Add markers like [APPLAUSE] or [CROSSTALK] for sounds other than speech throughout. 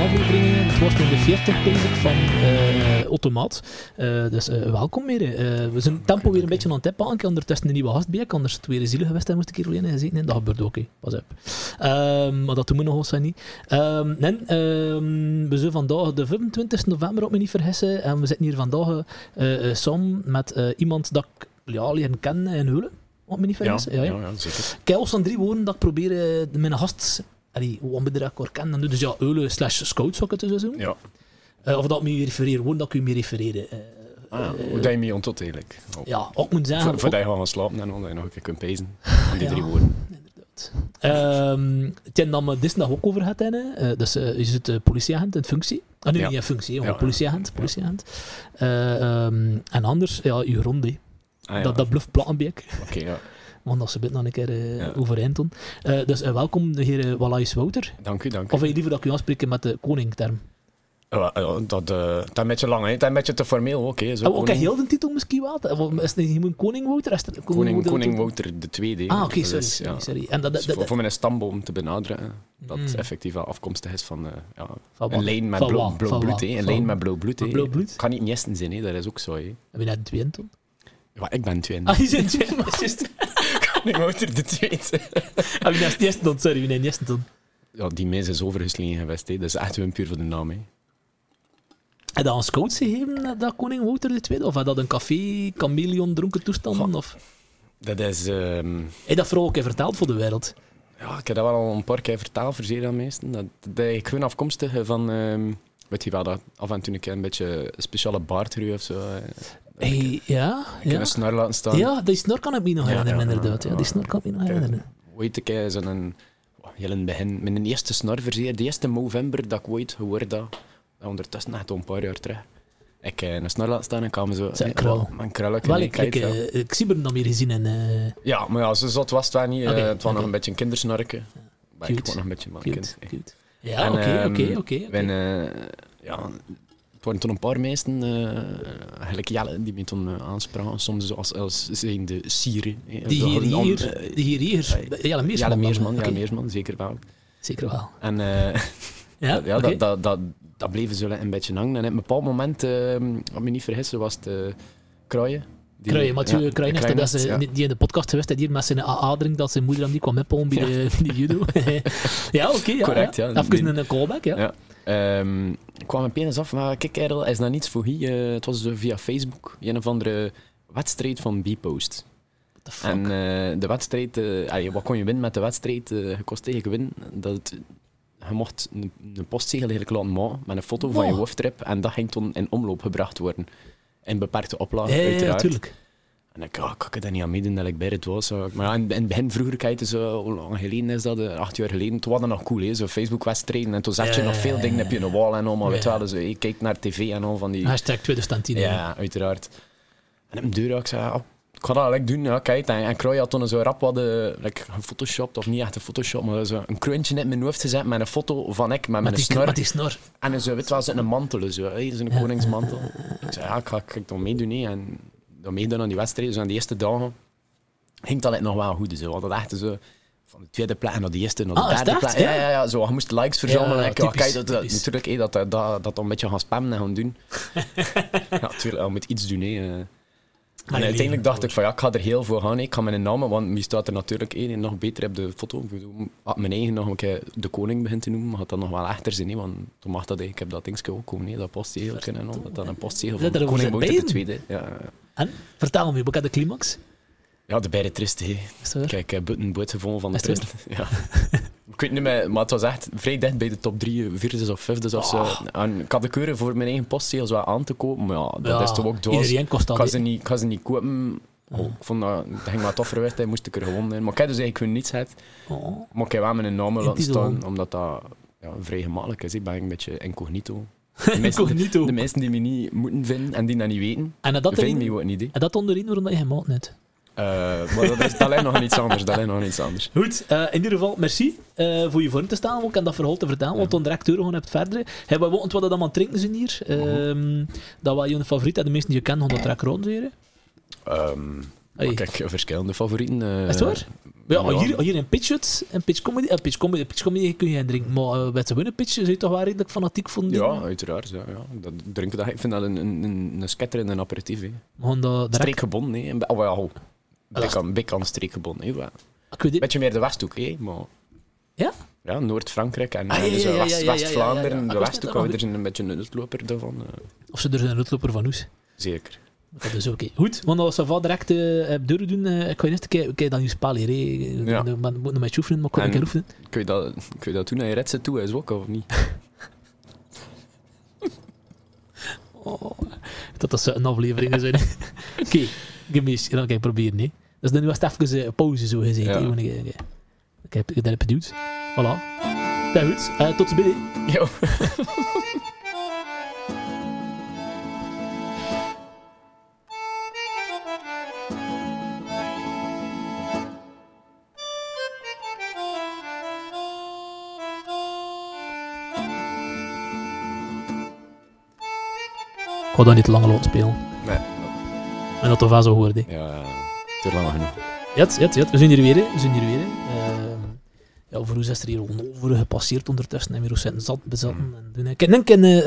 aflevering. Het was nu de 40 bezig van uh, Automaat. Uh, dus welkom weer. we zijn tempo weer een beetje aan het tippen. Ik ondertussen een nieuwe gast bij. Ik anders het weer zielig geweest en moest ik hier alleen. Nee, dat gebeurt ook. Pas op. Um, maar dat doen we nog eens niet. Um, nee, um, we zijn vandaag de 25 november, op me niet vergissen. En we zitten hier vandaag samen met iemand dat ik ja, leren kennen in Hulen. Wat me niet vergissen. Ja, ja, ja. ja, zeker. Ik heb drie woorden dat ik probeer mijn gast Allee, hoe moet je dat kennen? Dus ja, Eulen slash scout zou ik het doen. Ja. Uh, of dat me refereren, gewoon dat ik u me refereren. Uh, ah, hoe dat je mee eigenlijk? Ja, ook moet zeggen... Voor, voor dat je gaan slapen en dan je nog een keer kunt pezen. Aan die ja, drie woorden. Inderdaad. Um, het dan me dit nog ook over gehad, uh, dus uh, je zit politieagent in functie. Ah, nee, ja. niet in functie, ja, politieagent. politieagent. Um, en anders, ja, je grond, ah, dat, dat bluff Plattenbeek. Oké, okay, ja want dat ze bit nog een keer uh, ja. overeind doen. Uh, eh, dus eh, welkom, de heer Wallace Wouter. Dank u, dank u. Of je liever dat ik u aanspreken met de koningterm? Dat, dat een beetje lang, hè. dat een beetje te formeel Oké, Hè. Zo, oh, ook heel de titel misschien wel? Is het niet koning Wouter? Is koning, koning, koning Wouter de tweede. Ah, oké, okay, sorry, sorry, ja. sorry. En dat, dat, dat, voor, voor mijn stamboom te benaderen dat mm. effectief wel afkomstig is van, uh, ja, van een lijn met blauw blauw, blauw bloed. Hè. Een lijn met blauw bloed. Hè. Blauw bloed? Kan niet in Jesten zijn, hè. dat is ook zo. Hè. En ben je net 22? Ja, ik ben 20. Ah, je bent 20, [LAUGHS] Koning moet er de tweede. Ah, wie is de eerste dan, sorry. wie de eerste. Ja, die meis is overgeslingen geweest. Hè. Dat is echt een puur voor de naam. Hè. Heb dat een scout gegeven, eh, dat koning Wouter II? Of had dat een café, chameleon, dronken toestanden? Of? Dat is... Um... Dat vooral ook even verteld voor de wereld? Ja, ik heb dat wel al een paar keer vertaald voor zeer aan meesten. Dat, dat, ik gewoon afkomstig van... Ehm, weet je wel, dat af en toe een keer een beetje een speciale baardgroei of zo. Hey, ja, ik ja. een snor laten staan. Ja, die snor kan ik me nog herinneren, ja, inderdaad. Ja, die snor kan ik me nog herinneren. Weet ik, zo'n... Heel in het begin, mijn eerste snorverzeer, de eerste november dat ik ooit gehoord had, ondertussen echt al een paar jaar terug. Ik uh, een snor laten staan en kwam zo... Zijn krul. Mijn krullen. Wel, ik, ik, uh, ik zie hem dan meer gezien en... Uh... Ja, maar ja, zo zot was het wel niet. Okay, het was okay. nog een beetje een kindersnorken. Ja. Ik was nog een beetje een kind. Cute. Ja, oké, oké, oké. Ja, het waren toen een paar meesten, uh, eigenlijk Jelle, die me toen uh, aanspraken, soms zoals als zijn de sieren. Die hier, hier, uh, die hier, hier. Jelle Meersman. Jelle Meersman, okay. Meersman, zeker wel. Zeker wel. En [LAUGHS] ja, [LAUGHS] ja okay. dat, dat, dat, dat bleven ze een beetje hangen. En op een bepaald moment, uh, wat me niet vergissen, was het Kruien. Die, Kruien, Mathieu ja, Kruien, dat ze, ja. die in de podcast geweest heeft, hier met zijn AA-drink, dat zijn moeder aan die kwam meppen bij de, judo. [LAUGHS] ja, oké. Okay, ja, Correct, ja. Even een callback, ja. Um, ik kwam opeens af, maar kijk, Errol, is dat niets voor hier? Uh, het was via Facebook, een of andere wedstrijd van B-Post. En uh, de wedstrijd, uh, wat kon je winnen met de wedstrijd? Je kost tegen winnen dat het, je mocht een, een postzegel eigenlijk laten maken met een foto van je hoofdtrip en dat ging toen in omloop gebracht worden. In beperkte oplagen, ja, uiteraard. Ja, natuurlijk. En ik, oh, kan ik er niet aan meedoen dat ik bij het was. Maar ja, in, in begin, vroeger, kijk zo, hoe lang geleden is dat? Acht jaar geleden. Toen was dat nog cool, hè? zo Facebook-wedstrijden. En toen zet je ja, nog veel dingen op je wall en al. Maar weet wel, dus, je kijkt naar tv en al van die... Hashtag 2010. Ja, uiteraard. En op de deur ik zei, oh, ik ga dat like, doen. Ja, kijk. En, en Krooi had toen zo rap wat like, gefotoshopt, of niet echt een Photoshop, maar zo een krantje in mijn hoofd gezet met een foto van ik met, met, die, snor. Met die snor. En zo, weet wel, een mantel, zo, hey, zo'n koningsmantel. Ik zei, ja, ik ga, ik ga dan meedoen. En dan meedoen aan die wedstrijd. Dus aan de eerste dagen ging dat nog wel goed. Dus we hadden echt zo van de tweede plek naar de eerste, naar de ah, derde plek. Ja, ja, ja, zo, je moest likes verzamelen. Ja, typisch, kijk, dat, dat, natuurlijk, dat, dat, dat, dat een beetje gaan spammen en gaan doen. [LAUGHS] ja, natuurlijk, je moet iets doen. Hey. En nee, uiteindelijk dacht ik van ja, ik ga er heel voor gaan. Ik ga mijn naam, want wie staat er natuurlijk één nog beter op de foto. Had mijn eigen nog een keer de koning begint te noemen, had dat nog wel echter zijn. Want toen mag dat ik heb dat dingetje ook komen, dat postzegel kunnen. Dat dan een postzegel van de koning Wouter de tweede. Ja. En? Vertel me, wat de climax? Ja, de beide tristen. Kijk, ik heb een boot gevonden van de trist. [LAUGHS] Ja. [LAUGHS] ik weet niet meer, maar het was echt vrij dicht bij de top drie, vierde of vijfde of zo. Oh. En ik had de keuren voor mijn eigen postzegels wel aan te kopen, maar ja, dat ja, is toch ook doos. Iedereen kost dat. Ik ze niet, ze niet kopen. Oh, ik vond dat, dat ging wat toffer weg, moest ik er gewoon in. Maar ik heb dus eigenlijk niets het. Oh. Maar ik heb wel mijn naam laten staan, omdat dat ja, vrij gemakkelijk is. Ik ben een beetje incognito. [LAUGHS] De meesten, de, de meesten die me niet moeten vinden en die dat niet weten, en dat vinden me ook niet. En dat onderin waarom je gemaakt net? Uh, maar dat is alleen nog iets anders. Dat nog iets anders. Goed, uh, in ieder geval, merci uh, voor je vorm te staan ook en dat verhaal te vertellen, want dan direct gewoon hebt verder. Hey, we wat dat allemaal drinken zijn hier. Uh, dat was je favoriet, en de meesten die je kennen, gaan dat ronderen. Um, Hey. Maar kijk, verschillende favorieten. eh, Is het waar? Ja, ja. Hier, hier in Pitch en Pitch Comedy, eh, Pitch Comedy, Pitch Comedy kun je drinken, maar uh, met de winnen Pitch je toch wel redelijk fanatiek van die? Ja, uiteraard. Ja, ja. Dat drinken, dat, ik vind dat een, een, een, een sketter en een aperitief. hè. We gaan dat direct... Streekgebonden, hè. Een Oh, ja, streekgebonden. hè. Wel. Ik weet. Beetje meer de Westhoek, hè. Maar... Ja? Ja, Noord-Frankrijk en, Ah, ja, dus ja, ja, West-Vlaanderen. De Westhoek, nog. zijn een beetje een uitloper daarvan. eh, Of ze er een uitloper van ons. zeker. Dat is oké. Goed, want als we direct deur doen, eh, ik ga je eerst een een keer dan je spel hier. hè. Ja. Ik moet nog met je oefenen, maar ik kan een oefenen. Kun je dat, kun je dat doen naar je redse toe, is ook of niet? [LAUGHS] Oh, dat dat zo'n afleveringen zijn. [LAUGHS] Oké, gemis, dan ga ik proberen. Nee. Dus dan was het even een pauze zo gezegd. Ja. want Ik, ik, ik heb dat heb geduwd. Voilà. Ja, goed. Eh, tot ziens. Ja. [LAUGHS] Ik ga dat niet te lang laten spelen. En dat toch wel zo hoorde. Ja, te lang genoeg. Jet, jet, jet. We zijn hier weer. hè. We zijn hier weer. Ehm, ja, voor ons is er hier een over gepasseerd ondertussen. En weer zitten zat bezatten. Mhm. En doen. Ik heb een uh,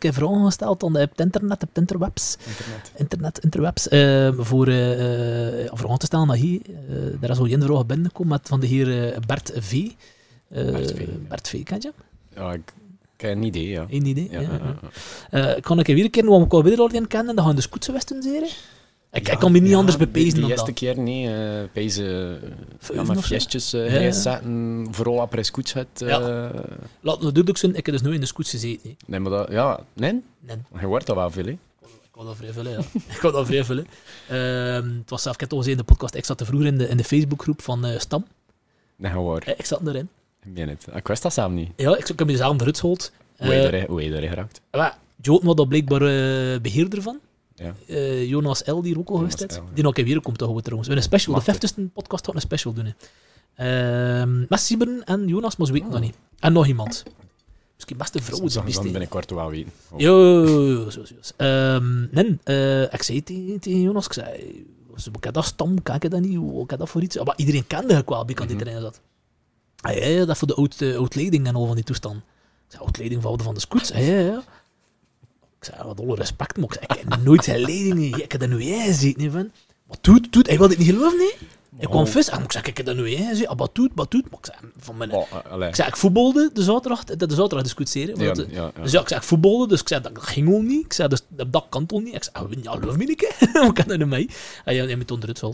uh, vragen gesteld aan de, op het internet, op het interwebs. Internet. internet, interwebs, eh, voor eh eh, vragen te stellen naar hier. Eh daar is al één vraag binnengekomen met van de heer eh, Bert V. Eh, Bert V, ja. Bert V, ken je? Ja, ik heb een idee, ja. Eén idee? Ja, Ja, ja, ja. ja. Eh, kan ik weer een keer, want ik al weer al kennen, dan gaan de scootsen westen zeren. Ik, ik kan me niet Ja, anders de- bepezen De dan eerste dat. keer niet. eh Pezen, ja, of zo? fiestjes uh, Ja, ja. zetten, vooral op Rescoets het. eh, Ja. Laat me duidelijk zijn, ik heb dus nooit in de scoots gezeten. Nee, maar dat, ja, nee, Nee. je hoort dat wel veel, hè. Ik wou dat vrij vullen, ja. [LAUGHS] ik wou dat vrij vullen. Ehm, het was zelf, ik heb het al gezien in de podcast, ik zat er vroeger in de, in de Facebookgroep van Stam. Nee, hoor. Ik zat erin. Ik meen het. Ik wist dat samen niet. Ja, ik, ik heb mezelf eruit gehaald. Hoe heb je Eh, je daarin geraakt? Joten was daar blijkbaar eh, beheerder van. Ja. Eh, Jonas L. die er ook al geweest is. Die nog een keer weer komt te houden trouwens. We een special, de Mag 50ste podcast gaat een special doen. hè. Met Siberen en Jonas, maar ze weten Ah. dat niet. En nog iemand. Misschien best een vrouw. Dat die dan binnenkort wel weten. Oh. Jo, zo, zo. Ehm, nee, eh, ik zei tegen, Jonas, ik zei, "Wat ik heb dat stam, kijk ik dat niet, ik heb dat voor iets. Maar iedereen kende ik wel, wie kan die Mhm. erin zat. Ah, ja, dat voor de oud, eh, oud-leiding en al van die toestand. Ik zei, oud-leiding van van de scouts? Ah, ja, ja. Ik zei, wat alle respect, maar ik heb nooit zijn leiding, ik heb er nu jij gezeten, hè, van. Wat doet, doet, hij wil dit niet geloven, nee? Ik kwam vis en ik zei, ik heb er nu jij gezeten, ah, wat doet, wat doet, maar ik zei, van mijn... Oh, eh. Ik zei, ik voetbalde de zaterdag, de, de zaterdag discussiëren. Ja, eh, ja, ja. dus ja, ik zei, ik voetbalde, dus ik zei, dat ging ook niet. Ik zei, dus dat, dat kan toch niet? Ik zei, ah, ja, geloof me niet, hè. [LAUGHS] Hoe kan dat nou mee? En ja, je moet onder het. Hm.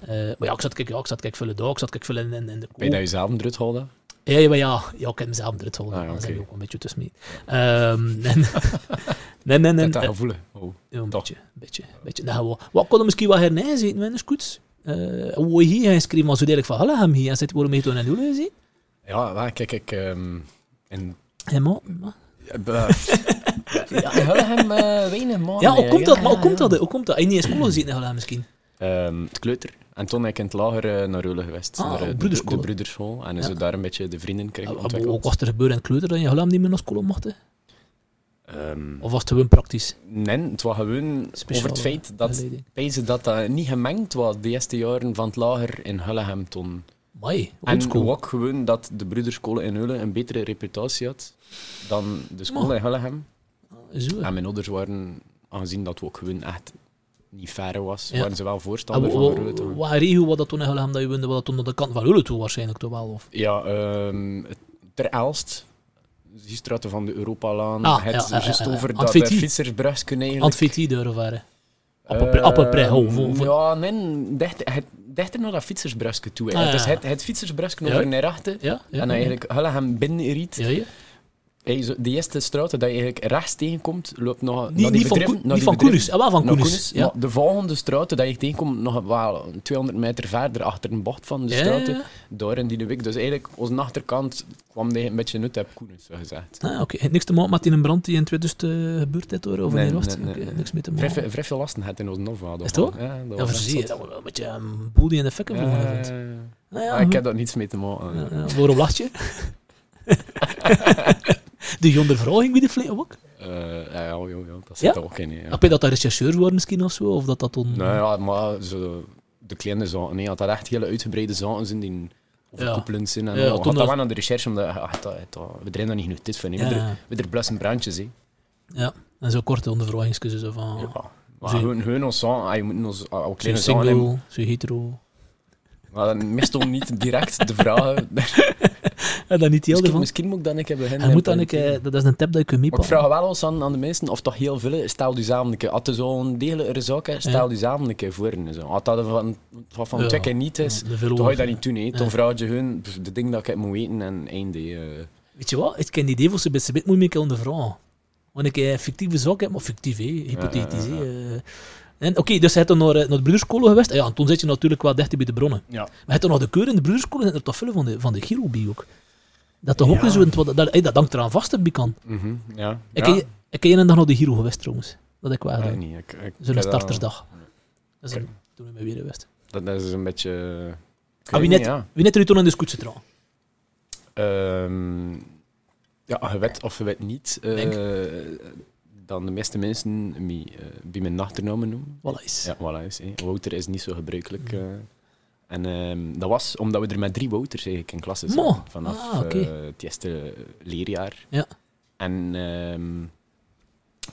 Eh, maar ja, ik zat, kijk, ja, ik zat, kijk, vullen daar, ik zat, kijk, vullen in, in, de Ben je dat jezelf eruit houden? Ja, ja, maar ja, ja, ik heb mezelf eruit gehouden. Ah, ja, Daar zijn we ook een beetje tussen mee. Ehm, [LAUGHS] en- [LAUGHS] nee, nee, nee. Dat dat gevoelen. Oh. ja, een toch. beetje, een beetje, een beetje. Nou, wat, wat kon er misschien wel hernij zitten in de scoots? Uh, hoe hier hij schreef, maar zo degelijk van, hallo, hem hier. En zit waarom heeft hij een doel gezien? Ja, maar kijk, ik... ehm in, maar- [LAUGHS] ja, ja, hem uh, weinig man. Ja, hoe komt dat? Maar hoe ja, komt ja. dat? Hoe komt dat? Hij niet in school gezeten, hallo, misschien? Ehm, het kleuter. En toen ben ik in het lager eh, naar Reulen geweest. Ah, naar eh, de, broederschool. de broederschool. En Ja. zo daar een beetje de vriendenkring Ah, maar ontwikkeld. Ook was er gebeuren in het kleuter dat je hallo niet meer naar school mocht? hè? Ehm, Of was het gewoon praktisch? nee, het was gewoon over het feit dat, pezen dat dat niet gemengd was de eerste jaren van het lager in Hullegem toen. Mai, En ook gewoon dat de broederschool in Heulen een betere reputatie had dan de school in Hullegem. Zo. En mijn ouders waren, aangezien dat ook gewoon echt niet ver was, Ja. waren ze wel voorstander van wa- Heulen. te gaan. Wat regio was dat toen in Hullegem dat je woonde? Was dat toen de kant van Heulen toe waarschijnlijk toch wel? Of? Ja, het- ter Elst, straten van de Europalaan, Ah, het ja, ja, juist over dat fietsersbrug kunnen eigenlijk... deuren waren. Vo- Ja, nee, dichter, het, dichter naar dat fietsersbrugje toe. Ah, ja. Dus het, het fietsersbrugje Ja. over naar achter. Ja, en eigenlijk Hullegem binnenriet. Ja, ja. De eerste dat je eigenlijk rechts tegenkomt, loopt nog naar Niet, die van, bedrijven- Koen- naar niet die van Koenus, ah, wel van Koenus. Ja. De volgende straat dat je tegenkomt, nog wel 200 meter verder achter een bocht van de ja. Daar in die week. Dus eigenlijk, onze achterkant kwam die een beetje uit op Koenus, zo gezegd. Ah, Oké, Heeft niks te maken met die brand die in 2000 eh, gebeurd is, hoor, of Nee, was nee, niks mee te Vrij, maken. veel- vrij veel lasten had in onze Nova. Is ook? Ja, dat Ja, was je, dat wel een beetje een boel die in de fikken Ja, vlogen. ja. Ah, ik goed. heb daar niets mee te maken. Waarom lach je? [LAUGHS] de jonder vrouw ging bij de vlees ook? Eh, ja, ja, ja, dat zit er ook in. Ja. Heb je dat dat rechercheurs waren misschien of zo? Of dat dat dan... Nee, ja, maar zo, de kleine zaken, nee, had dat echt hele uitgebreide zaken zijn die overkoepelend zijn. En Ja, had dat wel naar de recherche, omdat ah, dat, dat, we draaien daar niet genoeg tijd van. We, Ja. dra- we er blussen brandjes. Hè. Ja, en zo korte ondervragingsjes zo van... Ja. Maar gewoon, gewoon ons zaken, ah, je moet ons ah, al Zo kleine zaken zo hetero... Maar dan meestal niet direct de vragen. [LAUGHS] Ja, dat niet heel misschien, ervan. misschien moet ik dan een keer beginnen. Je moet dan keer... Dat is een tip dat je kunt Maar ik vraag wel eens aan, aan de mensen, of toch heel veel, stel je samen een keer. Als zo'n degelijke zaak is, stel je samen een keer voor. en Zo. Als dat van, van, van Ja. twee keer niet is, de dan ga je dat niet doen. Hè. Ja. Dan vraag je hun de dingen dat ik moet weten en einde. eh. Weet je wat? Ik ken die idee voor ze best moet je een keer ondervragen. Want ik een fictieve zaak heb, maar fictief, hè? hypothetisch. Ja, ja, hè, eh. En Oké, dus hij is naar, eh, naar de broederskolen geweest. Ah Ja, en toen zit je natuurlijk wel dichter bij de bronnen. Ja. Maar hij toch nog de keur in de broederskolen, zijn er toch veel van de, van de Giro bij ook. Dat toch ook Ja. zo, dat, dat, dat hangt eraan vast, dat kan. Mhm, ja. Ik ja. ik een dag naar de Giro geweest trouwens. Dat ik wel Nee, niet. Ik, ik, Zo'n startersdag. Dat is een- toen ik me weer geweest. Dat, dat is een beetje... Ah, wie weet net, niet, ja. wie net er toen in de scoot zit? Ehm, ja, je weet of je weet niet, eh, Denk. Dan de meeste mensen mij, eh, bij mijn achternaam noemen. Is. Ja, is. hè. Wouter is niet zo gebruikelijk. eh. en ehm, dat was omdat we er met drie Wouters eigenlijk in klas zaten. Vanaf Ah, eh, het eerste leerjaar. Ja. En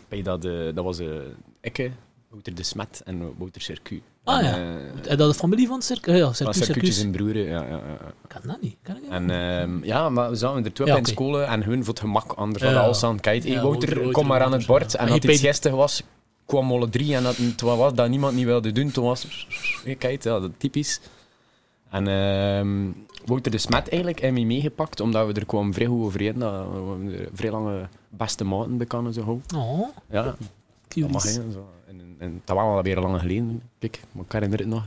bij dat, eh, dat was eh ikke, Wouter de Smet en Wouter Circuit. Ah, ja. eh, En dat is familie van Circus? Ja, van Circus, Circuitjes Circus. en broeren, ja, ja, ja. ja. Kan dat niet? Kan ik niet? En ehm, ja, maar we zaten er twee Ja, op in school en hun voor het gemak anders Ja. hadden alles aan. Kijk, hey, Ja, Wouter, kom maar aan het bord. ja. En als iets peet- gisteren was, kwam alle drie en dat het was dat niemand niet wilde doen, toen was kijk, ja, dat typisch. En ehm, Wouter de Smet eigenlijk hebben we meegepakt, omdat we er kwamen vrij goed overeen. Dat we vrij lange beste maten bekenden zo. Oh, Ja, dat cute. mag hè, zo. En, dat was al weer lang geleden. Kijk, maar ik herinner het nog.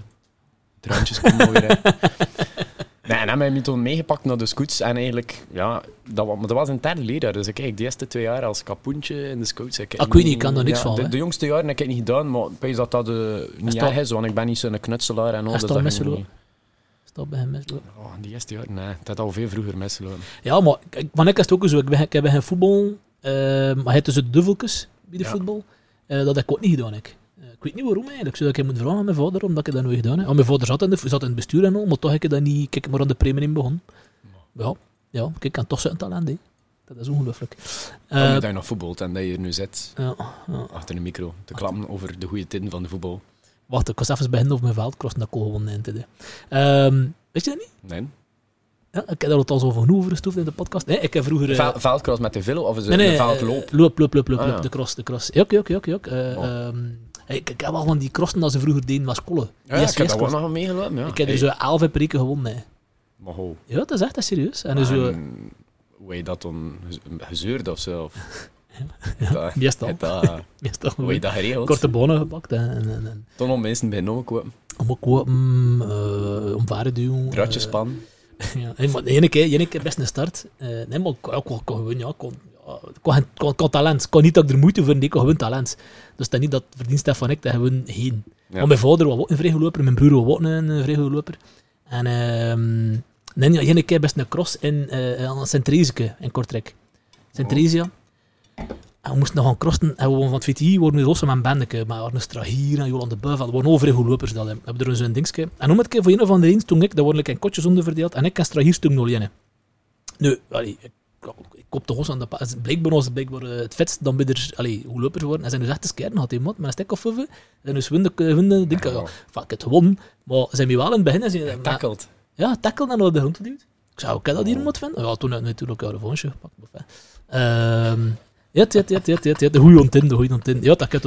Truintjes komen weer. hè. [LAUGHS] Nee, en dan heb je toen meegepakt naar de scouts. En eigenlijk, ja, dat, wa- maar dat was een derde leerjaar. Dus ik kijk, de eerste twee jaar als kapoentje in de scouts. Ik, Ah, ik weet niet, ik kan er niks ja, van, De, de jongste jaren heb ik niet gedaan, maar ik dat dat eh, niet dat- erg is, want ik ben niet zo'n knutselaar en al. Is Dus dat dat misgelopen? niet. Stop bij hem. Oh, die eerste jaar, nee, dat had al veel vroeger misgelopen. Ja, maar van ik is het ook zo. Ik, ben, ik heb geen voetbal, eh, maar hij heeft dus de duveltjes bij de Ja. voetbal. Eh, dat heb ik ook niet gedaan. Ik. Eh, ik weet niet waarom eigenlijk. Zou ik hem moeten vragen aan mijn vader, omdat ik dat nooit gedaan heb. Ah, mijn vader zat in, de, zat in het bestuur en al, maar toch heb ik dat niet... Kijk, maar aan de premie in begon. Ja, ja, kijk, ik kan toch zo'n talent, hè. Dat is ongelooflijk. Uh, Eh, dat je nog voetbalt en dat je hier nu zit, ja, ja. achter de micro, te klappen over de goede tijden van de voetbal. Wacht, ik was even beginnen over mijn veldcross dat ik al gewonnen heb. hè. Ehm, weet je dat niet? Nee? Ja, ik heb daar al zo van genoeg over gestoofd in de podcast. Nee, ik heb vroeger... eh, Vel- Veldcross met de velo of is het Nee, nee, een veldloop? loop, loop, loop, loop, Ah, loop, ja. de cross, de cross. Ja, oké, oké, oké. oké. Eh, Oh. ehm, ik, ik heb wel van die crossen dat ze vroeger deden was kolen. Ja, ik heb daar wel nog meegelopen. Ja. Ik heb er zo elf per week gewonnen. hè. maar ho. Ja, dat is echt dat is serieus. En dus zo, En hoe je dat dan gez- gezeurd of zo? [LAUGHS] Ja, dat, meestal. uh, meestal hoe je dat geregeld? korte bonen gepakt. En, en, en, en Toen om mensen bij noemen kopen. om ook wat, mm, eh, omvaren doen. eh, Draadjespan. [LAUGHS] ja, maar de ene keer, de ene keer best een start. Eh, nee, maar ik kon, gewoon, ja, kon, ja, kon, talent. Ik kon niet dat ik er moeite voor deed, ik kon gewoon talent. Dus dat niet dat verdienst is van ik, dat gewoon heen. Ja. Maar mijn vader was ook een vrijgeloper, mijn broer was ook een, vrijgeloper. En nee, ja, ene keer best een cross in eh aan Sint-Theresieke in Kortrijk. Sint-Theresia. En we moesten nog gaan crossen. En we waren van het VTI worden we los met een bandeke. Maar Arne Strahier en Jolande Buif, dat waren overal goed lopers. Dat, we hebben er zo'n dingetje. En om het keer voor een of andere eens, toen ik, dat worden in kotjes onderverdeeld. En ik en Strahier toen nog in. Nu, allee, ik, hos aan de pa. Blijkbaar was het blijkbaar eh, het vetst dan bij er, allee, hoe lopers worden. En zijn dus echt skeren had iemand met een stek of vijf. En dus winnen, winnen, denk ik, ja, fuck het gewonnen. Maar zijn we wel in het begin. en Zijn, ja, tackle en op de grond geduwd. Ik zou ook dat hier moet vinden. Ja, toen natuurlijk een revanche gepakt. Ehm ja, ja, ja, ja, ja, ja, de goede ontin, de goede ontin. Ja, dat ik heb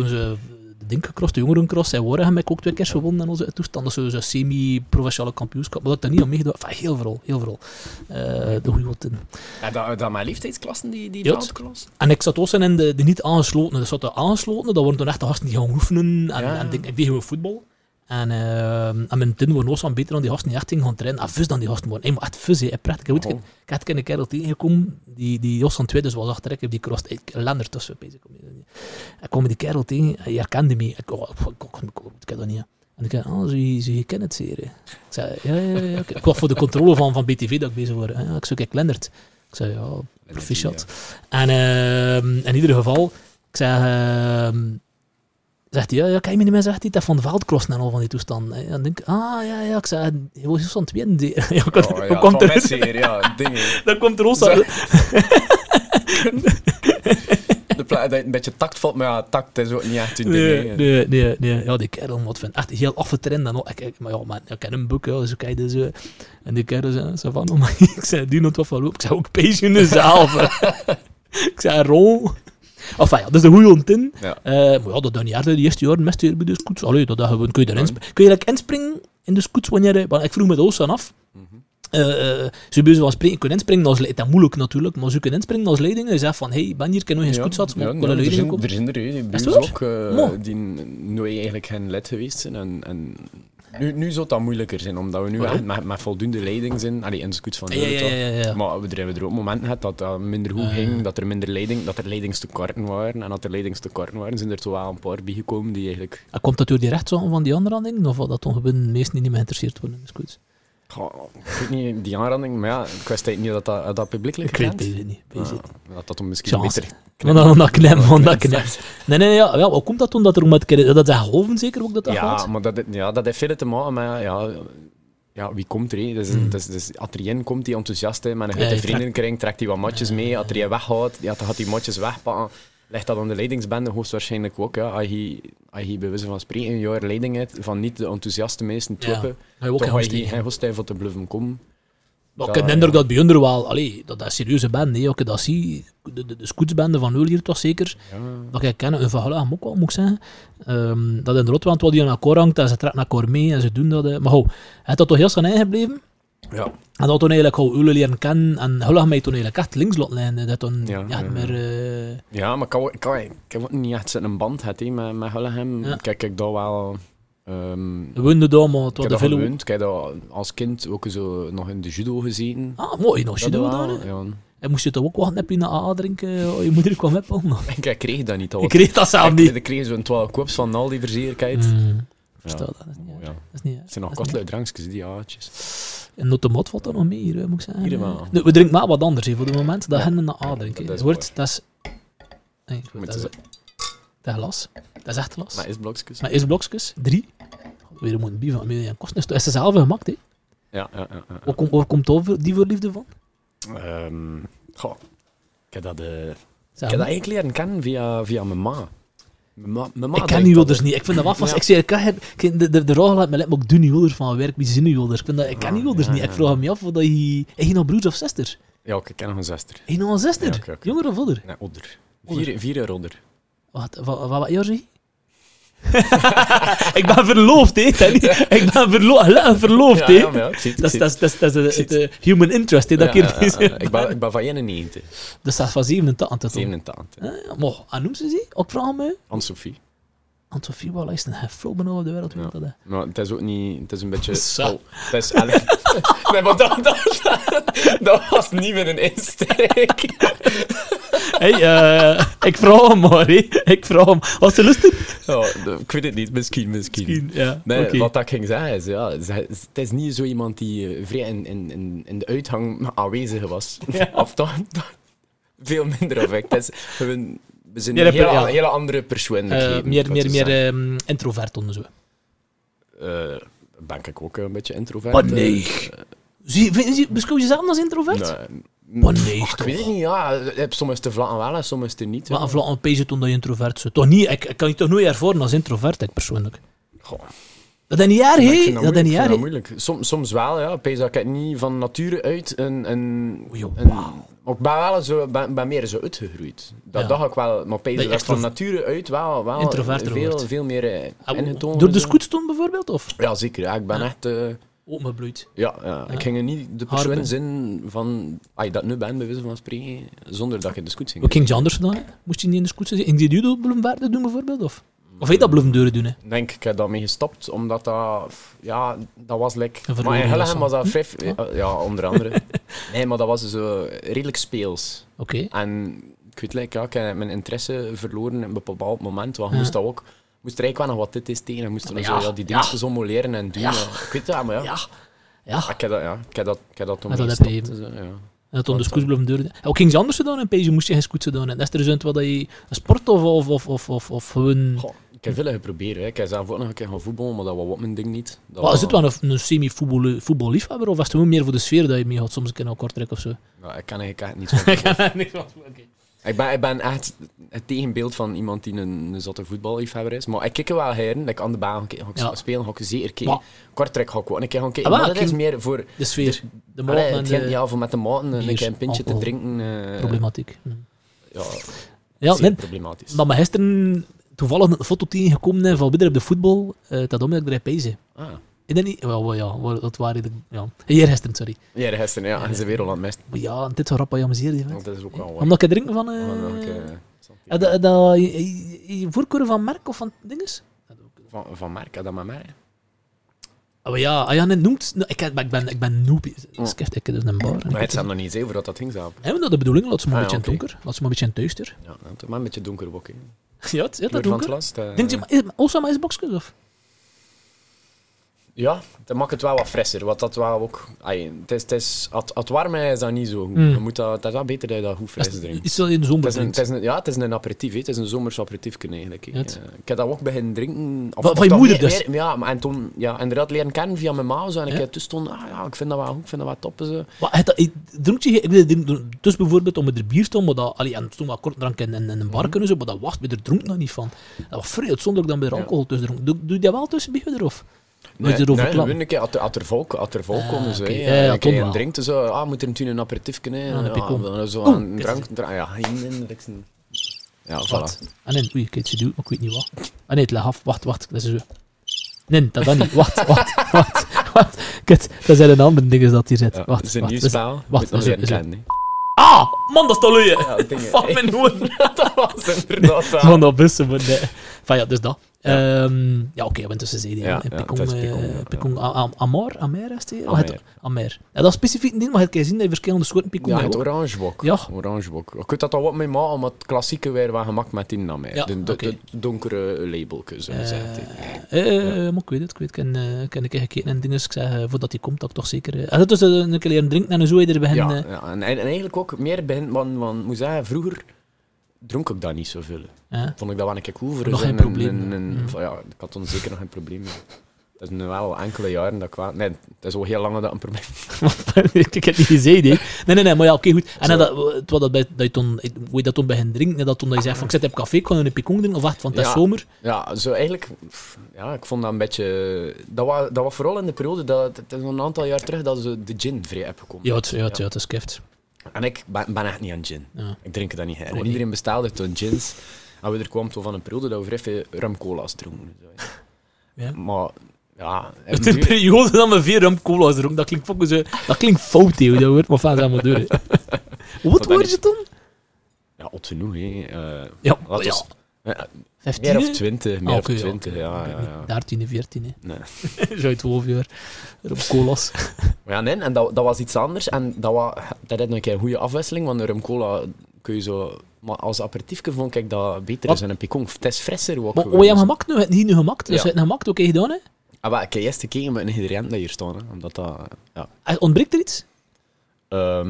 zo de de jongerencross. Zij worden hem ook twee keer gewonnen in onze toestand. Dat is semi-provinciale kampioenschap. Maar dat ik daar niet aan meegedaan. Enfin, heel vooral, heel vooral. Eh, de goede ontin. Ja, dat, dat mijn leeftijdsklassen, die, die Ja. En ik zat ook in de, de niet aangesloten. Dus zat er aangesloten, dat waren toen echt de gasten die gaan oefenen. En, Ja. en ik, ik deed gewoon voetbal. En, eh, en mijn tin ook zo beter dan die gasten die echt gingen gaan trainen. En fus dan die gasten. Hey, maar echt fus, hè. Prettig. Ik, Oh. ik, ik had een kerel tegengekomen, die, die Jos van Tweede was achter ik, heb die crossed. Ik lander tussen, bezig. Ik kwam die kerel tegen, hij herkende me. Ik, oh, ik, ik, ik, ik, ik dat niet. En ik zei, oh, ze, ze je kent het zeer. hè. Ik zei, ja, ja, ja. Ik was voor de controle van, van BTV dat ik bezig was. Ja, ik zoek ik Lendert. Ik zei, ja, proficiat. En ehm, in ieder geval, Ik zeg... ehm, Zegt hij, ja, ja, je me niet meer zeggen, dat van de veldcross en al van die toestand. En dan denk ik, ah, ja, ja, ik zeg, je was zo aan het winnen. die- [LAUGHS] Ja, Oh, hoe ja, komt er hier, ja, dingen. [LAUGHS] Dan komt er ons aan. [LAUGHS] De dat een beetje tact valt, maar ja, tact is ook niet echt een ding. Nee, nee, nee, nee. Ja, die kerel, wat vind echt heel afgetraind. En ik, ik, maar ja, man, ik ken hem boek, ja, zo kijk je zo. En die kerel zei, zo van, oh, maar ik zei, die nog wat van loop. Ik zei, ook pensioen zelf. ik zei, rol. Enfin ja, dat is de goede ontin. Ja. Eh, maar ja, dat dan niet uit de eerste jaar, meeste jaar bij de scoots. Allee, dat, dat gewoon, kun je erin springen. Kun je like, inspringen in de scoots wanneer je... want Ik vroeg me de aan af. Mhm. Eh, eh, ze van spreken kunnen inspringen als leiding. Dat is moeilijk natuurlijk, maar ze kunnen inspringen als leiding. Je zegt van, hey, ben hier, kan nog geen scoots zat, maar ja, ja, een leiding komen. er zijn er, die ook, Mo. die nooit eigenlijk geen lid geweest zijn. En, en nu, nu zou dat moeilijker zijn, omdat we nu Waarom? met, met voldoende leiding zijn. Allee, in de scoots van Ja, ja, ja, ja. Maar we hebben er ook momenten gehad dat dat minder goed Ah. ging, dat er minder leiding, dat er leidingstekorten waren. En dat er leidingstekorten waren, zijn er zo wel een paar bijgekomen die eigenlijk... En komt dat door die rechtszaken van die andere dingen? Of wat dat gewoon de meesten niet meer geïnteresseerd worden in de scoots? Goh, ik weet niet, die aanranding, maar ja, ik wist niet dat dat, dat publiekelijk Ik weet het niet. Ja, weet het. dat dat dan misschien Chance. beter... Want dan dat knip, want dat. Nee, nee, ja, ja, hoe komt dat toen dat er om keer... Dat is golven zeker ook dat dat Ja, gaat? maar dat, ja, dat heeft veel te maken met... Ja, ja, wie komt er? hè? Dus, Hmm. dus, dus, één komt die enthousiast is, met een Ja, grote je vriendenkring, trekt hij wat matjes mee. Je weghoudt, ja, dan gaat hij matjes wegpakken. Legt dat aan de leidingsbende hoogstwaarschijnlijk ook. Ja. Als je, als je bij wijze van spreken een jaar leiding hebt van niet de enthousiaste meesten Ja. troepen, ook dan ga je geen voor te blijven komen. Maar ik heb de indruk dat bij wel... Allee, dat is serieuze band, hè. Als ik dat zie, de, de, de scootsbende van Eul hier toch zeker, Ja, dat ik ken, een van Halle ook wel, moet ik zeggen. Ehm, dat in Rotwand wat die aan akkoord hangt, en ze trekken akkoord mee en ze doen dat. Maar hij dat toch heel zijn eigen gebleven? Ja. En dat toen eigenlijk gewoon Eul leren kennen, en Hulle mij toen eigenlijk echt links laten lijnen. Dat toen, ja, Ja, ja, meer... eh, ja maar ik, kan, kan, heb ook niet echt een band hè, met, met Hullegem. Ja. Kijk, ik dat wel... ehm, we woonden daar, maar het was de veel... Ik heb dat als kind ook zo nog in de judo gezien. Ah, mooi, nog judo daar. hè. ja. En moest je toch ook wat nepje naar A drinken? Oh, je moeder kwam met [LAUGHS] Ik kreeg dat niet al. Ik kreeg dat zelf Ik, niet. ik kreeg zo'n 12 koops van al die verzierlijkheid. Mm, Verstel dat, dat is niet Oh, ja. Dat is niet zijn nog kostlui drankjes, die jaartjes. Erg. En Notemat valt er nog mee, hier, moet ik zeggen. Hier wel. Nee, we drinken maar wat anders voor het moment. Dat Ja, hen naar A drinken. dat is Wordt, dat is... Nee, dat, is, ze- dat is glas. Dat is echt glas. Maar is blokjes? Met eerst blokjes, drie. Weer moeten bieden van meer kosten. Is is ze zelf gemaakt, hè? Ja, ja, ja. ja. Waar, komt waar komt over die voorliefde van? Ehm, goh, ik heb dat, eh, ik heb dat maar. eigenlijk leren kennen via, via mijn ma. Ma, ik ken die wilders niet. Ik vind dat wel vast. Ja. Ik zeg, ik kan het- ik- de, de, de rol laat me ook doen die wilders van werk. Wie zijn die wilders? Ik, vind dat, ik ken Ah, die wilders ja, niet. Ik vraag ja. me af of dat je... Heb je nog broers of zusters? Ja, ik ken nog een zuster. Heb je nog een zuster? Ja, oké, oké. Jonger of ouder? Nee, Odder. Odder. Vier, vier jaar Odder. Wat, wat, wat, wat jaar zeg je? [LAUGHS] ik ben verloofd, hè? Ik ben verlo verloofd, hè? Dat is, het, human interest, hè, dat Ja, ik ben, ik ben van 91, Dus dat is van 87 tot 87. Eh, ja, Maar, en noem ze ze? Ik vraag me. Anne-Sophie. Anne-Sophie, wat is een flow op de wereld? Ja. dat, hè? Maar het is ook niet... Het is een beetje... [LAUGHS] Oh, het is eigenlijk... [LAUGHS] nee, maar dat, dat, dat was niet meer een insteek. Hey, eh, ik vraag hem hè. Ik vraag hem. Als ze? Ja, de- ik weet het niet. Misschien, misschien. Misschien, ja. Nee, Oké. wat ik ging zeggen is, ja, ze- het is niet zo iemand die eh, vrij in, in, in, in de uitgang aanwezig was. [LAUGHS] Ja. Of toch, toch veel minder effect. Het is gewoon- we zijn Meer een hele, per- ja. hele andere persoonlijkheden. Eh, meer meer, meer zeggen. ehm, introvert onder zo. Eh, ben ik ook een beetje introvert. Wat eh, nee. Zie, vind je, beschouw je jezelf als introvert? Nee. Wat nee, Ach, ik weet het niet, ja. Eh, Soms is de vlakken wel en soms het niet. Maar een vlak een pezen toen dat je introvert bent. Toch niet, ik, ik kan je toch nooit ervaren als introvert, ik persoonlijk. Goh, Dat is niet erg, vind Dat is niet erg. moeilijk. Som, soms wel, ja. Pees dat ik niet van nature uit een... een, Oei, een. Maar ik ben wel zo, ben meer zo uitgegroeid. Dat Ja. dacht ik wel. Maar pees Dat van nature uit wel, wel introverter veel, wordt. veel meer eh, Ah, ingetogen. Door de scoots toen bijvoorbeeld, of? Ja, zeker. Ja, ik ben Ja. echt... eh, Openbloeid. ja, ja, ik ging er niet de persoon zijn van... Als je dat nu bent, bij wijze van spreken, zonder dat je de scoot ging. Wat ging je anders hè? Moest je niet in de scoots zitten? In judo bloemwaarden doen bijvoorbeeld? Of, of heet dat bloemdeuren doen? Hè? Ik denk, ik heb daarmee gestopt, omdat dat... Ja, dat was lekker... Maar in Hellegem was dat vrij... eh, Ja, onder andere. [LAUGHS] nee, maar dat was zo redelijk speels. Oké. En ik weet like, ja, ik heb mijn interesse verloren in een bepaald moment. Want Ja. moest dat ook... moest er eigenlijk wel nog wat dit is tegen. Moest dan Maar zo, ja, ja, die ja. dingetjes allemaal leren en doen. Ja. ja. Ik weet dat, maar ja. Ja. Ja. Ik heb dat, ja, ik heb dat, ik heb dat toen dat heb dus, eh, ja. En dat dan de scoots blijven deuren. Ook ging ze anders gedaan en Peje moest je geen scoots doen. En dat is er dus wat dat je een sport of, of, of, of, of, of gewoon... Goh, ik heb veel geprobeerd. Hè. Ik heb zelf ook nog een keer gaan voetballen, maar dat was wat mijn ding niet. Dat is het wel een, een semi-voetballiefhebber of was het gewoon meer voor de sfeer dat je mee had soms een keer naar Kortrijk of zo? Nou, ik kan eigenlijk niet [LAUGHS] zo voetbal. Ik, ben, ik ben echt het tegenbeeld van iemand die een, een zotte voetballiefhebber is. Maar ik kijk er wel heren. Like aan de baan ga ik, Ja. spelen, ga ik zeker kijken. Kortrijk ga ik ook een keer gaan kijken. Ah, wel, maar dat is ik- meer voor... De sfeer, de Allee, de ja, voor met de maten een keer een pintje te drinken. eh, problematiek. Hm. Ja, Ja, nee, problematisch. dat me gisteren toevallig een foto tegengekomen van weer op de voetbal, eh dat om dat ik erbij pezen. Ah. Is dat niet? Wel, wel, ja, dat waren de, ja. Hier gisteren, sorry. Ja, gisteren, ja. En ze weer al aan het. Maar ja, dit is rap amuseerde. je Want Dat is ook wel waar. Omdat ik drinken van... We gaan nog een eh eh, dat, dat, je, je, je voorkeur van merk of van dinges? Van, van had dat maar mij. Oh maar ja, ah, ja nee, noemt, ik, ik ben, ik ben, ik ben noob. Oh. Skeft, ik heb dus een bar. en ik Maar het zijn nog niet eens over dat dat ging zelf. Ja, maar dat de bedoeling, laat ze maar een Ah, beetje het donker. Laat ze maar een beetje in het duister. Ja, het maar een beetje donker ook. [LAUGHS] Ja, het, dat van het donker. dat- Denk je, maar, is- maar boxjes of? Ja, dat maakt het wel wat frisser. Wat dat wel ook... Ai, het is, het is, als als het warm is, dat niet zo goed. Mm. Je moet dat, het is wel beter dat je dat goed fris drinkt. Is dat in de zomer Het is, een, het, is een, ja, het is een aperitief. Het is een zomers aperitief eigenlijk. Ja, Eh, ik heb dat ook beginnen drinken. Of, Van- of je moeder meer- dus? meer- ja, en toen ja, inderdaad leren kennen via mijn ma. Zo, en ik Ja? heb toen stond, ah, ja, ik vind dat wel goed, ik vind dat wel top. Zo. Maar het, dronk je, ik dus bijvoorbeeld om met er bier stond, maar dat, allee, en toen wat kort drank in, in, in een bar kunnen zo, maar dat was, maar er dronk nog niet van. Dat was vrij uitzonderlijk dan bij alcohol tussen dronk. Doe, doe je dat wel tussen bier of? Moet Nee, je erover nee, klappen? een keer, als er, als er volk, als er volk Ah, komen, zo, hè. Ja, ja, en een een drinkt, zo, ah, moet er natuurlijk een aperitief kunnen. Ja, een Ja, dan zo Oeh, een drank, drank, ja, in, een- Ja, Wat? voilà. Ah nee, oei, ik doen, maar ik weet niet wat. Ah nee, het lag af. Wacht, wacht, dat is zo. Nee, dat dan niet. [LAUGHS] Wacht, wacht, wacht, wacht. Kut, dat zijn een andere dingen dat hier zit. Ja, Wacht, is een wacht, nieuw spel. wacht, Moet is kennen, Ah, man, dat is toch hè. Ja. [LAUGHS] Fuck mijn [LAUGHS] hoorn. dat was inderdaad. Van dat bussen, maar nee. Ja, dus dat. Ehm, ja, oké, we hebben tussen zeden. Ja, Ja, ja, het eh, Picon, ja. A- A- Amar, Amer is die? Wat Amer. Amer. Ja, dat is specifiek niet, maar je kan zien dat je verschillende soorten Ja, hebt. het orangebok. Ja. Orangebok. Ik weet dat al wat mee maken, maar het klassieke weer wel gemaakt met die hè. Ja, de, de, oké. de donkere labeltjes, Eh, hè. eh, maar ik weet het, ik weet het. Ik ken, eh, ik keer gekeken en dingen. Ik zeg, eh, voordat hij komt, dat ik toch zeker... eh, en dat is eh, een keer leren drinken en zo er begin... Ja, eh, ja en, en eigenlijk ook meer begint, want, want moet zeggen, vroeger dronk ik dat niet zoveel. eh. Vond ik dat wel een keer cool voor Nog geen een- probleem. Mm. ja, ik had toen zeker nog geen probleem mee. Het is nu wel al enkele jaren dat ik wel... Nee, het is al heel lang dat een probleem [LAUGHS] ik heb niet gezegd, hè. Nee, nee, nee, maar ja, oké, goed. En dat, was dat, bij, dat je toen, hoe je dat toen begint drinken, en dat toen dat je zegt van, ik zit op café, ik ga een picon drinken, of wacht, want het is Ja. zomer. Ja, zo eigenlijk... Ja, ik vond dat een beetje... Dat was, dat was vooral in de periode, dat, het is een aantal jaar terug, dat ze de gin vrij hebben gekomen. Ja, het, ja, het, ja, het is kift. En ik ben, ben echt niet aan gin. Ja. Ik drink dat niet. En iedereen bestelde toen gins. En we er kwam toen van een periode dat we vrij veel rum-cola's dronken. Zo. Ja. Maar, ja... Het is een periode dat we vier rum cola's dronken, dat klinkt zo, dat klinkt fout, hoe dat wordt, maar moet door, hè. [LAUGHS] Wat ik- je toen? Ja, ot genoeg, hè. Eh, Ja, ja. ja, 15? meer of twintig, meer Ah, of oké, ja, twintig, oké. ja, ja, ja. 13, 14, hè. Nee. [LAUGHS] Zo 12 jaar. Rum cola's. [LAUGHS] Maar ja, nee, en dat, dat was iets anders. En dat, was, dat had een keer een goede afwisseling, want een rum-cola kun je zo... Maar als aperitiefje vond ik dat beter is dan een picon. Het is frisser ook. Maar gewoon. wat je hebt gemaakt nu, het niet nu gemaakt, dus Ja. je hebt gemaakt, oké gedaan, hè. Ah, maar ik heb eerst gekeken met een ingrediënt dat hier staan. Hè, omdat dat... Ja. Eh, Ontbreekt er iets? Goh,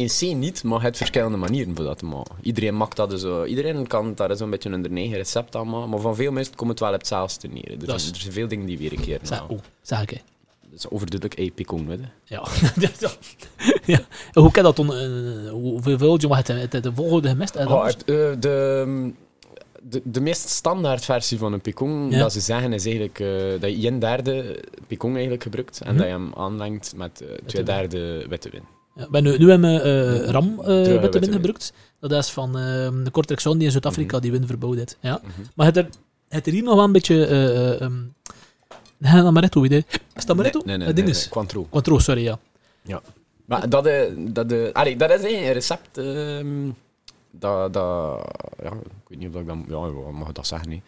in C niet, maar je hebt verschillende manieren voor dat te maken. Iedereen maakt dat dus, eh, iedereen kan daar zo'n beetje een eigen recept aan maken, maar van veel mensen komt het wel op hetzelfde neer. Er, Dat zijn, er zijn veel dingen die weer een keer Zeg, oh, zeg ik, hè. Dat is overduidelijk picon, weet je. Ja. [LAUGHS] ja. Hoe kan dat dan? eh, Hoeveel veel mag het, het de volgende gemist? Oh, het, eh, de, de, de meest standaard versie van een picon, Ja. dat ze zeggen, is eigenlijk dat je een derde picon eigenlijk gebruikt en Mhm. dat je hem aanlengt met twee derde witte wijn. Ja, nu, nu hebben we eh, Ram uh, witte win. gebruikt. Dat is van eh, de Zon die in Zuid-Afrika Mhm. die win verbouwd heeft. Ja. Mhm. Maar het er, het er hier nog wel een beetje... eh eh, um, nee, amaretto, je. Is dat amaretto? Nee, nee, nee, nee, ding nee. Cointreau. Cointreau, sorry, ja. Maar dat, eh, dat, eh, allee, dat is een recept. ehm, dat, dat, ja, ik weet niet of ik dat, ja, ja, mag dat zeggen, nee.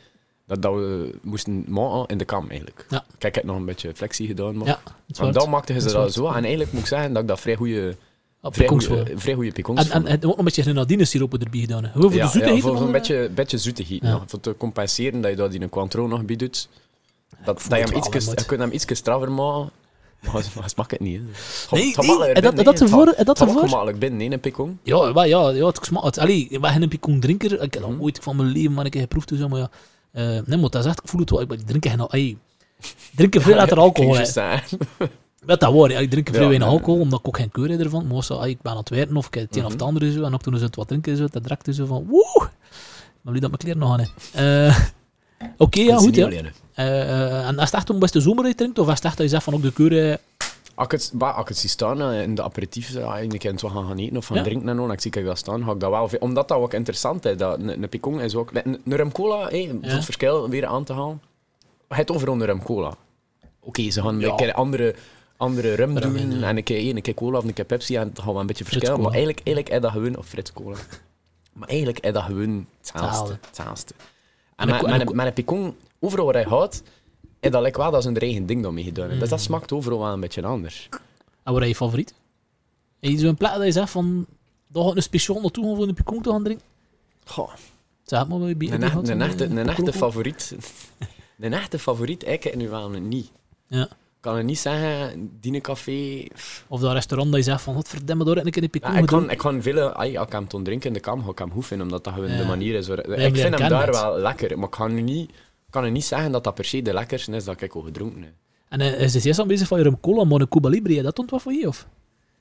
Dat, dat we moesten maken in de kam eigenlijk. Ja. Kijk, ik heb nog een beetje flexie gedaan, maar, Ja, maar dan maakten ze Dat dat zo. En eigenlijk moet ik zeggen dat ik dat vrij goede, vrij goede, vrij goede En, en, ook nog een beetje grenadinesiroop erbij gedaan. Gewoon voor ja, de zoete ja, voor de- beetje, beetje zoetigheid. Ja. Ja. Voor te compenseren dat je dat in een Cointreau nog bij doet. Dat, dat je hem maat. je kunt hem iets straffer maken. Maar maar smaakt het niet. Nee, en dat- dat ervoor- en dat ervoor? gemakkelijk binnen, nee, een pikong. Ja, ja, ja, het smaakt. Allee, ik ben geen Picon drinker. Ik heb dat Mhm. ooit van mijn leven maar een keer geproefd. Dus, maar ja. Eh, nee, maar dat is echt, ik voel het wel. Ik, drink geen alcohol. Drinken veel later [LAUGHS] alcohol. [LAUGHS] Met dat waar, ik drink vrij Ja, weinig alcohol, omdat ik ook geen keur heb ervan. Maar zo, ik ben aan het werken of ik het een of het Mhm. andere zo. En ook toen ze het wat drinken, zo, dat direct zo van woe. Maar dat mijn kleren nog aan. hè. Eh, [LAUGHS] Oké, ja, goed. Ja. Eh, en is het echt om best de zomer drinkt, of is het echt dat je zegt van ook de keur. Als ik het, als ik het zie staan eh, in de aperitief, ja, en ik het wel gaan gaan eten of gaan Ja. drinken en zo, en ik zie ik dat staan, ga ik dat wel Omdat dat ook interessant is. Dat, een, een picon is ook... Een, een rum cola, hey, Ja. het verschil weer aan te halen. Het over een rum cola. Oké, ze gaan een keer andere, andere rum Rum doen, en een keer een keer cola of een keer Pepsi, en het gaat wel een beetje verschillen. Maar eigenlijk, eigenlijk is dat gewoon... Of Frits cola. Maar eigenlijk is dat gewoon hetzelfde. Hetzelfde. En ik- met, met, ik- een- met een picon, overal waar hij houdt, is dat lijkt wel dat ze een eigen ding daarmee gedaan hebben. Dus Mm. dat smaakt overal wel een beetje anders. En wat is je favoriet? Heb je zo'n plek dat je zegt van, daar gaat een speciaal naartoe gaan voor een picon te gaan drinken? Goh. Zeg maar, bij Een, die had, een, echte, eh, een echte Coco? favoriet. [LAUGHS] Een echte favoriet, ik heb nu wel niet. Ja. Ik kan het niet zeggen, Dienecafé. Of dat restaurant dat je zegt van, wat verdomme, daar heb ik een picon Ja, ik, kan, ik kan vele, ai, als ik hem toen drinken in de kam, ga ik hem goed vinden, omdat dat gewoon de manier is. ik vind hem daar wel lekker, maar ik kan, nu niet, kan nu niet zeggen dat dat per se de lekkerste is dat ik al gedronken heb. En eh, is het eerst aan bezig van je cola, maar een Cuba Libre, dat toont wat voor je, of?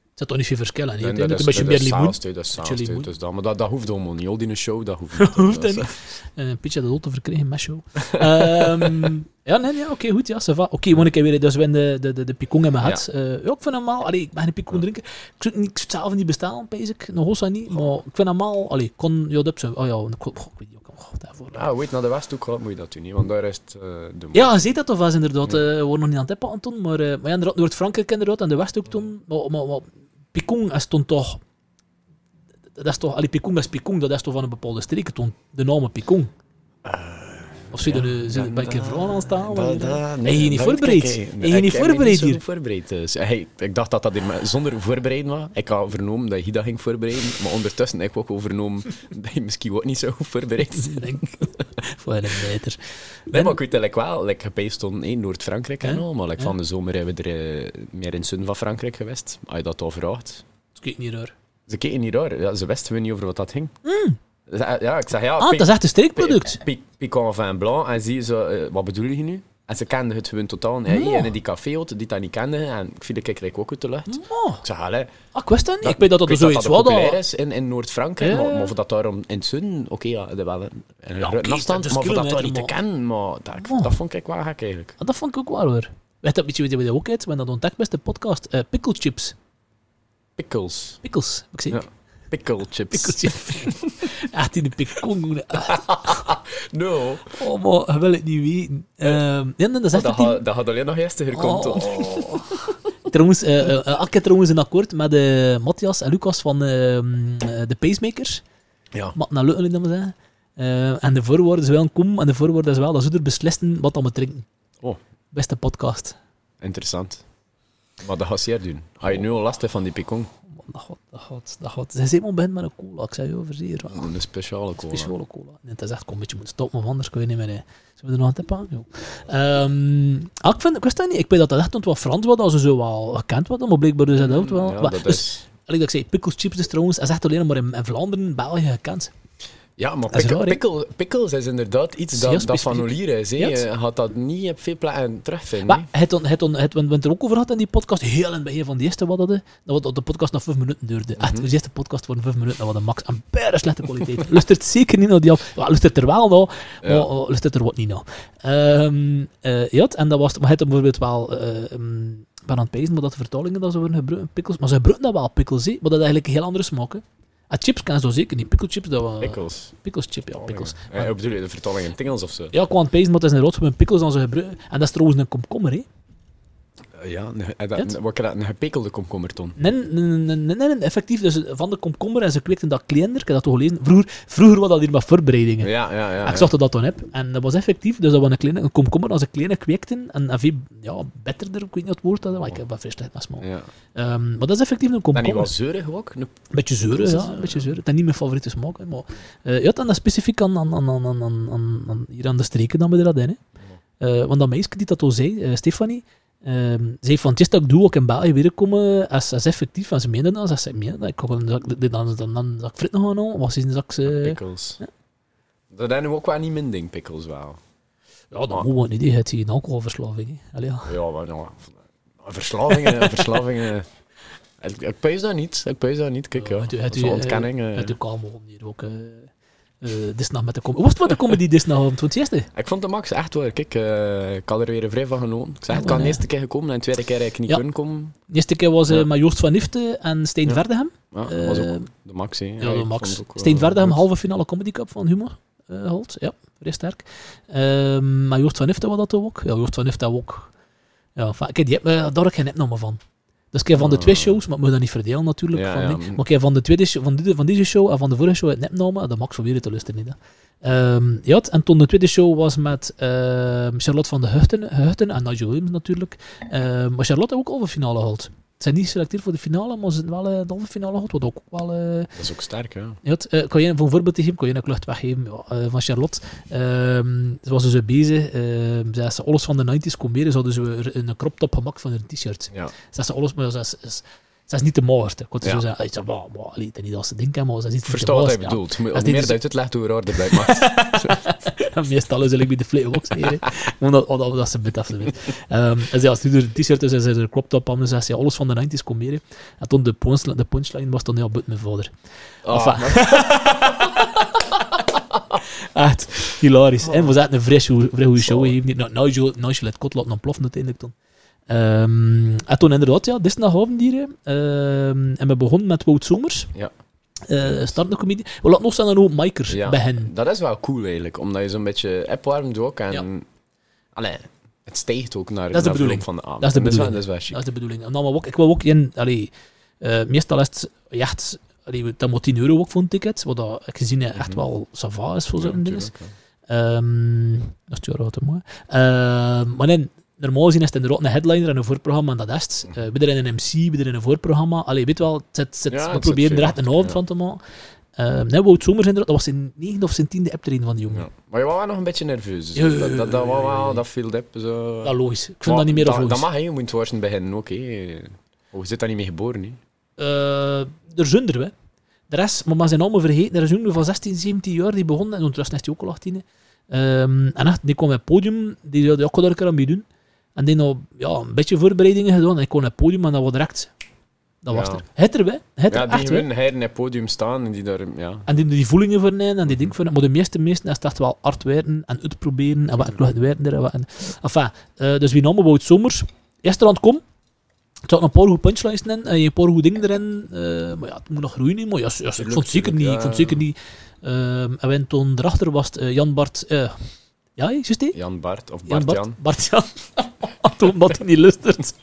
Het zit toch niet veel verschil Uiteindelijk een dat beetje is- meer dat is limoen. Dat is Beetje dus dat, maar dat, dat hoeft allemaal niet. Al die show, dat hoeft [LAUGHS] niet. Hoeft Dat is- niet. Een beetje dat te verkrijgen, met show. [LAUGHS] Ehm, ja, nee, nee, oké, goed, ja. Oké, want ik heb weer dus we de, de, de, de picon in mijn had. Ja. ja, ik vind mal, allee, ik ben een picon drinken. Ik zou, het niet- ik zou het zelf niet bestaan, pees ik, nog niet, maar ik vind mal, allee, kon, ja, dat oh ja, ik weet niet, ook, oh, daarvoor. Ja, weet naar de West ook gaat, moet je dat doen, niet, want daar is het eh, de Ja, je ziet dat toch wel eens inderdaad. eh, we worden nog niet aan het tippen aan toen, maar, eh, maar ja, inderdaad, Noord-Frankrijk inderdaad en de West ook toen. Maar, maar, maar Picon is toen toch... Dat is toch... Allee, Picon is Picon, dat is toch van een bepaalde streek toen. De naam Picon. Of zie je er zit bij een keer vragen aan staan? Dat- je je niet voorbereid? kijk, Heb hey, je ik niet voorbereid zo hier? voorbereid. Dus, hey, ik dacht dat dat maar zonder voorbereiden was. Ik had vernomen dat je dat ging voorbereiden, maar ondertussen heb ik ook al vernomen [LAUGHS] dat je misschien ook niet zo goed voorbereid bent. [LAUGHS] Ik denk, [LAUGHS] voor een meter. Nee, maar ik weet eigenlijk wel, like, gepijst in Noord-Frankrijk en Ja? al, maar like, Ja. van de zomer hebben we er eh, meer in het zuiden van Frankrijk geweest. Als je dat al vraagt. Dat is niet raar. Ze keken niet raar, ja, ze wisten niet over wat dat ging. Ja, ik zeg ja, Ah, dat is echt een streekproduct. pi- Piquant vin blanc. En zie ze, eh, wat bedoel je nu? En ze kenden het gewoon totaal. Hey, Oh. En in die café had die dat niet kenden. En ik vind het kijk ook uit de lucht. Oh, Ik zeg, allee, ah, ik wist dat niet. dat- ik weet dat dat ik er zoiets dat was. dat is in, in Noord-Frankrijk. Ja. Maar, maar voor dat daarom in het zuiden, oké, ja, dat wel een, een Ja, oké, afstand. 20 Maar voor dat daar niet te kennen, maar dat, Oh. dat vond ik wel gek eigenlijk. Ah, dat vond ik ook wel hoor. Weet dat, weet je wat je ook uit? We hebben dat ontdekt bij de podcast. eh pickle chips. Pickles. Pickles, ik gezien. Ja. [LAUGHS] Pickle chips. Pickle chips. Echt in de pikon. No. Oh, maar je wil het niet weten. Ehm ja, nee, dat is Oh, dat, had, dat alleen nog eerst komt. Oh. [LAUGHS] Trouwens, eh, ik heb trouwens een akkoord met eh, Matthias en Lucas van ehm, eh, de Pacemakers. Ja. Mat naar Lutten, dat maar zeggen. Eh, en de voorwoorden is wel een kom, en de voorwoorden is wel dat ze er beslissen wat dan we drinken. Oh. Beste podcast. Interessant. Maar dat gaat zeer doen. Ga je nu al last hebben van die picon? Man, Dat gaat, dat gaat, dat gaat. Ze is helemaal begint met een cola, ik zei je over zeer. Een speciale cola. Speciale cola. Nee, het is echt, kom een beetje moeten stoppen, want anders kun je niet meer. hè. Zullen we er nog een tip aan? Ehm, ah, ik, vind, ik wist dat niet. Ik weet dat dat echt wat Frans was, als ze zo wel gekend worden, maar blijkbaar is dat ook wel. Ja, Maar- dat dus, is... Dat ik zei, pickles chips dus trouwens, is echt alleen maar in, in Vlaanderen, België gekend. Ja, maar is pikkel, raar, hè? pikkel, pickles is inderdaad iets dat, dat van specifiek. olier is. Je gaat dat niet op veel plekken terugvinden. Maar het, on- het, on- het, we het er ook over had in die podcast, heel in het begin van die eerste wat dat, hè, dat de podcast nog vijf minuten duurde. Echt, Mhm. de eerste podcast voor vijf minuten, dat was de max. Een bijna slechte kwaliteit. [LAUGHS] Lustert zeker niet naar die af. Ja, lustert er wel naar, maar Ja. ja. lustert er wat niet naar. Ehm eh, ja, en dat was, maar het bijvoorbeeld wel... ehm, ik ben aan het pijzen, maar dat de vertalingen dat ze worden gebruikt, pickles, maar ze gebruiken dat wel, pickles, hè, maar dat is eigenlijk een heel andere smaak. Ah, chips kan zo zeker niet. Pickle chips, dat was... Pickles. Pickles chip, ja, pickles. Ja, ik bedoel je de vertaling in Tingels of zo? Ja, ik het pijzen, maar het is een rood met pickles dan ze gebruiken. En dat is trouwens een komkommer, hè. Ja, een, eh, dat, wat dat, een gepekelde komkommerton. Nee, nee, nee, nee, effectief. Dus van de komkommer en ze kweekten dat kleiner. Ik heb dat toch gelezen. Vroeger, vroeger was dat hier met voorbereidingen. Ja, ja, ja. En ik zag dat dat toen heb. En dat was effectief. Dus dat was een, kleine, een komkommer als een kleine kweekten. En, en veel ja, betterder, ik weet niet wat het woord dat is, maar ik heb dat vrij slecht met smaak. ja. Ehm, maar dat is effectief een En komkommer. die was zeurig ook. Een- beetje Pickles ja. Een beetje zeuren. Het is niet mijn favoriete smaak. Hè, maar eh ja, dan is specifiek aan, aan, aan, aan, aan, aan, aan- hier aan de streken dan er dat in. Hè. Eh, want dat meisje die dat al zei, eh, Stefanie, Ehm, ze heeft van, het is dat ik doe ook in België weer komen als, als effectief. En ze meenden dat, als ze meenden dat. Ik hoop dan, dan, dan, dan, dan zak frit nog aan. Was is zak ze... Pickles. Dat is nu ook wel niet min ding, pickles wel. Ja, dat moet wel niet. Het is een alcoholverslaving. hè. Allee, ja. Ja, maar ja, verslavingen, [LAUGHS] verslavingen. Ik, ik pees dat niet, ik pees dat niet. Kijk, ja, Het- dat het- is wel het- ontkenning. eh. Het ook allemaal ook. eh eh, Disney met de comedy. Was het met de comedy Disney avond? Het eerste? Ik vond de max echt wel. Kijk, eh, ik had er weer vrij van genomen. Ik Ja, kan de eerste keer gekomen en de tweede keer eigenlijk niet Ja. kunnen komen. De eerste keer was eh Ja. met Joost van Nifte en Steen Ja. Verdegem. Ja, dat was Eh, ook de max. Ja, de max. Steen Verdegem, halve finale Comedy Cup van Humor. eh gehaald. Ja, vrij sterk. Ehm, maar Joost van Nifte was dat ook. Ja, Joost van Nifte ook. Ja, kijk, die heb, eh, daar heb ik geen opname van. Dus ik van de twee shows, maar ik moet dat niet verdelen natuurlijk. Ja, van ja, mm. maar ik heb van, de tweede show, van, die, van deze show en van de vorige show het opname. Dat max weer te luisteren. Niet, hè. Ehm, ja, en toen de tweede show was met ehm, Charlotte van de Huchten, Huchten en Nigel Williams natuurlijk. Ehm, maar Charlotte heeft ook halve finale gehaald. Ze zijn niet geselecteerd voor de finale, maar ze zijn wel eh, de halve finale gehad. Wat ook wel... eh, Dat is ook sterk, ja. ja, het, eh, kan je, voor een voorbeeld te geven, kan je een klucht weggeven van Charlotte. Ehm ze was dus bezig, ehm ze ze alles van de 90s combineren, ze hadden er een crop top gemaakt van hun t-shirt. ja. Ze ze alles, maar ze is, is, niet de mooiste. Ik zo zeggen, ik allee, het is niet als ze denken, maar ze is niet versta wat hij bedoelt. Als meer dus- dat uitlegt hoe raar dat blijkt [LAUGHS] meestal is ik bij de flaybox hier. Omdat omdat dat ze bit af ze Ehm ze als nu een t-shirt is, en ze er een crop top aan, dus ze zei, alles van de 90s combineren. En toen de punchline, de punchline was dan heel but mijn vader. Ah, [LAUGHS] Echt hilarisch. En we zaten een vrij goede, show gegeven. Nou, Nigel, Nigel het kot laten ontploffen uiteindelijk toen. Ehm, en toen inderdaad, ja, dit is naar Havendieren. Ehm, en we begonnen met Wout Somers. Ja. Eh startende comedie. We laten nog staan dan ook Miker Ja. bij hen. Dat is wel cool eigenlijk, omdat je zo'n beetje opwarmt ook. En Ja. Allee, het stijgt ook naar, Dat is de bedoeling. van de avond. Dat is de bedoeling. Dat is wel, dat is wel Dat is de bedoeling. En dan ook, ik wil ook in, allee, eh, meestal is het echt, allee, dat moet 10 euro ook voor een ticket, wat dat, ik gezien echt Mhm. wel sava is voor Ja, zo'n natuurlijk, ja. Ehm dat is het te mooi. Maar nee, normaal gezien is het inderdaad een headliner en een voorprogramma en dat is het. Uh, we erin een MC, we een voorprogramma. Allee, weet wel, het zit, zit, Ja, we proberen er echt een avond ja. van te maken. Ehm nee, Wout Somers inderdaad, dat was zijn negende of zijn tiende app van die jongen. Ja. Maar je was wel nog een beetje nerveus. Dus dat, dat, dat, was wel, dat viel dip. Zo. Ja, logisch. Ik vind Maar dat niet meer of dat, logisch. dat mag, hè. je moet het beginnen ook. Hè. Oh, je zit daar niet mee geboren. Hè. Eh, er zijn er, hè. De rest, maar we zijn allemaal vergeten. Er is een jongen van 16, 17 jaar die begon, en ondertussen is hij ook al 18. Ehm, en echt, die kwam op het podium, die wilde ook daar een keer aan meedoen. En die had ja, een beetje voorbereidingen gedaan. En ik op het podium en dat was direct. Dat was Ja. er. Het er. Het Ja, die gewoon hij in het podium staan en die daar... Ja. En die die voelingen voor nemen en die dingen voor Maar de meeste meesten is het echt wel hard werken en uitproberen en wat ik nog werken er. En wat, en, enfin, eh, dus wie namen Wout Somers. Eerste rand kom. Er zaten een paar goede punchlines in en een paar goede dingen erin. eh, maar ja, het moet nog groeien. Maar ja, ja, ik vond het zeker niet. Ik vond het zeker niet. Ehm, enwen toen erachter was het, eh, Jan Bart. Eh, ja, juist die? Jan Bart of Bart Jan. [LAUGHS] Bart Jan. Toen omdat hij niet lustert. [LAUGHS]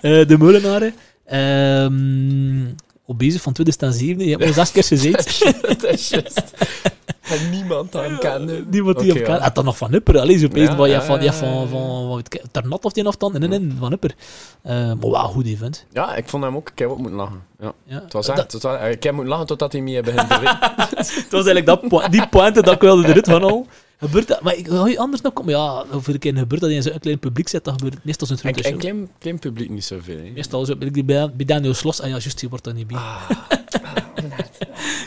Eh, de Molenaren. Ehm op bezig van 2007. Je hebt al zes keer gezeten. [LAUGHS] dat is juist. En niemand aan kende. Niemand die Oké, op ja. kan. Had dat nog van Upper. Allee, zo opeens Ja, van, ja, van, ja, van, van, van, van Ternat of die afstand. En in van Upper. Eh, maar wel goed event. Ja, ik vond hem ook... Ik heb ook moeten lachen. Ja. Ja. Het was Dat- echt... Het was, ik heb moeten lachen totdat hij me begint te. Het was eigenlijk dat, die pointe dat ik wilde eruit gaan al. Gebeurt dat, maar ik, ga je anders nog komen? Ja, een keer gebeurt dat in zo'n klein publiek zit, dat gebeurt het meestal zo'n En, grote en show. klein, klein publiek niet zoveel. Hè. Meestal zo, bij, bij Daniel Slos, en ja, juist, die wordt dan niet bij. Ah, [LAUGHS]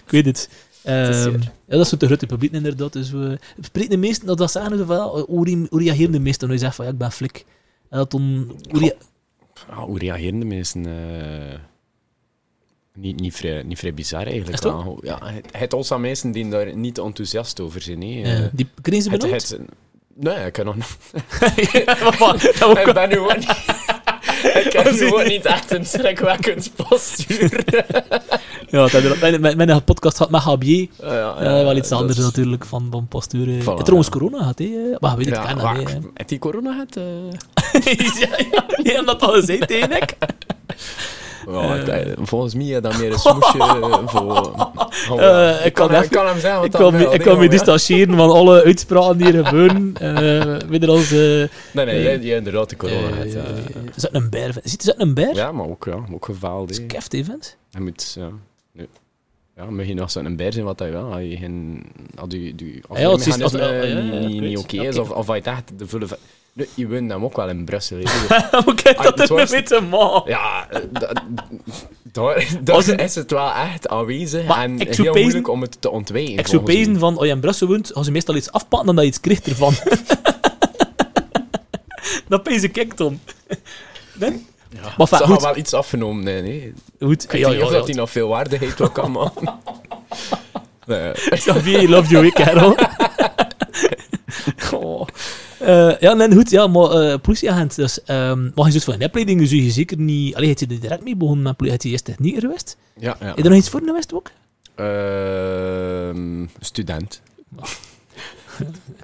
Ik weet het. Zeer. ja, dat is het grote publiek inderdaad. Dus we spreken de meesten, dat, dat zeggen ze wel, hoe, re- hoe reageren de meesten als je zegt van ja, ik ben flik. En dat dan, hoe rea- Ja, hoe reageren de mensen? eh, niet, niet, vrij, niet vrij bizar eigenlijk. Het wel. Ja, het, het ons aan mensen die daar niet enthousiast over zijn. Hè. eh, Eh, die kregen ze het, benoemd? het, nee, ik kan nog niet. [LAUGHS] dat [LAUGHS] Ik ben nu gewoon niet... [LAUGHS] Ik heb gewoon niet echt een schrikwekkend postuur. Ja, dat had- mijn, mijn, mijn podcast had met HB. Ja, ja, Eh, wel iets anders is- natuurlijk van, van postuur. eh. Voilà, En trouwens, ja. corona had, hè? Maar weet ik, Ja, ken dat, die corona gehad? eh? ja, ja, je hebt dat al gezegd tegen ik. Ja, Eh. ik- volgens mij is dat meer een [LAUGHS] smoesje eh, voor... Oh, Eh, ik kan hem- even- ik kan hem zeggen wat Ik kan, me, ik kan me maar distancieren van alle uitspraken die er gebeuren. Eh weet je als... eh Nee, nee, Eh, jij, jij inderdaad de corona eh, had. eh. Is dat een beer? Ziet, is dat een beer? Ja, maar ook, ja, ook gevaald. Dat is keft, hè, vent. Je moet, ja... nee. Ja, mag je nog zo'n beer zijn wat hij wel. Als je geen... Als je, je het is- afweermechanisme als- ja, ja, ja, niet, oké is, of, of als je het echt de volle... Je woont hem ook wel in Brussel. Hoe [LAUGHS] kijk Ah, dat er mee te maken? Ja, da- daar, een- is het wel echt aanwezig Maar en heel moeilijk om het te ontwijken. Ik zou pezen van, als je in Brussel woont, als je meestal iets afpakken, dan dat je iets krijgt ervan. [LAUGHS] dat pees ik echt om. Nee? Ja, Maar ze wel iets afgenomen. Nee, nee. Goed. Ik weet niet of dat hij nog veel waarde heeft kan, man. [LAUGHS] Nee. Xavier, love you, ik, Karel. Eh, ja, nee, goed, ja, maar eh, politieagent, dus, ehm mag je zoiets van een opleiding, dus je zeker niet... Allee, heb je er direct mee begonnen met politie? Heb je eerst technieker geweest? Ja, ja. Heb je er nog iets voor geweest ook? Ehm, student. [LAUGHS]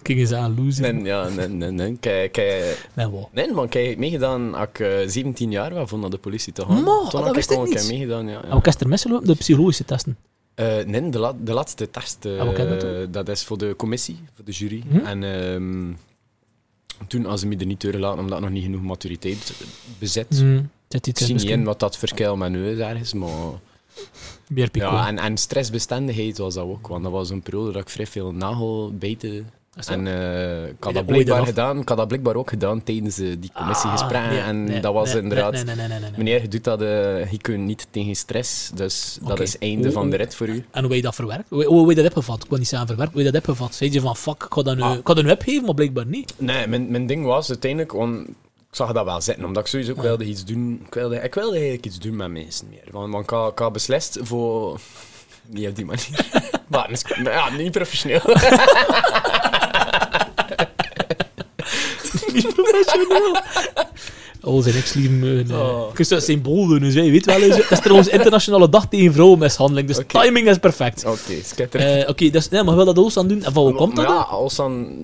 Kijk eens aan, loser. Nee, ja, nee, nee, nee. Kijk, kijk, Nee, wat? nee, man, kijk, ik heb meegedaan als ik eh, 17 jaar was om naar de politie te gaan. Maar, Toen dat heb wist ik niet. meegedaan, ja. En ja. wat is er misgelopen? De psychologische testen. Eh, nee, de, la- de laatste test. En wat je dat dat is voor de commissie, voor de jury. Hm? En ehm, toen hadden ze me er niet doorgelaten omdat ik nog niet genoeg maturiteit bezit. Hmm. Zit Ik zie niet in wat dat verschil met nu is ergens, maar... meer. Ja, en, en stressbestendigheid was dat ook, want dat was een periode dat ik vrij veel nagelbijten... En eh, ik, had dat blijkbaar gedaan, ik had dat blijkbaar ook gedaan tijdens eh, die commissiegesprekken. Ah, nee, en nee, dat was nee, inderdaad... Nee, nee, nee, nee, nee, nee. Meneer, je doet dat, eh, je kunt niet tegen stress, dus dat is het einde van de rit voor u. En hoe heb je dat verwerkt? Hoe, hoe heb je dat opgevat? Ik wil niet zeggen verwerkt, hoe heb je dat opgevat? Zei je van, fuck, ik ga dat nu, Ah. ik ga dat nu opgeven, maar blijkbaar niet. Nee, mijn, mijn ding was uiteindelijk, ik zag dat wel zitten, omdat ik sowieso ook wilde iets doen. Ik wilde, ik wilde eigenlijk iets doen met mensen meer. Want, want ik, had, ik had beslist voor... [LAUGHS] Niet op die manier. [LAUGHS] maar misschien- maar ja, niet professioneel. [LAUGHS] niet professioneel. Oh, zijn ex-lieven. Uh, Oh. Ik dat symbool doen, dus je weet wel eens. Dat is trouwens internationale dag tegen vrouwenmishandeling, dus timing is perfect. Oké, schitterend. Eh, Oké, dus, nee, maar wil dat alles aan doen? En van hoe komt dat? Ja, dan...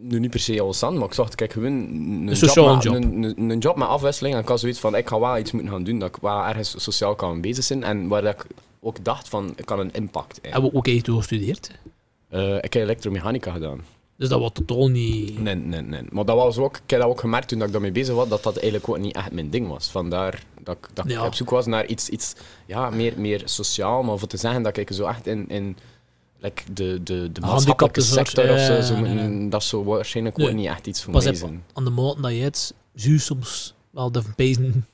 Nu niet per se als dan, maar ik zag, kijk, gewoon een, Een sociale met, job. Een, een, een job met afwisseling. En ik had zoiets van, ik ga wel iets moeten gaan doen dat ik wel ergens sociaal kan bezig zijn. En waar ik ook dacht van, ik kan een impact. En hebben. hoe heb je toen gestudeerd? Eh, ik heb elektromechanica gedaan. Dus dat was totaal niet... Nee, nee, nee. Maar dat was ook, ik heb dat ook gemerkt toen dat ik daarmee bezig was, dat dat eigenlijk ook niet echt mijn ding was. Vandaar dat ik, dat ik op zoek was naar iets, iets ja, meer, meer sociaal, maar voor te zeggen dat ik zo echt in, in like de, de, de maatschappelijke sector of zo, dat zou waarschijnlijk Nee. ook niet echt iets voor Pas mij zijn. aan de maat dat je het soms wel de pezen.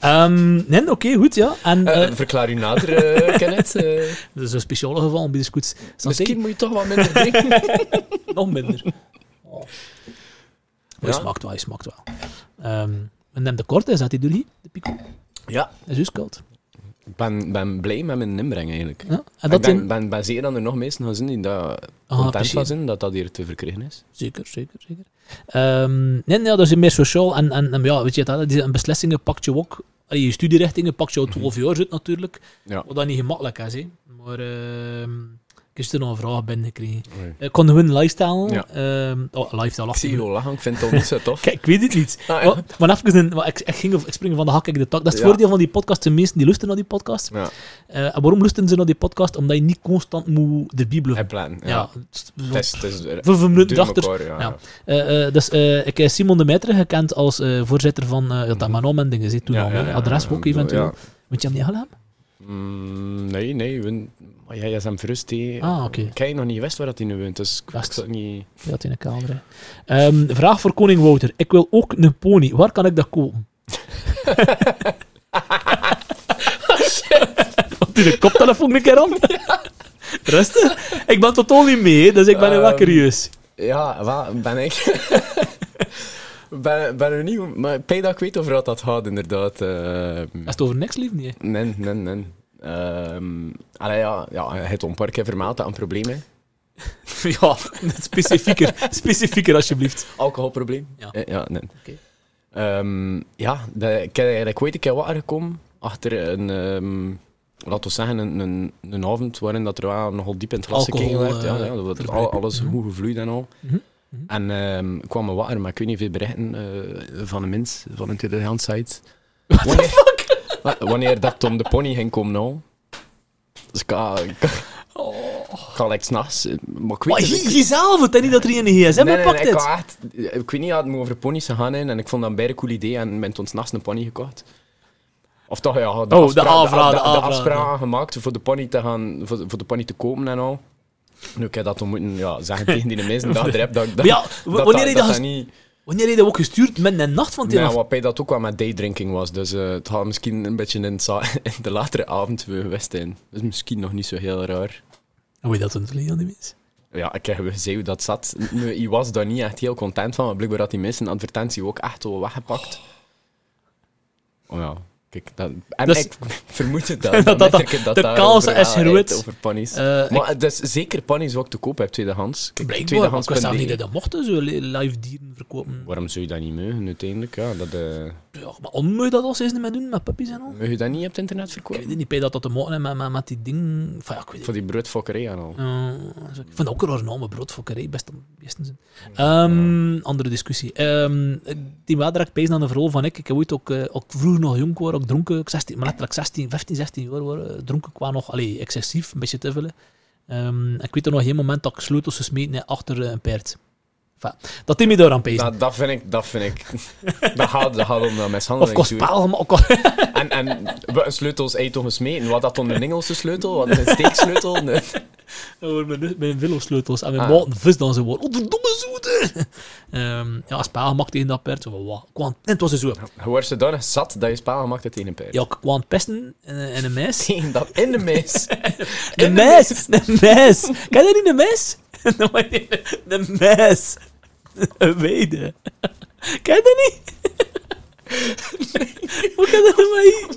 Ehm nee, oké, goed, ja. En Eh, eh, verklaar u nader, eh [LAUGHS] Kenneth. Dat is een speciale geval bij de scoots. misschien moet je toch wat minder drinken. [LAUGHS] Nog minder. [LAUGHS] Oh. Ja. je smaakt wel, je smaakt wel. Ehm en neem de korte, is dat die door hier? De pico? ja, Dat is koud. Ik ben, ben blij met mijn inbreng eigenlijk. Ja. En ik dat ben, in... ben, ben zeker dat er nog mensen gaan zijn die daar Ah, content van zijn, dat dat hier te verkrijgen is. Zeker, zeker, zeker. Ehm nee, nee, dat is meer sociaal. En, en, en ja, weet je, dat, die een beslissingen pak je ook. Allee, je studierichtingen pak je al 12 jaar zit natuurlijk. Ja. Wat dat niet gemakkelijk is, hè. Maar ehm ik heb er nog een vraag binnengekregen. Nee. Ik kon gewoon lifestyle. Ja. ehm oh, lifestyle Ik zie je lachen, ik vind het al niet zo tof. [LAUGHS] Kijk, ik weet het niet. [LAUGHS] Ah, ja. Maar, maar even een, maar ik, ik, ging, ik spring van de hak ik de tak. Dat is het Ja. voordeel van die podcast. De meesten die luisteren naar die podcast. Ja, Eh, waarom luisteren ze naar die podcast? Omdat je niet constant moet erbij blijven. heb plan. Ja. Vijf minuten door achter. ja. Eh, eh, dus eh, ik heb Simon de Meitre gekend als eh, voorzitter van dat mijn naam en dingen zit toen al. Adres ook eventueel. Moet je hem niet gedaan? Mm, nee, nee. We, jij is hem verrust. Ah, oké. Ik heb nog niet wist waar dat hij nu woont, dus ik zou het niet... Ja, het in de kamer. Ehm, vraag voor koning Wouter. Ik wil ook een pony. Waar kan ik dat kopen? [LAUGHS] Wat doe de koptelefoon een keer aan? [LAUGHS] Rustig. Ik ben totaal niet mee, dus ik ben nu wel Ehm, curieus. Ja, wat ben ik? [LAUGHS] ben, ben er niet... Maar ik dat weet over wat dat gaat, inderdaad. ehm. Is het over niks lief niet? nee, nee, nee. Ehm allee, ja, ja, hij heeft al een paar keer vermeld dat een probleem [LAUGHS] ja, specifieker. Specifieker alsjeblieft. Alcoholprobleem. Ja. Eh, ja nee. Oké. Ehm, ja, de, ik heb eigenlijk ooit een keer wat gekomen achter een, ehm, laten we zeggen, een, een, een avond waarin dat er wel nogal diep in het glas gekeken werd. Ja, eh, ja, dat al, alles Mhm. goed gevloeid en al. Mhm, mhm. En ehm, ik kwam me water, maar ik weet niet veel berichten eh, van een mens, van een tweedehands site. Wanneer, Wa- wanneer dat Tom de Pony ging komen nou. Dus ik kan... Ik ik kan like, s'nachts... eh, Maar ik weet Maar het- je, jezelf, het is niet dat er in de gsm Nee, nee, ik, echt, ik weet niet, had me over ponies gegaan in en ik vond dat een bijna cool idee en ben toen s'nachts een pony gekocht. Of toch, ja, de, Oh, de afspraak- de gemaakt voor de pony te gaan, voor, de- voor de pony te kopen en al. Nu, ik heb dat toen moeten ja, zeggen tegen die mensen [LAUGHS] dat ik er heb, dat, dat, Maar ja, w- dat, wanneer je dat, dat... dat niet... Wanneer heb je dat ook gestuurd? Met een nacht van het Ja, wat bij dat ook wel met daydrinking was. Dus eh, het had misschien een beetje [LAUGHS] in, de latere avond we geweest zijn. Dat is misschien nog niet zo heel raar. Hoe je dat verleden aan die mensen? Ja, ik heb gezien hoe dat zat. Nu, hij was daar niet echt heel content van, maar blijkbaar had die mensen een advertentie ook echt wel weggepakt. Oh ja, kijk, dat, en Dus- ik vermoed het [LAUGHS] dat. Dat- dan dat- ik de kans is groot. Over ponies. Eh, maar het is zeker ponies wat ik te koop heb, tweedehands. Kijk, Blijkbaar, tweedehands ik wist niet dat dat mochten, zo li- live dieren verkopen. Waarom zou je dat niet mogen, uiteindelijk? Ja, dat, Ja, maar onmooi dat als ze met doen, met puppies en al. mag je dat niet op het internet Ik verkopen? weet niet bij dat dat te maken met, met, met die ding. Enfin, ja, ik weet Voor die broodfokkerij en al. Uh, ik vind dat ook een naam, broodfokkerij, best een zin. Ehm, Andere discussie. Ehm, die wel direct bezig aan de verhaal van ik. Ik heb ooit ook, eh, ook vroeger nog jong was, ook dronken, ik 16, maar letterlijk 16, 15, 16 jaar eh, dronken qua nog, allee, excessief, een beetje te veel. Ehm, ik weet er nog geen moment dat ik sleutels gesmeten heb achter eh, een paard. Enfin, dat me daar aan pezen. Dat, dat vind ik... Dat, vind ik [LAUGHS] dat, gaat, dat gaat om de Of mishandeling. kost paal, maar ook [LAUGHS] En, en wat sleutels heb je toch gesmeten? Wat dat dan een Engelse sleutel? Wat een steeksleutel? [LAUGHS] Nee. Mijn, mijn en mijn Ah. maten vis dan zo worden. Oh, verdomme zoete! [LAUGHS] Ehm ja, spel gemaakt tegen dat paard. Zo, wat? Kwam- het was dus zo. Je wordt zodanig zat dat je spel gemaakt hebt tegen een paard. Ja, ik kwam pesten en, en een meis. [LAUGHS] Tegen dat in de mees. De mes! [LAUGHS] De mes! Ken je dat niet, de mes? De mes! Een weide. Ken je dat niet? Hoe kan dat nou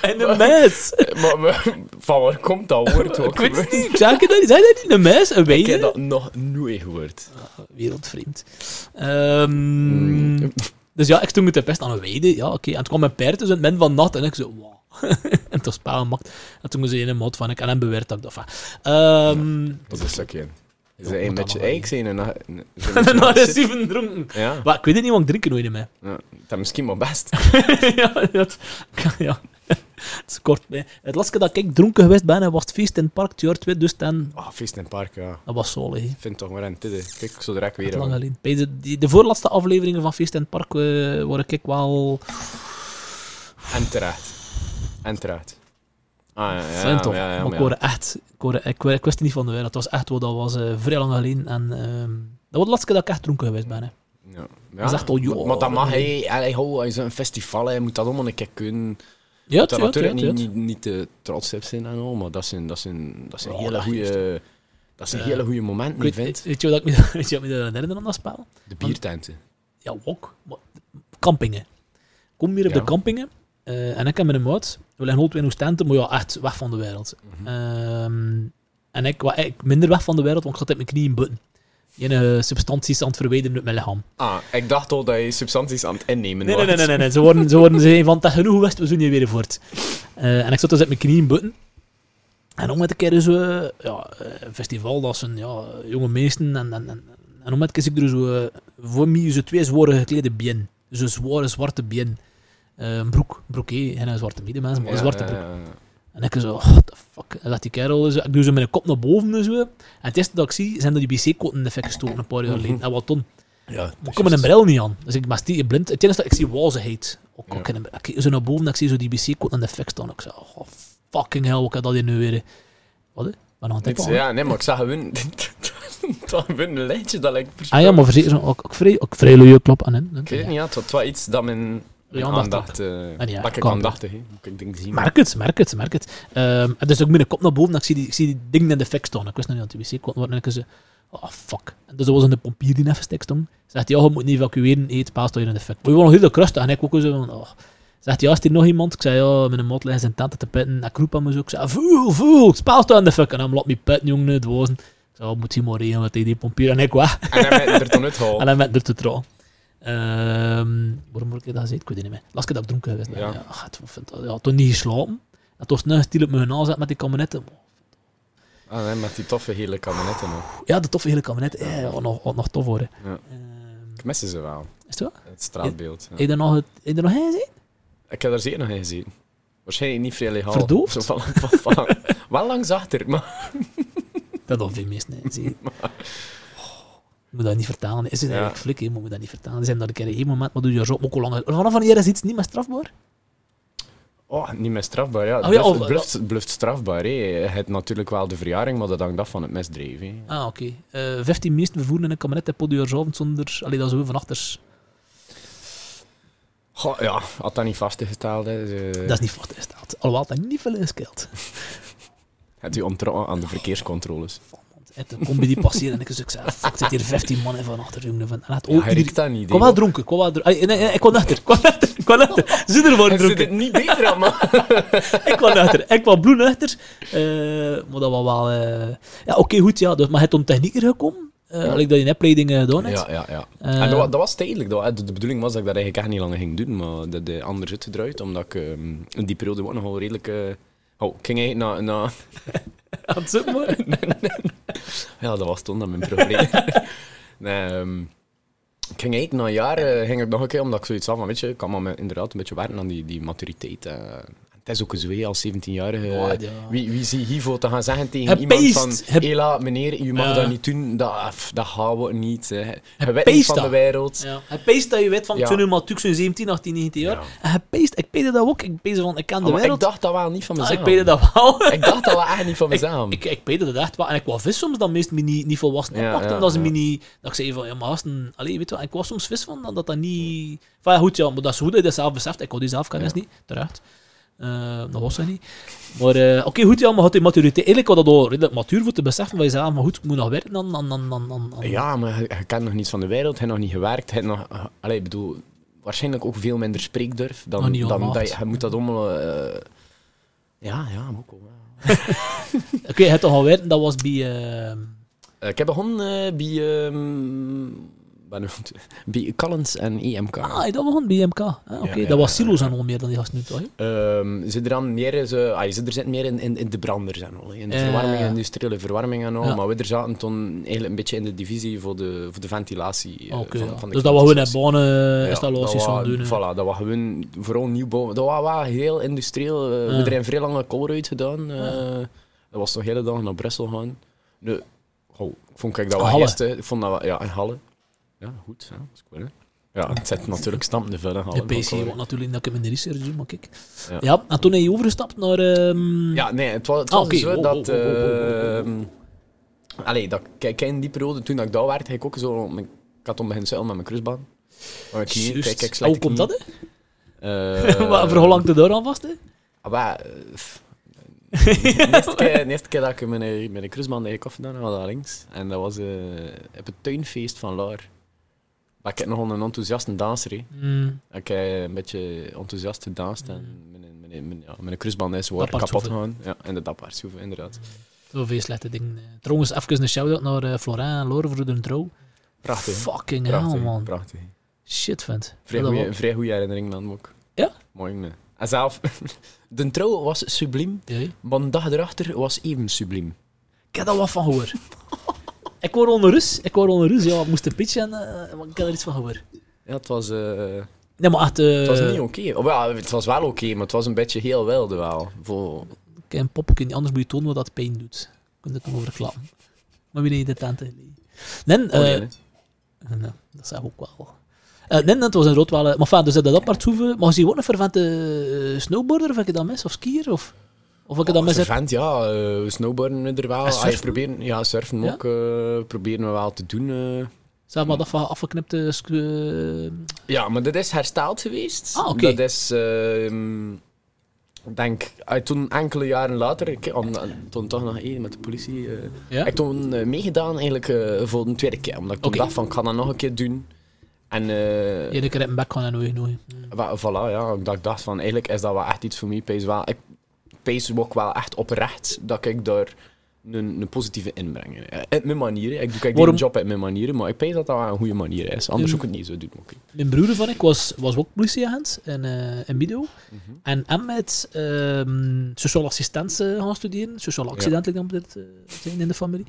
En een mes! maar, maar van waar komt dat woord ook? Ik weet het niet. Je dat je dat niet? Een mes? Een Ik heb dat nog nooit gehoord. Wereldvreemd. Ehm, dus ja, ik stond met de pest aan een weide. Ja, oké. En toen kwam mijn paard dus in het midden van nacht en ik zo, wow. [LAUGHS] en was spel gemaakt. En toen zei een mot van, ik en hem beweert dat ik dat van. Ehm Dat is een stukje. Ja, een moet beetje... allemaal Ik zei een... een- een- En een- dan is even dronken. Ja, Maar ik weet het niet, want ik drink er nooit meer. ja, dat is misschien maar best. [LAUGHS] ja, dat, [LAUGHS] ja. Het is kort. Het laatste dat ik dronken geweest ben, was het feest in het park, het jaar 2000. Oh, feest in het park, ja. Dat was hè. Ik vind het toch maar een tidde. Kijk, zo direct weer. lang. Bij de, die, de voorlaatste afleveringen van Feest in het Park eh word ik wel... En terecht. En terecht. Ah, ja, ja. Vind toch? ja, ja, maar ik ja. hoorde echt... Ik, hoorde, ik, ik wist het niet van de wereld. Het was echt wel... Dat was eh, vrij lang geleden. En ehm, dat was de laatste keer dat ik echt dronken geweest ben. Hè. Ja. Dat is echt al maar, maar dat mag hij. Hij hij zo'n festival, hij moet dat allemaal een keer kunnen. Ja, dat ja, ja, natuurlijk niet, ja. niet, niet te trots op zijn en al, maar dat zijn, dat zijn, dat zijn Oh, hele dat goede. Dat zijn Ja. hele goede momenten, Ik niet weet, je wat ik me, [LAUGHS] weet je wat ik me herinner aan dat spel? De biertenten. Ja, ook. Maar, campingen. Kom hier op Ja. de campingen. eh, en ik heb met een maat. We liggen altijd in Oostende, maar ja, echt weg van de wereld. Mhm. Ehm, en ik was eigenlijk minder weg van de wereld, want ik zat met mijn knieën butten. Geen substanties aan het verwijderen uit mijn lichaam. Ah, ik dacht al dat je substanties aan het innemen Nee, was. nee, nee, nee, nee. Ze worden, ze worden ze van, dat genoeg wist, we doen je weer voort. Eh, en ik zat dus met mijn knieën butten. En om met een keer zo, eh, ja, eh, een festival, dat zijn ja, jonge meesten. En, en, en, en om met een keer zie ik er zo, eh, voor mij zo twee zware geklede bien. Zo'n zware zwarte bien. Eh, een broek, broek, hé. En een zwarte middenmens, maar een Ja, zwarte ja, broek. ja, ja. En ik zo, what the fuck. En dat die kerel, zo, ik doe zo mijn kop naar boven en zo. En het eerste dat ik zie, zijn dat die wc-kotten in de fik gestoken een paar jaar geleden. En wat toen? Ja, Ik kom met een bril niet aan. Dus ik ben stier blind. Het enige dat ik zie wazigheid. Ook, Ja. ook in een, ik kijk zo naar boven en ik zie zo die wc-kot aan de fik staan. Ik zeg, oh, fucking hell, wat kan dat hier nu weer? Wat? hè? Ben nog tippen, Ja, nee, maar ik zag gewoon... [LAUGHS] dat gewoon een lijntje dat ik Ah ja, maar verzekerd zijn ook, ook vrij, ook vrij luie klap aan. Hè. Ik weet niet, ja, het was wel iets dat mijn, mijn aandacht aandacht... eh Ah, dat ik aandachtig, hè. Moet ik zien. Merk het, merk het, merk het. Ehm, en dus ook met een kop naar boven en ik zie die, ik zie die dingen in de fik staan. Ik wist nog niet dat die wc-kot worden. En ik zei, oh fuck. En dus er was een pompier die even stik stond. Zegt hij, ja, je moet niet evacueren, eet, paas je in de fik. Maar we waren nog heel krustig en ik ook zo van, oh. Zegt hij, ja, is er nog iemand? Ik zei, ja, met een mot liggen zijn tenten te pitten. En ik roep aan me zo, ik zei, voel, voel, staat in de fik. En dan laat me pitten, jongen, het was. Ik zei, oh, moet hij maar regelen met die pompier. En ik weg. En hij werd er toen uitgehaald. [LAUGHS] En dan met er te trouw. Ehm waarom word ik dat gezegd? Ik weet het niet meer. Last keer dat ik dronken geweest ben. Ja. Ja. Het- vind dat- ja, toen niet geslapen. En toen snel stil op mijn aanzet met die kabinetten. Ah, nee, met die toffe hele kabinetten nog. Ja, de toffe hele kabinetten. Ja, ja, nog, tof worden. Ja. Ehm, Ik mis ze wel. is het zo? Het straatbeeld. ja. Heb je er nog, het- heb je nog heen gezien? Ik heb er zeker nog in gezien. Waarschijnlijk niet vrij legaal. Verdoofd? Zo van, van, van- [LAUGHS] wel langs achter, maar... Dat meesten heen gezien. Je [LAUGHS] moet dat niet vertalen. Is het eigenlijk flik, hè? maar je moet dat niet vertalen. Er zijn dat een keer een moment, maar doe je zo ook al lang. Vanaf wanneer is iets niet meer strafbaar? Oh, niet meer strafbaar, ja. Oh, ja, Bluft- of- bluft, bluft strafbaar, hè. Je hebt natuurlijk wel de verjaring, maar dat hangt af van het misdrijf, hè. Ah, oké. Eh 15 meesten vervoeren in een kabinet en zonder... Allee, dat is zo van achters. Goh, ja, had dat niet vastgesteld, hè. Ze- Dat is niet vastgesteld. Alhoewel dat niet veel inscheelt. [LAUGHS] Het u onttrokken aan de verkeerscontroles. Kom je die passeren en ik fuck, er zit hier 15 man in van achter, jongen. Van, en Ja, hij ieder- riekt dat niet, Ik hè, wel dronken, ik kwam wel dronken. Nee, nee, ik kwam achter, ik kwam achter, ik kwam achter. [LAUGHS] Zit er worden zit dronken. het niet beter aan, man. [LAUGHS] ik kwam achter. Ik kwam bloed achter. Eh, maar dat was wel... eh, Ja, oké, goed, ja. Dus, maar het om technieker gekomen. Eh Ja. dat je een opleiding gedaan hebt. Ja, ja, ja. En dat, dat was tijdelijk. Dat, de, de bedoeling was dat ik dat eigenlijk echt niet langer ging doen, maar dat de anders uitgedraaid, omdat ik ehm, in die periode ook nogal redelijk... oh, ik ging eigenlijk naar... naar [LAUGHS] Het zoeken, maar. [LAUGHS] ja, dat was toen dan mijn probleem. [LAUGHS] nee, ehm, ik ging eigenlijk na een jaar eh, ging ik nog een keer, omdat ik zoiets had van, weet je, ik kan maar inderdaad een beetje werken aan die, die maturiteit. eh. Het is ook een zwee als 17-jarige. Oh, ja. Wie, wie zie hiervoor te gaan zeggen tegen Hij iemand peest. van... Hij- Hela, meneer, u mag Ja. dat niet doen. Dat, dat gaan we niet. Je Hij weet niet peest van de dat. wereld. Ja. Hij peest dat je weet van, Ja. ik ben nu maar natuurlijk zo'n 17, 18, 19 jaar. Ja. En hij peest, ik peesde dat ook. Ik peesde van, ik ken Ah, de maar wereld. ik dacht dat wel niet van Ah, mezelf. ik dat wel. [LAUGHS] Ik dacht dat wel echt niet van [LAUGHS] mezelf. Ik, ik peesde dat echt wel. En ik was vis soms dat meest me niet, niet volwassen ja, dat ze ja. me niet... Dat ik zei van, ja, maar gasten... Allee, weet je wat, ik was soms vis van dat dat, dat niet... Ja, goed, ja, maar dat is goed dat je dat zelf beseft. Ik had die zelfkennis Ja. niet, terecht. Eh, dat was hij niet. Maar eh, oké, goed, ja, maar had die maturiteit... Eigenlijk was dat al redelijk matuur voor te beseffen van jezelf, maar goed, ik moet nog werken dan... dan, dan, dan, dan, Ja, maar je, je kent nog niets van de wereld, je hebt nog niet gewerkt, je hebt nog... uh, allee, ik bedoel, waarschijnlijk ook veel minder spreekdurf dan, dan dat je, je moet dat allemaal... ja, ja, maar ook wel. [LAUGHS] Oké, je hebt toch al werken, dat was bij... ik heb begonnen bij... ehm, ben nu- bij Collins en EMK. Ah, dat begon bij MK. Ah, Oké, dat was silo's en al meer dan die gasten nu, toch? Ehm, zit er meer, zo, ah, zit er zit meer in, in, in de branders en al, in de Ja, verwarming, industriële verwarming en al. Maar we er zaten toen eigenlijk een beetje in de divisie voor de, voor de ventilatie. eh, Oké, van, ja. van de Dus dat was gewoon baneninstallaties dat van wa- doen. Voilà, dat was gewoon vooral nieuwbouw. Dat was heel industrieel. eh, We hebben er een vrij lange kool uit gedaan. eh. Dat was nog hele dag naar Brussel gaan. Nu, oh, vond ik dat wel gisteren. Ik vond dat wel, ja, in Halle. Ja, goed. Ja, dat is cool, hè. Ja, het zit natuurlijk stampende verder. De PC, wat natuurlijk dat ik in de research doe, maar kijk. Ja. Ja, en toen heb je overgestapt naar... ehm, Ja, nee, het was, het Ah, was zo Oh, dat... oh, oh, Allee, dat, kijk, in die periode, toen ik daar werd, heb ik ook zo... Ik had toen beginnen zeilen met mijn cruisbaan. Maar mijn kijk, ik Ah, slechte Hoe komt dat, hè? Eh, [LAUGHS] Wat, voor hoe lang te daar aan vast, hè? Ah, maar, eh, f- [LAUGHS] de, eerste keer, de eerste keer dat ik mijn, mijn cruiseband heb gedaan heb, was dat links. En dat was eh, op het tuinfeest van Laar. Maar ik heb nog een enthousiaste danser. hè. Hmm. Ik heb een beetje enthousiast gedanst en mijn, mijn, mijn, ja, mijn cruiseband is waar Apart kapot gegaan. Ja, en de apart inderdaad. Zoveel slechte dingen. eh. Trouwens, even een shout-out naar eh, Florijn en Lore voor hun trouw. Prachtig. Fucking hell, Prachtig, man. prachtig. Shit, vent. Vrij goeie, wel- vrij goede herinnering dan ook. Ja? Mooi, nee. En zelf, [LAUGHS] de trouw was subliem, Ja, maar de dag erachter was even subliem. Ik heb daar wat van gehoord. [LAUGHS] ik word onder rust. Ik onder rust. Ja, ik moest een pitch en eh, ik heb er iets van gehoord. Ja, het was... eh, Nee, maar echt... eh, Het was niet oké. Ja, het was wel oké, maar het was een beetje heel wilde wel. Voor... Een popje, anders moet je tonen wat dat pijn doet. Ik kan het over. Maar wie de tenten gelegen. Nee, Oh, eh, nee, hè. nee, dat ik ook wel. Eh nee, het was een rood wel. Maar enfin, dus dat dat apart hoeven. Maar zie je ook een vervente eh, snowboarder, of heb je dat mis? Of skier? Of, of heb je dat mis? Ja. eh, snowboarden er wel. En Ah, surfen? proberen, ja, surfen Ja? ook. eh, proberen we wel te doen. eh. Zeg maar dat van afgeknipte... Ja, maar dat is hersteld geweest. Ah, oké. Dat is... ehm, ik denk, toen enkele jaren later, ik, toen toch nog één met de politie, ja? heb ik toen meegedaan eigenlijk voor de tweede keer. Omdat ik toen dacht van, ik ga dat nog een keer doen. En Eén keer in mijn bek gaan en nooit, Voilà, ja. Dat ik dacht van, eigenlijk is dat wel echt iets voor mij. Pees wel, ik pees ook wel echt oprecht dat ik daar een, een positieve inbreng. Eh, Op mijn manier. Ik doe kijk Waarom- die job op mijn manier, maar ik pees dat dat wel een goede manier is. Anders ook het niet zo doen. oké. Mijn broer van ik was, was ook politieagent in, eh in Bido. Mhm. En hem met ehm sociaal assistent eh, gaan studeren. Sociaal accident, like dan het eh, zijn in de familie.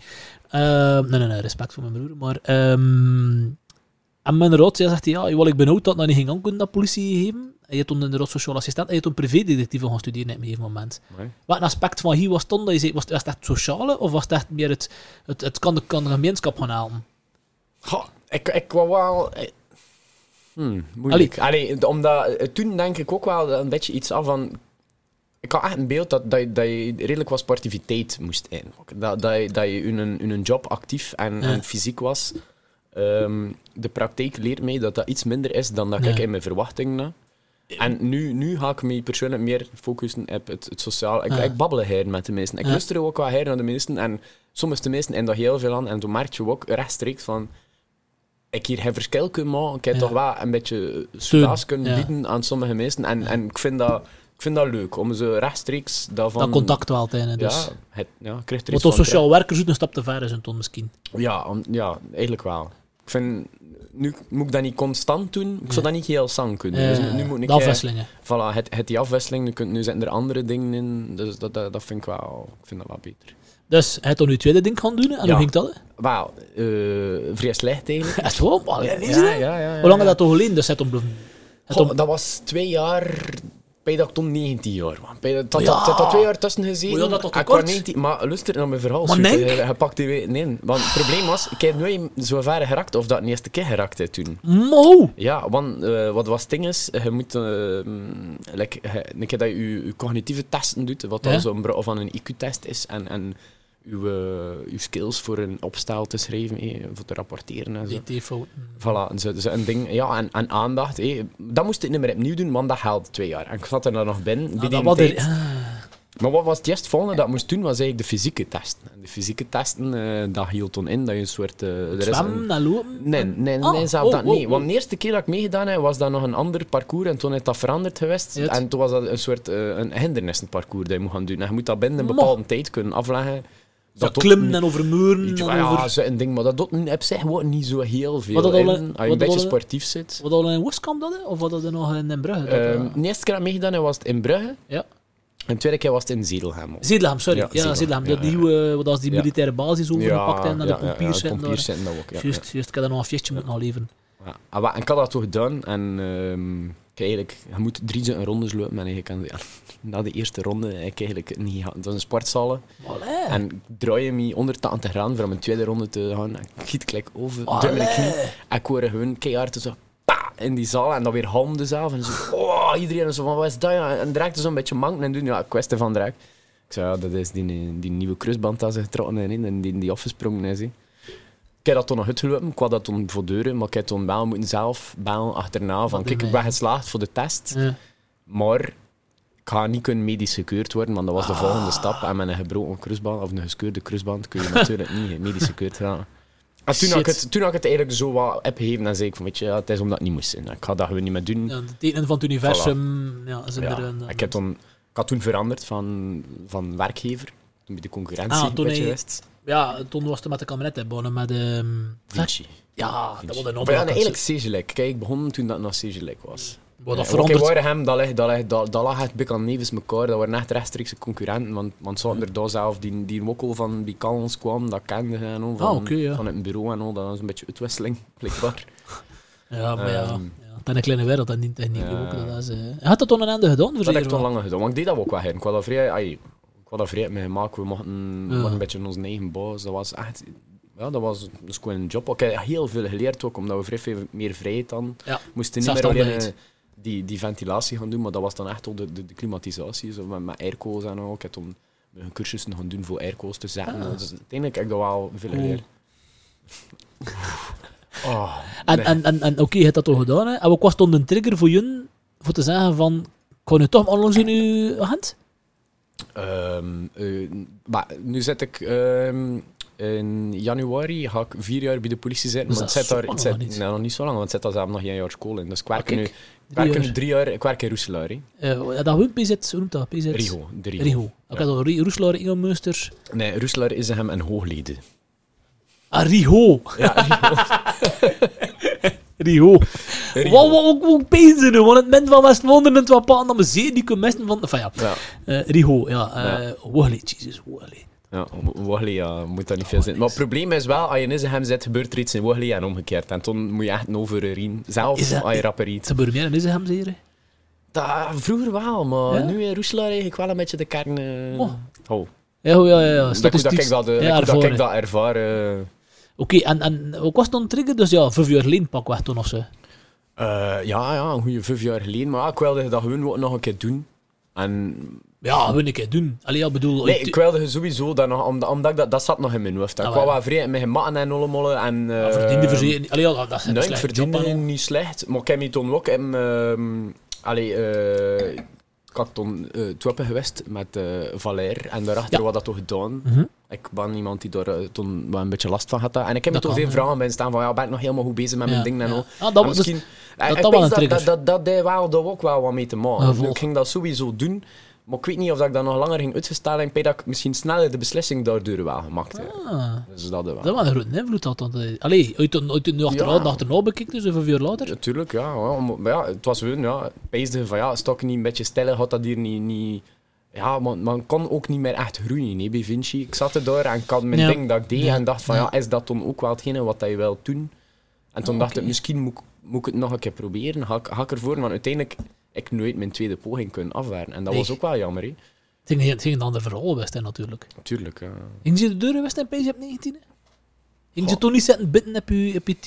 Ehm, nee, nee, nee, respect voor mijn broer. Maar, ehm en mijn rood zegt hij, ja, ik ben oud dat nou niet ging aankomen dat politie geven. En je hebt toen inderdaad sociaal assistent en je hebt toen privédetectieve gaan studeren op een gegeven moment. Nee. Wat een aspect van hier was toen dat je zei, was het, echt sociale of was het echt meer het, het, het kan, de, kan de gemeenschap gaan halen? Goh, ik, ik wou wel... eh, Hmm, moeilijk. Allee, omdat, eh, toen denk ik ook wel een beetje iets af van... ik had echt een beeld dat, dat, je, dat je redelijk wat sportiviteit moest inpakken. Dat, dat je, dat je in een, in een job actief en, en fysiek was. Ehm, de praktijk leert mij dat dat iets minder is dan dat ik in mijn verwachtingen had. En nu, nu ga ik me persoonlijk meer focussen op het, het sociaal. Ik, ik babbel hier met de meesten. Ik luister ook wel her naar de meesten. En soms de meesten en dat heel veel aan. En toen merk je ook rechtstreeks van... Ik hier geen verschil kunnen maken. Ik heb toch wel een beetje steun kunnen bieden aan sommige meesten. En, en ik vind dat ik vind dat leuk om ze rechtstreeks daarvan... Dat contact wel te dus. Ja, het, ja, krijgt er Want als sociaal werker doet een stap te ver is een ton misschien. Ja, ja, eigenlijk wel. Ik vind... Nu moet ik dat niet constant doen. Ik zou dat niet heel sang kunnen. dus nu moet ik, de afwisselingen. Voilà, het, het die afwisseling. Nu, nu zitten er andere dingen in. Dus dat, dat, dat vind ik wel, ik vind dat wel beter. Dus hij dan nu tweede ding gaan doen. En hoe ging dat? Wauw, uh, vrij slecht eigenlijk. [LAUGHS] Het wel? Ja, ja, ja, ja, Hoe lang had dat toch geleden? Dus het om... dat was twee jaar bij dat ik toen 19 jaar was. Dat, ja. twee jaar tussen gezien. Maar dat tot kort? 19, maar luister naar mijn verhaal. Maar nee. Je, pakt die Nee, want het probleem was, ik heb nooit zo ver geraakt of dat de eerste keer geraakt toen. Mo! Ja, want uh, wat was het ding is, je moet, uh, like, een keer dat je je, cognitieve testen doet, wat dan ja? zo'n of een IQ-test is, en, en uw, uh, uw skills voor een opstel te schrijven, eh, voor te rapporteren en zo. IT-fouten. Voilà, zo, zo een ding. Ja, en, en aandacht. Eh. Dat moest ik niet meer opnieuw doen, want dat helpt twee jaar. En ik zat er dan nog binnen. Ah, bij die tijd. Maar wat was het eerst volgende dat moest doen, was eigenlijk de fysieke testen. En de fysieke testen, uh, dat hield toen in dat je een soort... Uh, Zwemmen en lopen? Nee, nee, oh, nee zelf oh, dat oh, niet. Want de eerste keer dat ik meegedaan heb, was dat nog een ander parcours en toen is dat veranderd geweest. En toen was dat een soort uh, een hindernissenparcours dat je moet gaan doen. En je moet dat binnen een bepaalde tijd kunnen afleggen. Dat klimmen en over muren. Ja, over... zo een ding, maar dat doet op zich wordt niet zo heel veel. Wat in, als je een beetje sportief zit. Wat al in Woestkamp dat, of wat dat er nog in Brugge? Um, de eerste keer dat meegedaan was het in Brugge. Ja. En de tweede keer was het in Zedelham. Zedelham, sorry. Ja, ja Zedelham. Ja, die, uh, wat als die militaire basis overgepakt en naar de pompiers zitten. Daar ook. Juist, juist. Ik had er nog een feestje moeten leveren. Ja. Ah, en ik had dat toch gedaan. En um, eigenlijk, je moet drie rondes lopen. En je kan, [LAUGHS] na de eerste ronde ik eigenlijk niet Dat is een sportzaal. En ik draai me 180 graden voor mijn tweede ronde te gaan. En ik giet gelijk over, door mijn knie. En ik hoor gewoon keihard zo in die zaal en dan weer handen zelf. En zo, oh, iedereen zo van, wat is dat? Ja? En direct zo een beetje manken en doen. Ja, kwestie van direct. Ik zei, ja, dat is die, die nieuwe kruisband dat ze getrokken in en die, die afgesprongen is. He. Ik heb dat toen nog uitgelopen, ik had dat toen voor deuren, maar ik heb toen wel moeten zelf bellen achterna van, kijk, ik ben geslaagd voor de test, ja. maar ik ga niet kunnen medisch gekeurd worden, want dat was de ah. volgende stap. En met een gebroken kruisband, of een gescheurde kruisband, kun je natuurlijk niet [LAUGHS] medisch gekeurd gaan. En toen had, ik het, toen had ik het eigenlijk zo wat opgegeven en zei ik van, weet je, ja, het is omdat het niet moest zijn. Ik ga dat gewoon niet meer doen. Ja, de tekenen van het universum voilà. ja, zijn er een, ik, heb toen, ik had toen veranderd van, van werkgever, de concurrentie ah, toen een beetje Ja, toen was het met de kabinet begonnen met de... Um, Vinci. Ja, Vinci. dat was een andere... Ja, eigenlijk Segelec. Kijk, ik begon toen dat nog Segelec was. Wat dat hem, dat, lag, dat, lag, dat, dat lag echt bik aan nevens elkaar. Dat waren echt rechtstreekse concurrenten. Want, want zaten er daar zelf, die, die wokkel van die ons kwam, dat kende hij en van, ah, okay, ja. van het bureau en al. Dat was een beetje uitwisseling, [LAUGHS] blijkbaar. ja, maar ja. Um, ja. Dat een kleine wereld, dat niet, dat niet ja. dat is, uh... Had dat toen een einde gedaan? Dat heb ik toen langer gedaan, want ik deed dat ook wel her. Ik was dat vrij, ay, ik was dat vrij mee gemaakt. We mochten, een beetje onze eigen baas. Dat was echt... Ja, dat was dus gewoon een job. Ik heb heel veel geleerd ook, omdat we vrij veel meer vrijheid dan ja. moesten. Niet meer alleen die, die ventilatie gaan doen, maar dat was dan echt al de, de, de klimatisatie, zo met, met airco's en al. Ik heb toen een cursussen gaan doen voor airco's te zetten. Ah. Dus uiteindelijk heb ik dat wel veel geleerd. [LAUGHS] oh, en en, en, en oké, okay, je hebt dat toch gedaan. Hè? En wat was dan een trigger voor jullie voor te zeggen van, kan je toch onlangs in uw hand? Um, uh, maar nu zet ik... Um, in januari ga ik vier jaar bij de politie zitten. Want zit daar, zit, nee, nog niet zo lang, want zit daar nog een jaar school in. Dus ik werk, nu, ik werk nu drie jaar, ik werk in Roeselaar. Uh, ja, dat hoe PZ, hoe noemt dat? PZ? Rigo. De Rigo. Rigo. Oké, okay, ja. Roeselaar, Ingelmeusters. Nee, Roeselaar is hem een hoogleden. Ah, Rigo. Ja, Rigo. [LAUGHS] Riho. Wat ook ook pezen nu, want het moment van West-Londen het wat paden naar mijn zee, die kunnen van... Enfin ja, ja. Uh, ja. Uh, ja. Jesus, Wally. Ja, Wally ja, moet dat niet veel zijn. Maar het probleem is wel, als je in hem zit, gebeurt er iets in Wally en omgekeerd. En toen moet je echt over. Zelf als je rapper iets. Ze gebeurt meer in zeer? Dat, vroeger wel, maar ja? nu in Roeselaar eigenlijk wel een beetje de kern... Uh... Oh. oh. Ja, ja, ja. ja. Dat, dat, ik dat, uh, Oké, okay, en, en ook was het dan trigger? Dus ja, vijf jaar geleden pak weg toen of zo? Uh, ja, ja, een goede vijf jaar geleden. Maar ik wilde dat gewoon nog een keer doen. En Ja, wil ik het doen. Allee, ja, bedoel... Nee, ik- wilde sowieso dat nog, omdat, ik dat, dat zat nog in mijn hoofd. Ik Ah, wou wel. wel vrij met gematten en ollemollen en... ja, eh, verdiende verzekering... Allee, ja, dat is een Nee, ik verdiende niet slecht, maar ik heb me toen ook in... ehm allee, eh, ik had toen eh Twippen geweest met eh Valer en daarachter Ja. wat dat toch gedaan. Mhm. Ik ben iemand die daar eh, toen wel een beetje last van had. En ik heb me kan, veel ja. vragen bij staan van, ja, ben ik nog helemaal goed bezig met mijn Ja, dingen en al. Ah, dat En was- misschien... dat- ik dat dat, dat, dat, dat deed wel, ook wel wat mee te maken. Ik ging dat sowieso doen, maar ik weet niet of dat ik dat nog langer ging uitgesteld en dat ik misschien sneller de beslissing daardoor wel gemaakt heb. Ah, Dus dat wel. dat was een grote invloed. Dat, dat, eh, allee, uit de, uit de nu achterna, Ja. achterna bekijkt, dus zoveel jaar later. Natuurlijk, ja, ja. Maar ja, het was gewoon, ja, peesde van ja, stok niet een beetje stiller, had dat hier niet... niet ja, man, man kon ook niet meer echt groeien hè, bij Vinci. Ik zat er door en ik had mijn Ja. ding dat ik deed en dacht van Ja. is dat dan ook wel hetgene wat je wilt doen? En toen Ah, dacht ik, misschien moet, ik- moet ik het nog een keer proberen. Ga ik, ga ik ervoor, maar uiteindelijk ik nooit mijn tweede poging kunnen afwerken. En dat Nee. was ook wel jammer, hè. Het ging, het ging een ander verhaal best, hè, natuurlijk. Natuurlijk, ja. Ging ze de deuren west en op 19? hè? Ging Goh. toen niet zitten bitten op je, op je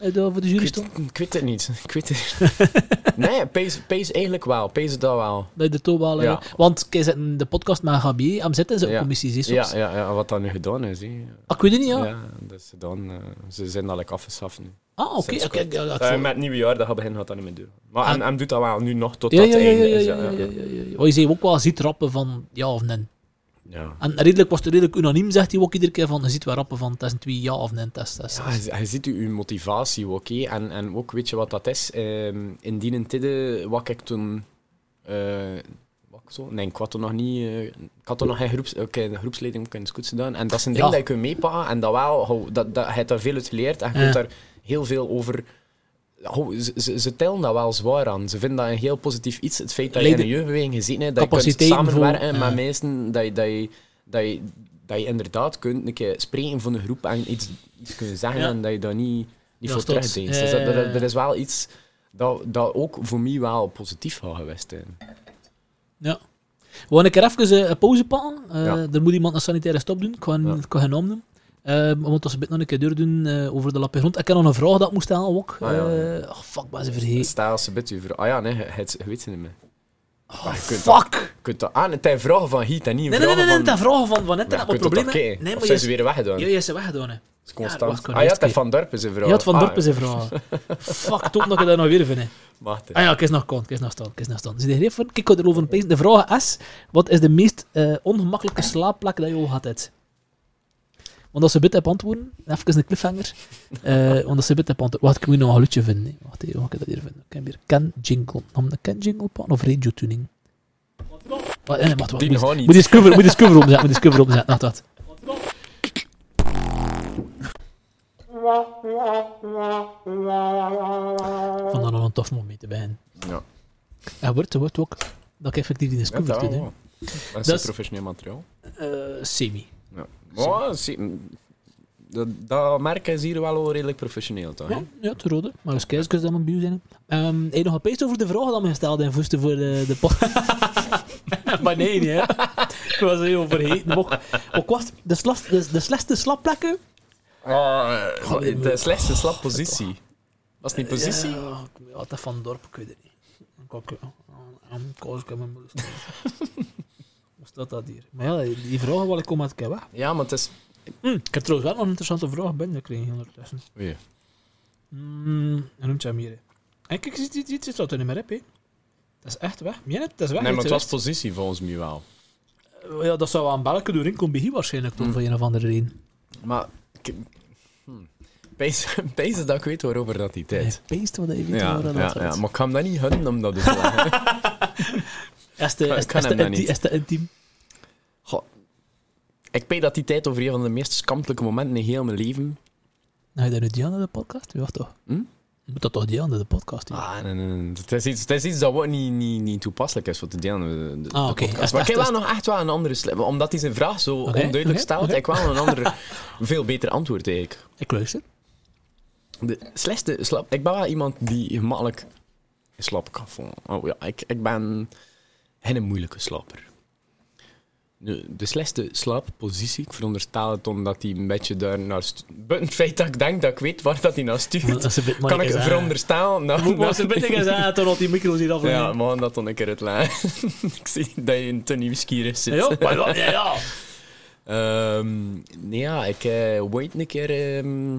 Eh, daar voor de jury Ik stond? weet, ik weet het niet. Ik weet het [LAUGHS] Nee, pees, pees eigenlijk wel. Pees dat wel. Je er toch wel... Ja. Want kijk, ze zitten de podcast met HB aan zitten in zijn Ja. commissies, soms. Ja, ja, ja, wat dat nu gedaan is. Hè. Ah, ik weet het niet, ja. Ja, dat is gedaan. eh, ze zijn dat like afgeschaft nu. Ah, oké. Oké, kort. ja, Eh, met het nieuwe jaar, dat gaat beginnen, gaat dat niet meer doen. Maar Ah. en, en doet dat wel nu nog tot Ja, dat ja, ja, einde ja, is. ja, ja, je zei ook wel ziet rappen van ja of nee. Ja. En redelijk was het redelijk unaniem, zegt hij ook iedere keer van je ziet wel rappen van het is een twee ja of nee test. test. Ja, je, ziet je, motivatie ook. En, en ook, weet je wat dat is? Ehm, in wat ik toen... eh, wat zo? Nee, ik had toen nog niet... eh, ik had toen nog geen groeps, oké, de groepsleiding ook in de gedaan. En dat is een ding Ja. dat je kunt meepakken. En dat wel, hou, dat, dat, je hebt daar veel uit geleerd. En je kunt daar heel veel over... ze, ze, ze tellen dat wel zwaar aan. Ze vinden dat een heel positief iets. Het feit dat je in een jeugdbeweging gezeten hebt, dat je kunt samenwerken ja. met mensen, dat je, dat, je, dat, je, dat je inderdaad kunt een keer spreken van een groep en iets, iets kunnen zeggen Ja. en dat je dat niet, niet Ja, voor. Ja, Dus dat, is wel iets dat, dat ook voor mij wel positief gaat geweest zijn. Ja. We gaan een keer even eh, een pauze pakken. Eh, Ja. Er moet iemand een sanitaire stop doen. Ik ga, Ja. ik ga geen naam noemen. Eh, we moeten een nog een keer doordoen eh, over de lappe grond. Ik heb nog een vraag dat ik moest stellen ook. Ah, ja, ja. Eh, oh, fuck, ben ze vergeten. Stel als ze bid u voor... Ah ja, nee, je, je weet ze niet meer. Oh, Maar je kunt fuck! Je kunt dat aan. Het zijn vragen van Heat en niet Nee, nee, nee, nee, vragen nee, van... dat vragen van, van net. Ja, dat het probleem dat. Nee, of maar zijn je ze weer weggedaan? Ja, ze weggedaan. Dat is Ja, constant. dat gewoon ah ja, het. Van Dorp is een vraag. Je had van Ah, Dorpen zijn vragen. [LAUGHS] Fuck, top dat je dat nog weer vindt. Wacht, Ah ja, is nog kant, is nog staan, is nog staan. Zie je hier voor? Kijk, ik erover pezen. De vraag is, wat is de meest eh, ongemakkelijke slaapplek dat je al gehad hebt? Want als ze bit heb antwoorden, even een cliffhanger. Eh want als ze bit heb antwoorden, wacht, ik moet nog een geluidje vinden. Wacht even, wat kan ik dat hier vinden? Ik heb hier Ken Jingle. Nam de Ken Jingle pakken of Radio Tuning? Wat, eh, wacht, wacht, Die moet, nog niet. moet die cover, moet die cover opzetten, moet die cover opzetten. Wacht, wacht. Vond dat nog een tof moment bij hen. Ja. Ja, wordt, wordt ook dat ik effectief die Ja, discover dat doe. Dat is professioneel materiaal. Eh, semi. Zie- dat, dat merk is hier wel redelijk professioneel, toch? Ja, ja, te rode. Maar als kijkers dat mijn buur zijn. Ehm heb je nog gepeest over de vragen die me gesteld hebben voesten voor de, de pot? [LAUGHS] maar nee, niet, hè. Ik was heel vergeten. Ook was de, slas, de, de slechtste slapplekken? Ah, eh, de slechtste slappositie. Was het niet positie? Ja, ja, dat van dorp, ik weet het niet. Ik ook, ja. Een koos, ik heb [LAUGHS] staat dat hier? Maar ja, die vragen wil ik komen uit weg. Ja, maar het is... Hm, ik heb trouwens wel nog een interessante vraag binnengekregen ondertussen. Oei. Mm, hoe noemt je hem hier? En kijk, ziet iets, iets staat er niet meer op. Dat is echt weg. Meen het? Dat is weg. Nee, maar het was is positie volgens mij wel. weg. Ja, dat zou wel een belletje doorheen komen bij hier waarschijnlijk, toch, Hm. van een of andere reden. Maar... ik-. Pees [LAUGHS] pees dat ik weet waarover dat die tijd. peest wat hij weet Ja, waar dat ja, ja, maar ik kan hem dat niet gunnen om dat te zeggen. [LAUGHS] Is de, Ik is, kan is, hem de dat inti- niet. is de intiem? Goh, ik weet dat die tijd over een van de meest schampelijke momenten in heel mijn leven... Nou, je dat nu die aan de podcast? Ja, toch? Hm? Je moet dat toch die aan de podcast? Ah, nee, nee, nee. Het, is iets, het is iets dat niet, niet, niet toepasselijk is voor delen. De, de Ah, oké. Maar ik heb wel nog echt wel een andere... Omdat hij zijn vraag zo onduidelijk oké, stelt, ik wel een andere, [LAUGHS] veel beter antwoord eigenlijk. Ik luister. De slechtste slap... Ik ben wel iemand die gemakkelijk in slaap kan vallen. Oh ja, ik, ik ben geen moeilijke slaper. De slechtste slaappositie, ik veronderstel het omdat hij een beetje daar naar... stu- Buiten het feit dat ik denk dat ik weet waar dat hij naar stuurt, is een kan ik veronderstellen... Nou, was het een beetje gezegd totdat die micro's hier af Ja, man, dat dan een keer uitleggen. [LAUGHS] ik zie dat je in te nieuwsgierig zit. Ja, maar ja, ja. [LAUGHS] Ehm, nee, ja, ik ooit een keer ehm,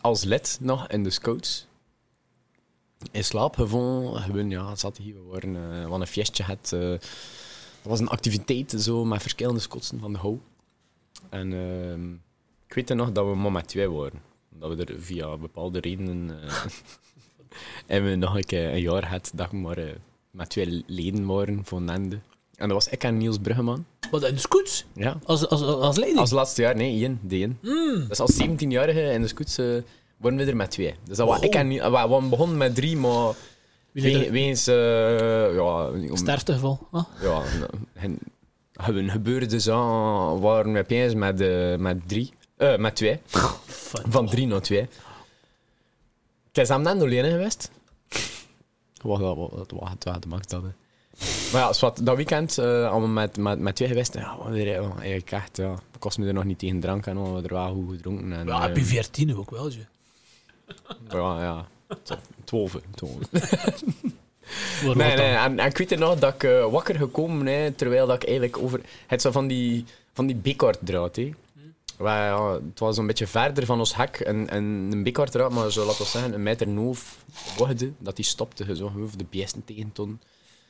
als lid nog in de scouts in slaap gevonden. Gewoon, ja, het zat hier, we waren eh, wat een fiestje had. eh was een activiteit zo, met verschillende scotsen van de hou. En ehm, ik weet nog dat we maar met twee waren. Dat we er via bepaalde redenen... eh [LAUGHS] en we nog een, keer een jaar had dat we maar eh, met twee leden waren van Nende. En dat was ik en Niels Bruggeman. Wat, in de scoots? Ja. Als, als, als leiding? Als laatste jaar, nee, één. De één. Mm. Dus als 17-jarige in de scoots eh, worden we er met twee. Dus dat was Oh. ik en, we, we begonnen met drie, maar Wie we- er? weens... eh ja, om- Sterftegeval. Ja, hen- hebben gebeurde dus aan, waren we opeens met, eh, met drie. eh, met twee. Van drie naar twee. Ik is hem net alleen geweest. Wat, wat, wat, wat, wat, wat de max dat, hè. Maar ja, zwart, dat weekend uh, allemaal met, met, met twee geweest. Ja, wat weer, ja, eigenlijk echt, ja. Het kost me er nog niet tegen drank en al, we hebben er wel goed gedronken. En, Ja, heb je 14 ook wel, je. Ja, ja. Twaalf. [LAUGHS] Nee, nee, en, en ik weet er nog dat ik eh, wakker gekomen hè, terwijl dat ik eigenlijk over... Het zo van die, van die bikarddraad, hè. Waar, ja, het was een beetje verder van ons hek. En, en een bikarddraad, maar zo laten we zeggen, een meter half wogde, dat die stopte, zo, over de beesten tegen ton.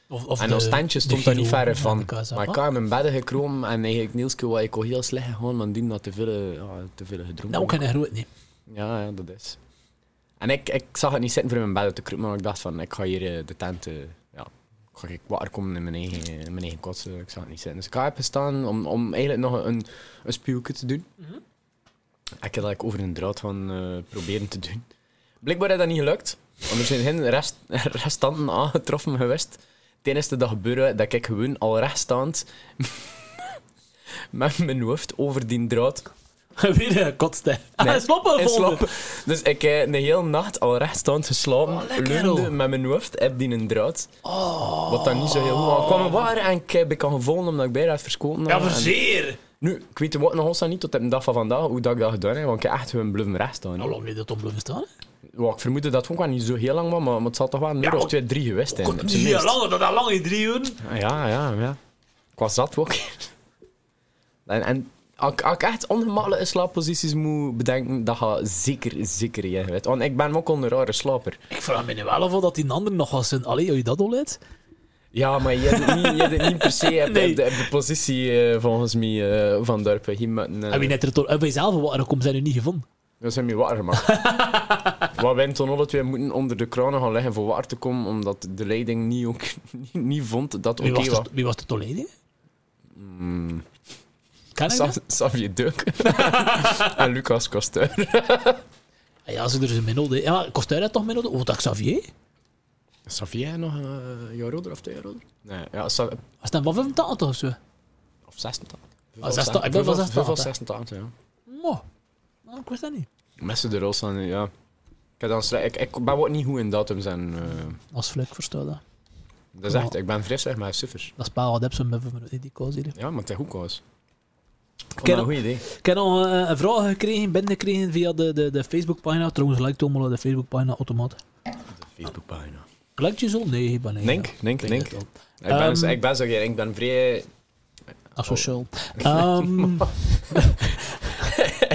Of, of En de- ons tentje de stond daar niet verre van. Maar ik kwam in bed gekromen en eigenlijk Nielske was ik al heel slecht gegaan, maar die had te veel, eh, ja, te veel gedronken. Nou, kan hij groot niet. Ja, ja, dat is. En ik, ik zag het niet zitten voor in mijn bed te kruipen, maar ik dacht van, ik ga hier eh, de tent, eh, ja, ga ik water komen in mijn eigen, in mijn eigen Ik zag het niet zitten. Dus ik ga even staan om, om eigenlijk nog een, een spuwke te doen. Ik heb dat over een draad gaan eh, proberen te doen. Blijkbaar is dat niet gelukt, want er zijn geen rest, [LAUGHS] restanten aangetroffen geweest. Het enige dat gebeurde, dat ik gewoon al rechtstaand [LAUGHS] met mijn hoofd over die draad Weer een kotste. Nee, Nee, volgen. slaap. Dus ik heb de hele nacht al rechtstaand geslapen, Oh, leunde met mijn hoofd heb die een draad. Oh. Wat dan niet zo heel goed kwam waar en ik heb ik al gevonden omdat ik bijna had verschoten. Ja, verzeer. Nu, ik weet wat nog niet tot op de dag van vandaag hoe dat ik dat gedaan heb, want ik heb echt gewoon bluffen recht staan. Nou, lang niet dat om blijven staan. Ik vermoedde dat het ook niet zo heel lang was, maar, het zal toch wel een uur Ja, of twee, drie geweest zijn. Niet minst. langer dan dat lang in drie uur. Ja, ja, ja. Ik was zat ook. [LAUGHS] En, en als, ik- als ik echt ongemakkelijke slaapposities moet bedenken, dat gaat zeker, zeker jij weet. Want ik ben ook een rare slaper. Ik vraag me nu wel af of dat die anderen nog was. Allee, hoe je dat al leidt? Ja, maar je hebt niet, je hebt niet per se [LAUGHS] Nee. de, positie eh, volgens mij eh, van Dorpen. Hier met een, Heb je net er toch... Heb je zelf wat komt zijn nu niet gevonden? Dat zijn me water gemaakt. Wat wij toen alle twee moeten onder de kranen gaan leggen voor water te komen, omdat de leiding niet, ook, niet, [LAUGHS] niet vond dat oké was wie was de tolledig? Mm, Kan ik Sa- dat? Xavier Deuk [LAUGHS] en Lucas Costeur. Ah Ja, ze er is een middelde. Ja, Coster had toch middelde? Of dat Xavier? Xavier nog een jaar ouder of twee jaar ouder? Nee, ja, Sa- Was dat 85 of zo? of 86. Ah, 86, ik ben van 86, hè. 86, ja. Nou, ik wist dat niet. Messen de rol staan, ja. Ik, heb dan, ik, ik ben ook niet goed in datums en... eh, Als vlek, verstaan dat. dat is echt, ik ben vreselijk met suffers. Dat spaal had heb ze met die koos hier. Ja, maar het is goed koos. Ik Ken- een. Ik heb nog eh, een vraag gekregen, binnengekregen via de, de, de Facebookpagina. Trouwens, like Tommel de Facebookpagina automaat. De Facebookpagina. Lijkt je zo? Nee, ik ben niet. Denk, ja. denk, Ik denk. het. Ik ben, Ehm, ik ben zo ik ben vrij... Asociaal. [LAUGHS] Ehm, [LAUGHS]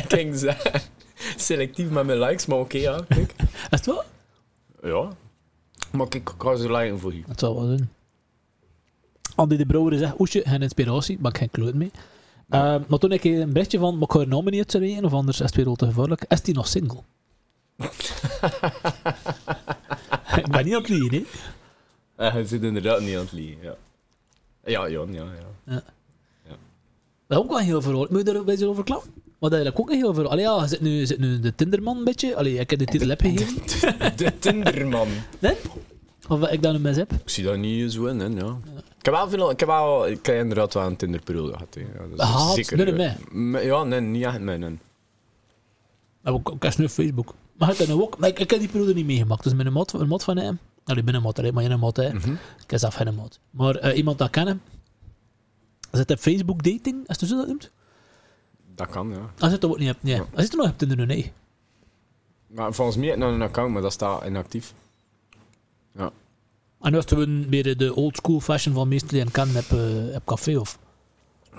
ik ging zeggen, selectief met mijn likes, maar oké, ja. Kijk. [LAUGHS] is het wel? Ja. Maar ik ga ze liken voor je. Het zou wel zijn. Andy de Brouwer zegt, oesje, geen inspiratie, maar ik geen kloot mee. Ehm, maar toen ik een berichtje van, maar ik ga uitzeggen, of anders is het weer al te gevaarlijk. Is die nog single? [LAUGHS] ik ben niet aan het liegen, hè. Ja, je zit inderdaad niet aan het liegen, ja. Ja, Jan, ja, ja. Dat is ook wel heel verhaal. Moet je er een beetje over klappen? Wat eigenlijk ook een heel verhaal. Allee, ja, zit nu, je zit nu de Tinderman een beetje. Allee, ik heb de titel gegeven. [LAUGHS] De Tinderman. Nee? Of ik dat nu mis heb. Ik zie dat niet zo in, hè, ja. Ik heb wel veel... Ik heb, wel, ik heb inderdaad wel een Tinderperiode gehad, hè. Ja, dat is Gehad? zeker. Ja, nee, niet echt, nee. Maar ik ik heb nu Facebook. Maar ook. Maar ik, ik heb die periode niet meegemaakt. Dus met een mod, een mod van hem. Allee, binnen een mod, hè, maar in een mod, hè. Mhm. Ik heb zelf geen mod. Maar eh, iemand dat kennen. Zit op Facebook dating, als je zo dat noemt? Dat kan, ja. Als het er ook niet hebt, nee. Ja. Als het er nog hebt in de nee. Maar volgens mij heb nog een account, maar dat staat inactief. En als we weer de old school fashion van meestal leren kennen heb, uh, heb café of...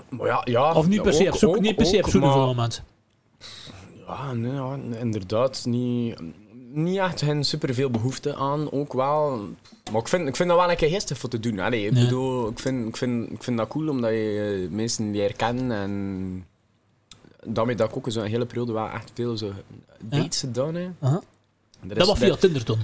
Maar ja, ja, Of niet per se op zoek, ook- niet per se op zoek maar- voor moment. Ja, nee, ja, inderdaad. Niet, niet echt hen superveel behoefte aan, ook wel. Maar ik vind, ik vind dat wel een keer geestig voor te doen. Allee, ik Nee. bedoel, ik vind, ik, vind, ik vind dat cool omdat je eh, mensen leert kennen en daarmee dat ik ook zo'n hele periode wel echt veel zo dates gedaan heb. Aha. Er Dat was via Tinder toen.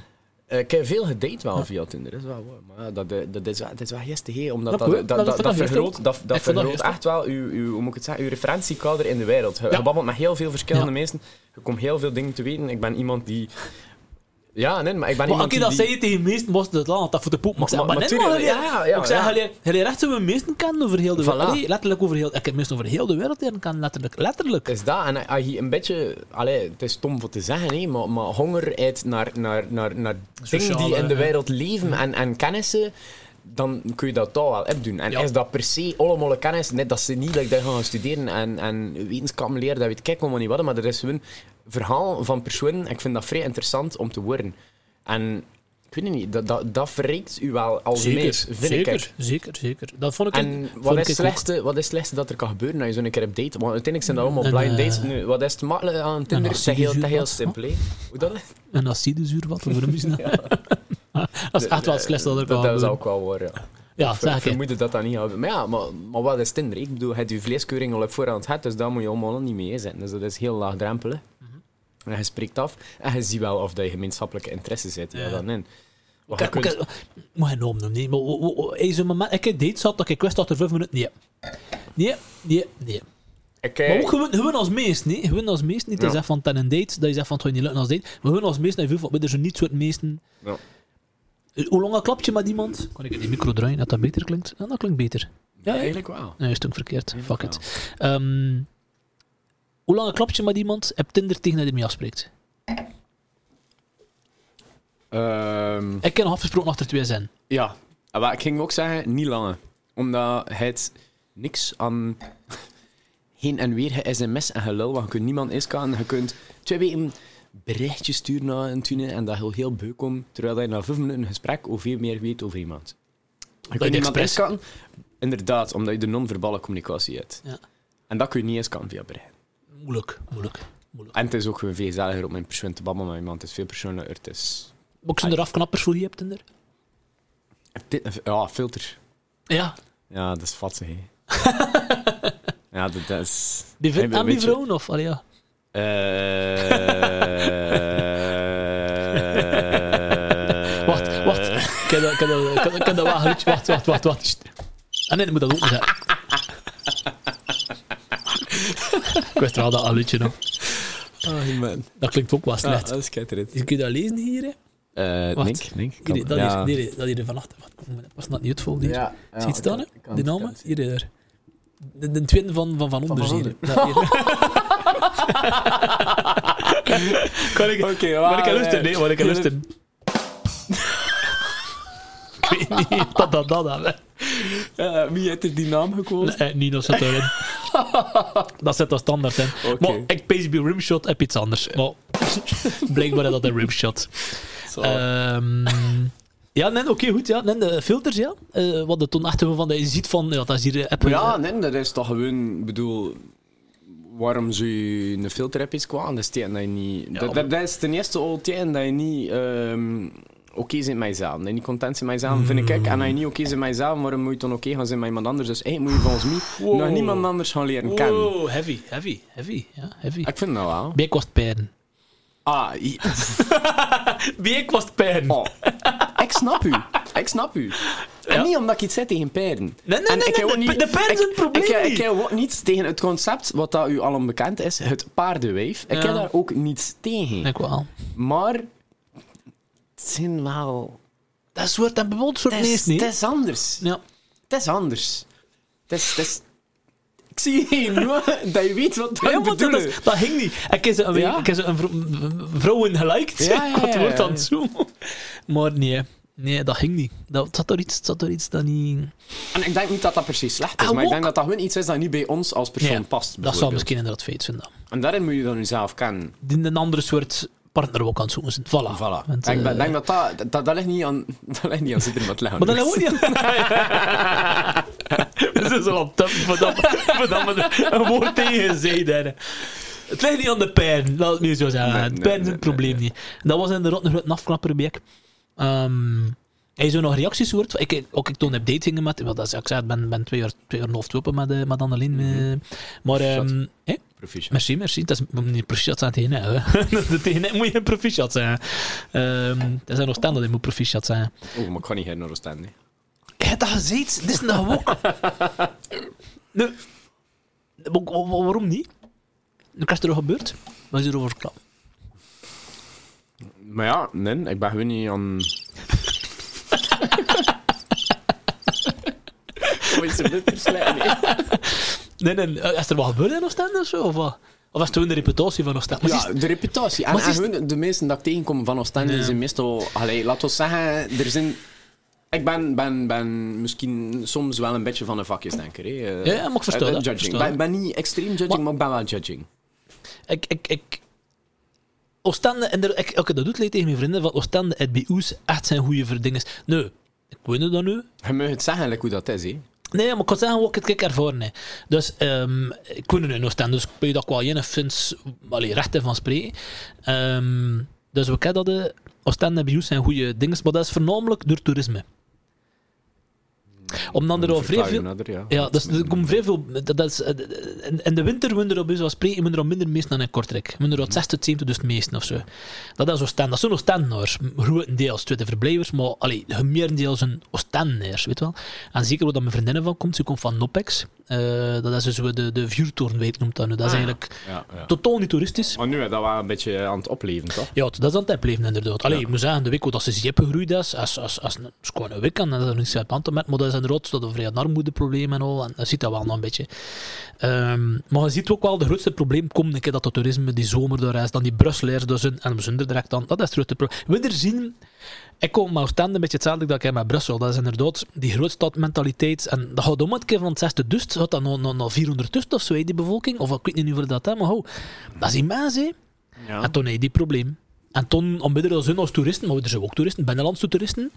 Eh, ik heb veel gedate wel via Tinder, dat is wel waar. Maar dat, eh, dat, is, wel- dat is wel hè, omdat Dat dat, dat, vergroot, dat, dat vergroot echt wel uw, uw, hoe moet ik het zeggen, uw referentiekader in de wereld. Je, babbelt met heel veel verschillende mensen, je komt heel veel dingen te weten. Ik ben iemand die... Ja, nee, maar ik ben Maar iemand oké, dat die... zei je tegen de meesten, was het land, dat voor de poep. Maar ik zeg, Maar- maar jullie- ja, ja, ik zeg, ja. jullie- jullie echt zo meesten kennen over heel de wereld. Voilà. Allee, letterlijk over heel... Ik heb meestal over heel de wereld leren kennen, letterlijk. Letterlijk. is dat. En als je een beetje... Allee, het is stom voor te zeggen, hè, maar, maar honger uit naar, naar, naar, naar dingen die in de wereld leven en, en kennissen, dan kun je dat toch wel opdoen. En Ja. is dat per se allemaal kennis, net dat ze niet dat dat gaan studeren en, en wetenschap leren, dat weet ik allemaal niet wat, maar dat is gewoon verhaal van personen. Ik vind dat vrij interessant om te horen. En ik weet niet, dat, dat, dat verrijkt u wel als Zeker, mens, vind zeker, ik. zeker, zeker. Dat vond ik En wat ik is, het slechtste, wat is het slechtste dat er kan gebeuren als je zo'n keer op date? Want uiteindelijk zijn dat allemaal Een, blind eh, dates. Nu, wat is het makkelijk aan Tinder? Het is heel, is heel simpel. Hoe dat is? Een acidezuur, wat? Noem je dat? [LAUGHS] [LAUGHS] Dat is echt wel het slechtste dat er Dat is gebeuren. ook wel waar, ja. Ja, Ik zeg ik. vermoed dat dat niet gaat Maar ja, maar, maar wat is Tinder? Ik bedoel, je hebt je vleeskeuring al op voorhand gehad, dus daar moet je allemaal niet mee zetten. Dus dat is heel laagdrempelig. En je spreekt af en je ziet wel of dat je gemeenschappelijke interesses hebt. Ja. Dan in. Ik, je kunt- noemen, nee. Maar in zo'n moment, ik date zat dat ik wist dat er vijf minuten... Nee. Nee, nee, nee. ik, Maar eh, ook gewoon, gewoon als meest, nee. Gewoon als meest. Niet te Ja. zeggen van ten een date, dat je zegt van het gaat niet lukken als date. Maar gewoon als meest, dat je veel van, er zijn niet soort meesten... Ja. Eh, Hoe lang klap je met iemand? Kan ik die micro draaien, dat dat beter klinkt? Ja, dat klinkt beter. Ja, eigenlijk wel. Nee, is ook verkeerd. Fuck it. Ehm, hoe lang klap je met iemand? Heb Tinder tegen dat je ermee afspreekt? Ehm, Ik heb nog afgesproken achter twee zijn. Ja, maar ik ging ook zeggen, niet langer. Omdat het niks aan [LAUGHS] heen en weer ge-sms en gelul, want je kunt niemand inscannen. Je kunt twee weken berichtjes sturen naar een tune en dat heel heel beu komt, terwijl je na vijf minuten een gesprek of veel meer weet over iemand. Je kunt je niemand expres- inderdaad, omdat je de non-verbale communicatie hebt. Ja. En dat kun je niet inscannen via bericht. Moeilijk, moeilijk. moeilijk. En het is ook veel gezelliger om een persoon te babbelen met iemand. Het is veel persoonlijker. Het is... Ook zijn er afknappers voor je hebt Tinder? Dit- Ja, filter. Ja. Ja, dat is vatsig, [LAUGHS] ja, dat, dat is... Die vindt weet die vrouwen of? Allee, ja. Eh Wacht, wacht. Ik heb dat, ik heb dat, ik heb- ik heb dat wel geluidje. Wacht, wacht, wacht, wacht. Ah nee, ik moet dat ook niet zeggen. ik wist wel dat geluidje nog. Oh, man. Dat klinkt ook wel Ja, slecht. dat is schitterend. Kun je dat lezen hier? hè? Eh Wacht. Nick, Nick. Hier, kan- dat, ja. hier, hier, dat hier vannacht. Wat, was dat niet uitvol? Hier. Ja, ja, Zie je het staan? ik hè? kan- De kan namen? het Hier, hier. De, de tweede van, van Van Van hier. Van Ja, hier. [LAUGHS] kan ik, Oké, kan ik waar, luisteren? eh, Nee, maar ik kan luisteren. ik weet niet wat dat dat dat Eh, wie heeft er die naam gekozen? Nee, Nino zit erin. dat zit als standaard in. Oké. Maar ik pees bij Rimshot heb iets anders. Maar [LAUGHS] blijkbaar is dat een Rimshot. Zo. Ehm ja, nee, oké, goed. Ja. Nee, de filters, ja. Eh, wat de toen achter van dat je ziet van, ja, dat is hier app. Maar ja, nee, dat is toch gewoon, ik bedoel, waarom zou je een filter hebben kwaad? Dat is dat je niet. dat, dat, dat is ten eerste al tegen dat je niet ehm, oké bent met jezelf. Dat je niet content bent met jezelf, vind ik. En als je niet oké bent met jezelf, waarom moet je dan oké gaan zijn met iemand anders? Dus eigenlijk moet je volgens mij Wow. nog niemand anders gaan leren kennen. Wow, heavy, heavy, heavy. Ja, heavy. Ik vind dat wel. Bij kost pijn. Ah, i- Bij kost pijn. oh. ik snap u. Ik snap u. En Ja. niet omdat ik iets zeg tegen pijren. Nee, nee, En nee, ik nee, ook de- de is ik- een probleem Ik, ik, niet. heb ook niets tegen het concept, wat dat u al onbekend is, het paardenwijf. Ik Ja. heb daar ook niets tegen. Ik wel. Maar het zijn wel... Dat is wordt een bewoond soort is, meest niet. het is anders. Ja. Het is anders. Het is... Het is ik zie hier [LAUGHS] nu dat je weet wat Ja, ik dat, is- dat ging niet. Ik heb ze een, Ja? ik een vrou- vrouwen geliked. Ja, ja, Ik had het ja, woord ja. aan het zoomen. Maar nee. Nee, dat ging niet. Dat, het zat er iets, het zat er iets dat niet... En ik denk niet dat dat precies slecht is, Ah, maar ik denk dat dat gewoon iets is dat niet bij ons als persoon Ja, past. Dat zou misschien inderdaad feit zijn. Dan. En daarin moet je dan jezelf kennen. Die een andere soort partner ook aan het zoeken zijn. Voilà. Voilà. Want, ik ben- eh, denk dat dat, dat, dat ligt niet aan, [LAUGHS] dat ligt niet aan zitten met. Maar dat ligt ook niet [LAUGHS] [LAUGHS] Dat is al tof, verdamme. Verdamme, een woord tegen zei daar. Het ligt niet aan de pijn, laat het nu zo zeggen. Nee, nee, pijn is het probleem niet. Dat was inderdaad een grote afknapper bij ik. Ehm, hij zo nog reacties hoort. Ik, ook ik toen heb datingen met. wel, Dat is, ik zei, ik ben, ben twee jaar, twee jaar en half open met, eh, met Annelien. eh. maar, ehm hè? Proficiat. merci, merci. Dat is niet proficiat zijn tegen hè. [LAUGHS] Tegen hè moet je proficiat zijn. Ehm dat zijn nog staan dat je moet proficiat zijn. Oeh, maar ik ga niet hier naar Oostende. Je hebt dat gezegd, dit is nou ook. [LAUGHS] nee. Wa- wa- wa- Waarom niet? Nu is er gebeurd. Wat is er over klaar? Maar ja, nee, ik ben gewoon niet aan... Hoe is er verslijden? Nee, nee, eh, is er wat gebeurd in Oostende of zo? Of, wat? of was het toen de reputatie van Oostende? Maar Ja, de reputatie. En, maar en gewoon de meesten dat ik tegenkom van Oostende Ja. zijn meestal... Allee, laten we zeggen, er zijn... Ik ben, ben, ben misschien soms wel een beetje van een vakjesdenker. Hè. Eh, Ja, ja, maar ik versta eh, dat, Judging. Ik ben niet extreem judging, Maar- maar, ik ben wel judging. ik, ik, ik... Oostende, en ik, ik, dat doet leed tegen mijn vrienden, van Oostende, het BU's echt zijn goede verdingen. Nee, ik weet dat nu. Je mag het zeggen like hoe dat is. Hè. Nee, maar ik kan zeggen wat ik het ervoor heb. Dus ehm ik woon er in Oostende, dus ik weet dat wel jene vind, allee, recht van spreken. Ehm, dus we kennen dat de Oostende BU's zijn goede dingen, maar dat is voornamelijk door toerisme. Omdat er al vrij veel... nader, ja. Ja, dus er komt vrij veel. Dat, dat is, eh, in, in de winter moeten er op spreken, moeten er al minder meesten dan in Kortrijk. Moeten er al 60 tot 70 dus meesten of zo. Dat is Oostende. Dat zijn Oostendenaars. Grotendeels tweede verblijvers, maar allee, gemeerendeel zijn Oostendenaars, weet je wel. En zeker wat dat mijn vriendinnen van komt, ze komt van Nopex. Eh, dat is dus zo de, de vuurtorenwijk noemt dat nu. Dat is Ah, eigenlijk Ja, ja. totaal niet toeristisch. Maar nu dat wel een beetje aan het opleven, toch? Ja, dat is aan het opleven inderdaad. Allee, Ja. ik moet zeggen, de week dat ze zeep gegroeid is, als, als, als een schone week, en dat is er niets aan te met, maar dat is inderdaad dat er vrij een armoedeprobleem en al, en dat ziet dat wel nog een beetje. Ehm, maar je ziet ook wel, de grootste probleem komt een keer dat het toerisme die zomer is, dan die Brusselaars dus en zonder direct dan, dat is het grootste probleem. We er zien, ik kom maar Oostende een beetje hetzelfde dat ik heb met Brussel, dat is inderdaad die grootstadmentaliteit, en dat gaat om het keer van het 60 dust, gaat dat nog, nog, nog 400 dust of zo, die bevolking, of ik weet niet hoeveel dat is, maar hou, dat is immens, hè. Ja. En toen had je die probleem. En toen, om er zijn als toeristen, maar er zijn ook toeristen, binnenlandse toeristen.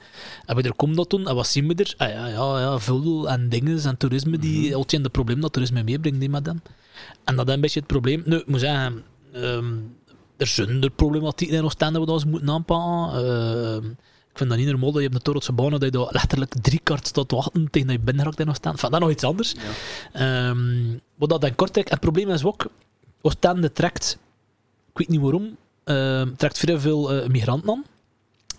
En we er komen dat toen, en wat zien we er? Ah, ja, ja, ja, veel en dingen en toerisme, die mm de probleem dat toerisme meebrengt, die met hem. En dat is een beetje het probleem. Nu, ik moet zeggen, ehm, er zijn er problematieken in Oostende wat we moeten aanpakken. Ehm, ik vind dat niet normaal dat je op de Torotse baan dat je daar letterlijk drie kwart staat te wachten tegen dat je binnen raakt in Oostende. Enfin, dat nog iets anders. Ehm, wat dat in Kortrijk, en het probleem is ook, Oostende trekt, ik weet niet waarom, ehm, trekt vrij veel eh, migranten aan.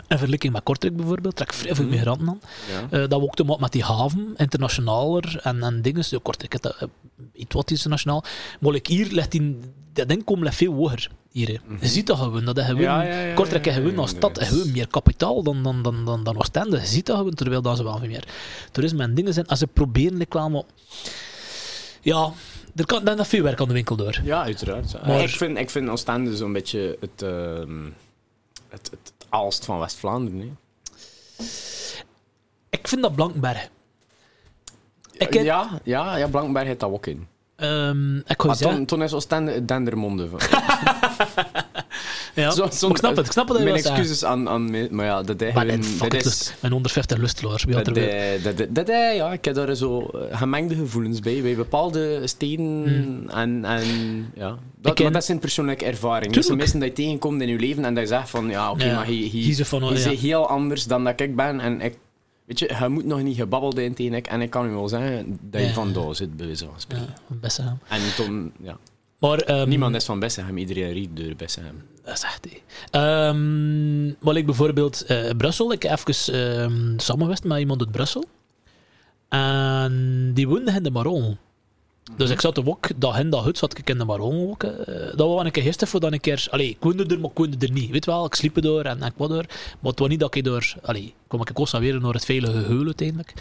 In vergelijking met Kortrijk bijvoorbeeld, trekt vrij veel Mhm. migranten aan. Ja. Eh, dat we ook te maken met die haven, internationaler en, en dingen. Ja, Kortrijk is dat, eh, iets wat internationaal. Maar like hier ligt die, dat inkomen ligt veel hoger. Hier, hè. Je ziet dat gewoon. Dat gewoon Ja, ja, Kortrijk is gewoon als stad gewoon meer kapitaal dan, dan, dan, dan, dan Oostende. Je ziet dat gewoon, terwijl dat ze wel veel meer toerisme en dingen zijn. Als ze proberen, maar... Ja, er kan dan nog veel werk aan de winkel door. Ja, uiteraard. Maar- Ik vind, ik vind Oostende zo'n beetje het, ehm het, het, het Aalst van West-Vlaanderen. hè. Ik vind dat Blankenberg. Ik heb, ja, ja, ja, Blankenberg heeft dat ook in. ehm, ik Maar zeggen... toen, toen is Oostende het Dendermonde. van- [LAUGHS] Ja, Zo- zo- ik snap het, ik snap het. Mijn excuses aan, aan maar ja, dat is Maar gewoon- en fuck dat it, is... lust- mijn 150 lustelaars. Wie had Dat, er dat, dat, dat, ja, ik heb daar zo eh, gemengde gevoelens bij, bij bepaalde steden. En, en ja, dat, Hmm. Ken- maar dat zijn persoonlijke ervaringen. Zijn Tuurlijk. mensen die je tegenkomt in je leven en dat je zegt van, ja, oké, Ja, maar hij, hij, hij is heel anders dan dat ik ben. En ik, weet je, je moet nog niet gebabbeld zijn tegen ik. En ik kan u wel zeggen dat je van daar zit, bij wijze van spreken. En toen, ja, Maar, ehm, niemand is van Bessenhem, iedereen riet door Bessenhem. Dat is echt, maar ik bijvoorbeeld eh, Brussel. Ik heb even samengewerkt met iemand uit Brussel. En die woonde in de Maron. Dus ik zat ook, dat in dat hut zat ik in de Maron ook. eh. dat was een keer gisteren voor dan een keer... Allee, ik woonde er, maar ik woonde er niet. Weet wel, ik sliep er door en, en ik was er. Maar het was niet dat ik door... Allee, kwam ik constant weer naar het veilige geheul uiteindelijk.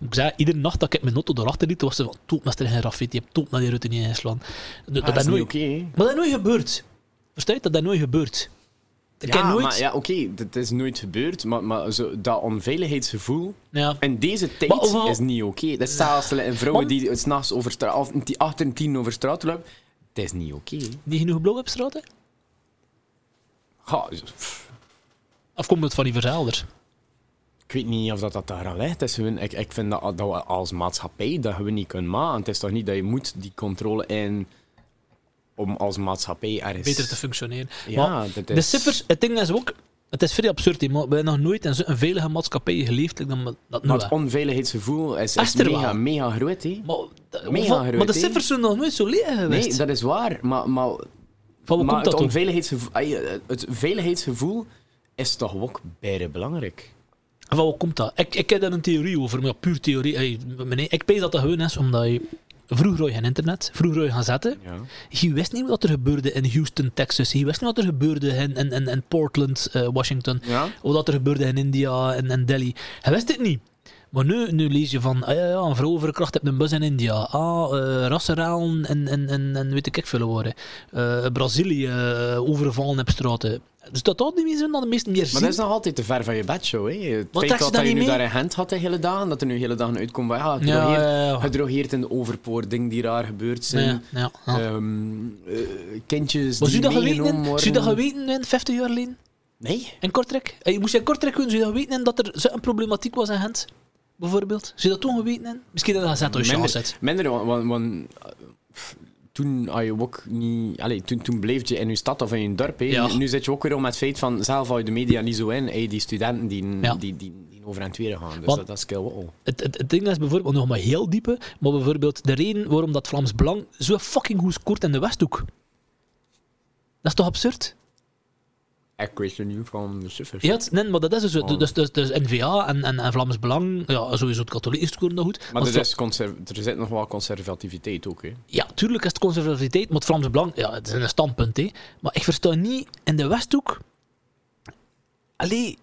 Ik zei, iedere nacht dat ik mijn auto erachter liet, was ze van, toep, er geen je hebt toep naar die route niet inslaan. Dat, Dat, dat, is nooit, maar dat is nooit gebeurd. Versta je? Dat dat nooit gebeurd. Ik Ja, nooit... maar ja, oké, dat is nooit gebeurd, maar, maar zo, dat onveiligheidsgevoel Ja. in deze tijd overal- is niet oké. Dat is zelfs een vrouw Want- die s'nachts over straat, of die achter tien over straat loopt, dat is niet oké. Niet genoeg blauw op straat, Of komt het van die verzeilers? Ik weet niet of dat, dat daar al ligt. Het is ik, ik vind dat, dat we als maatschappij dat we niet kunnen maken. Het is toch niet dat je moet die controle in om als maatschappij ergens... Beter te functioneren. Ja, Maar dat De cijfers, het ding is ook... Het is vrij absurd, maar we hebben nog nooit in zo'n veilige maatschappij geleefd like dat, dat nu Maar het onveiligheidsgevoel is, mega, mega groot. Hè? Maar, Mega groot, maar de cijfers zijn nog nooit zo leeg geweest. Nee, dat is waar. Maar, maar, Van maar komt het, onveiligheidsgevoel, het veiligheidsgevoel is toch ook bijna belangrijk. Van wat komt dat? Ik, ik heb daar een theorie over, maar puur theorie. Hey, meneer, ik weet dat dat gewoon is omdat je... Vroeger had je geen internet, vroeger had je gaan zetten. Ja. Je wist niet wat er gebeurde in Houston, Texas. Je wist niet wat er gebeurde in, in, in, in Portland, eh, Washington. Ja? Of wat er gebeurde in India en, en Delhi. Hij wist het niet. Maar nu, nu lees je van, ah, ja, ja, een vrouw verkracht heeft een bus in India. Ah, uh, rassenralen en, en, en, en weet ik veel worden. Uh, Brazilië, uh, overvallen op straten. Dus dat had niet meer zo dat de meesten meer zien. Maar dat is nog altijd te ver van je bedshow. Hè? Het Wat feit dat, dat je nu daar een hand had de hele dagen, dat er nu hele dagen uitkomt van ja, gedrogeerd, ja, gedrogeerd in de overpoort, dingen die raar gebeurd zijn. Ja. Ehm, eh, kindjes Maar die je meegenomen worden. zou je dat geweten in 50 jaar geleden? Nee. In Kortrijk? Hey, moest je in Kortrijk kunnen, zou je dat geweten dat er zo'n problematiek was in Gent? Bijvoorbeeld? Zou je dat toen geweten in? Misschien dat je dat als je Minder, zet. minder want, want, eh, toen had je ook niet... Allee, toen, toen bleef je in je stad of in je dorp. Ja. Nu, nu zit je ook weer om het feit van... Zelf hou je de media niet zo in. Hey, die studenten die, Ja. die, die, die over en weer gaan. Dus Want- dat, dat wel. Het, het, het ding is bijvoorbeeld, nog maar heel diepe, maar bijvoorbeeld de reden waarom dat Vlaams Belang zo fucking goed scoort in de Westhoek. Dat is toch absurd? Er niet van de cijfers. Ja, nee, maar dat is dus, Oh. dus, dus, dus N-VA en, en, en Vlaams Belang, ja, sowieso het katholiek scoren dat goed. Maar er, is er zit nog wel conservativiteit ook. Hè. Ja, tuurlijk is het conservativiteit, maar het Vlaams Belang, ja, het is een standpunt, hè. Maar ik versta niet, in de Westhoek... Allee,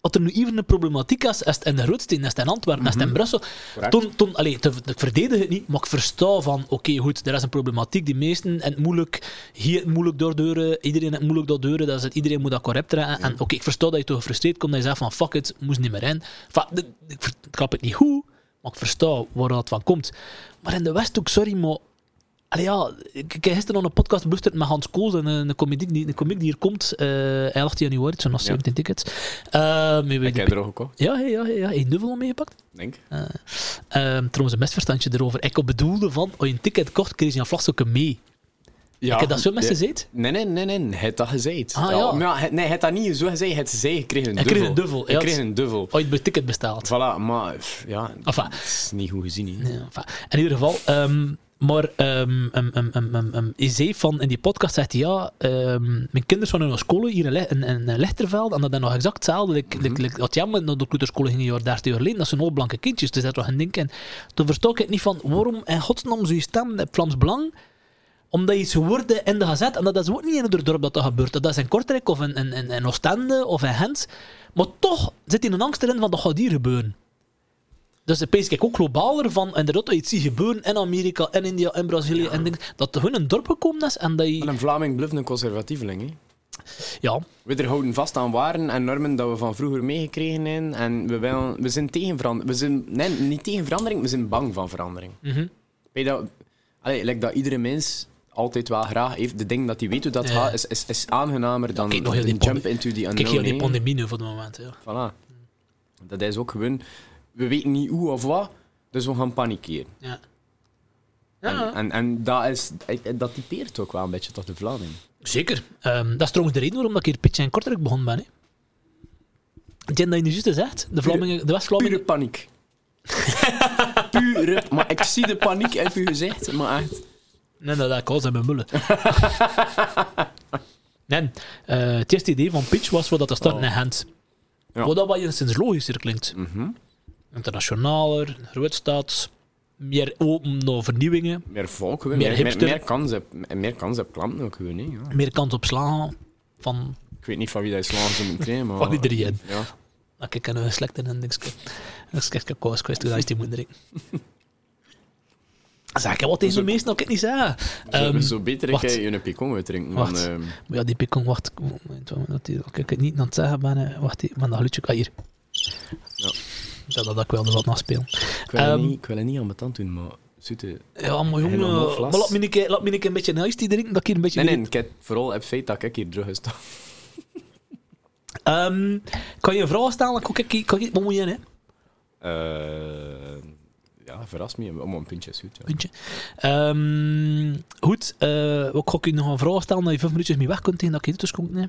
wat er nu even een problematiek is, is het in de Roodsteen, is het in Antwerpen, is het in Brussel. Correct. Toen, toen, allee, te, ik verdedig het niet, maar ik versta van, oké, goed, er is een problematiek, die meesten, en het moeilijk, hier het moeilijk doordeuren, iedereen het moeilijk doordeuren, dat is het, iedereen moet dat correct trekken. En oké, ik versta dat je toch gefrustreerd komt, dat je zegt van, fuck it, moest niet meer in. Enfin, ik ik klap het niet goed, maar ik versta waar dat van komt. Maar in de Westhoek, sorry, maar... Allee, ja, ik, heb gisteren nog een podcast beluisterd met Hans Kool, een, een, comiek die, een comiek die hier komt, eh 11 januari, het zijn nog Ja. 17 tickets. Uh, Ik heb er ook gekocht, ja, ja, ja, ja, al meegepakt. denk. Uh, um, trouwens, een misverstandje erover. Ik bedoelde van, als je een ticket kocht, kreeg je een flesje mee. Ja, ik heb dat zo met ze gezegd. Nee, nee, nee, nee. Hij had dat gezegd. Ah, ja. Maar nee, hij had dat niet zo gezegd. Hij had gezegd, kreeg een duvel. kreeg een duvel, Ik kreeg een duvel. Als je ticket bestaalt. Voilà, maar ja, Enfin. dat is niet goed gezien. Enfin, in ieder geval, um, maar um, um, hij zei van in die podcast, zegt hij ja, mijn kinderen zijn naar school hier in, in, in, Lichterveld en dat is nog exact hetzelfde. Like, like, like, wat jammer naar de kleuterschool ging jaar, 30 jaar geleden, dat zijn al blanke kindjes, dus dat toch een ding. En toen versta ik niet van waarom in godsnaam zou je stemmen Vlaams Belang omdat je iets hoorde in de gazet, en dat is ook niet in het dorp dat dat gebeurt. Dat is in Kortrijk of in, in, in, in Oostende of in Gent. Maar toch zit hij een angst erin van dat gaat hier gebeuren. Dus de pees ik ook globaler van, inderdaad, je het ziet gebeuren in Amerika, in India, in Brazilië, en dingen, dat er gewoon een dorp gekomen is en dat je... En een Vlaming blijft een conservatieveling. Hè. Ja, We er houden vast aan waarden en normen dat we van vroeger meegekregen hebben. En we, willen, we zijn tegen verandering. We zijn nee, niet tegen verandering, we zijn bang van verandering. mhm. Weet je dat, allee, like dat iedere mens altijd wel graag heeft. De ding dat hij weet hoe dat Ja. gaat, is, is, is aangenamer dan Kijk jump pandemie. into the unknown. kijk heel die pandemie nu voor het moment. Ja. Voilà. Dat is ook gewoon... We weten niet hoe of wat, dus we gaan panikeren. Ja. En, Ja, en, en dat, is, dat typeert ook wel een beetje tot de Vlaming. zeker. Ehm, dat is trouwens de reden waarom ik hier pitje en Kortrijk begonnen ben. Hè. Ik dat je nu juist zegt, de, Vlamingen, de Pure West-Vlamingen... paniek. [LAUGHS] Pure... Maar ik zie de paniek uit uw gezicht, maar echt... Nee, dat dat kan zijn met mullen. [LAUGHS] nee, eh, het eerste idee van Pitch was voor dat te starten Oh. in Gent. Ja. Wat dat wat enigszins logischer klinkt. Mhm. Internationaler, grootstad, meer open naar vernieuwingen, Meer volk. Meer meer, meer, hipster. meer, kans op, meer kans op klanten ook gewoon. Ja. meer kans op slagen van... Ik weet niet van wie dat slagen ze krijgen, maar... [LAUGHS] Van iedereen. Ja. Kijk, ik heb slecht in een dingetje. Dat is echt een koos geweest, toen is die drinken. Zeg wat tegen de meesten dat ik niet zeggen. Zo, Um, zo beter ik je een picon drinken. Wacht. Dan, ehm, Maar ja, die pikong, wacht. Dat dat ik het niet aan het zeggen ben. Wacht, ben dat geluidje ah, hier. Ja. Ja, dat ik wel nog wat naspelen. ik, wil het niet, ik wil het niet aan mijn tand doen, maar... Zoete... Ja, maar jongen, maar laat me een keer, laat me keer een beetje een iced tea drinken, dat ik hier een beetje... Nee, nee, ik heb vooral het feit dat ik hier terug sta. Ehm, kan je een vraag stellen? Kan ik, kan ik, wat moet je, hè? Eh, ja, verras me. Om een puntje is goed. Ja. Puntje. Ehm, goed, eh wat ga ik je nog een vraag stellen dat je vijf minuutjes mee weg kunt tegen dat ik hier tussen komt? Nee.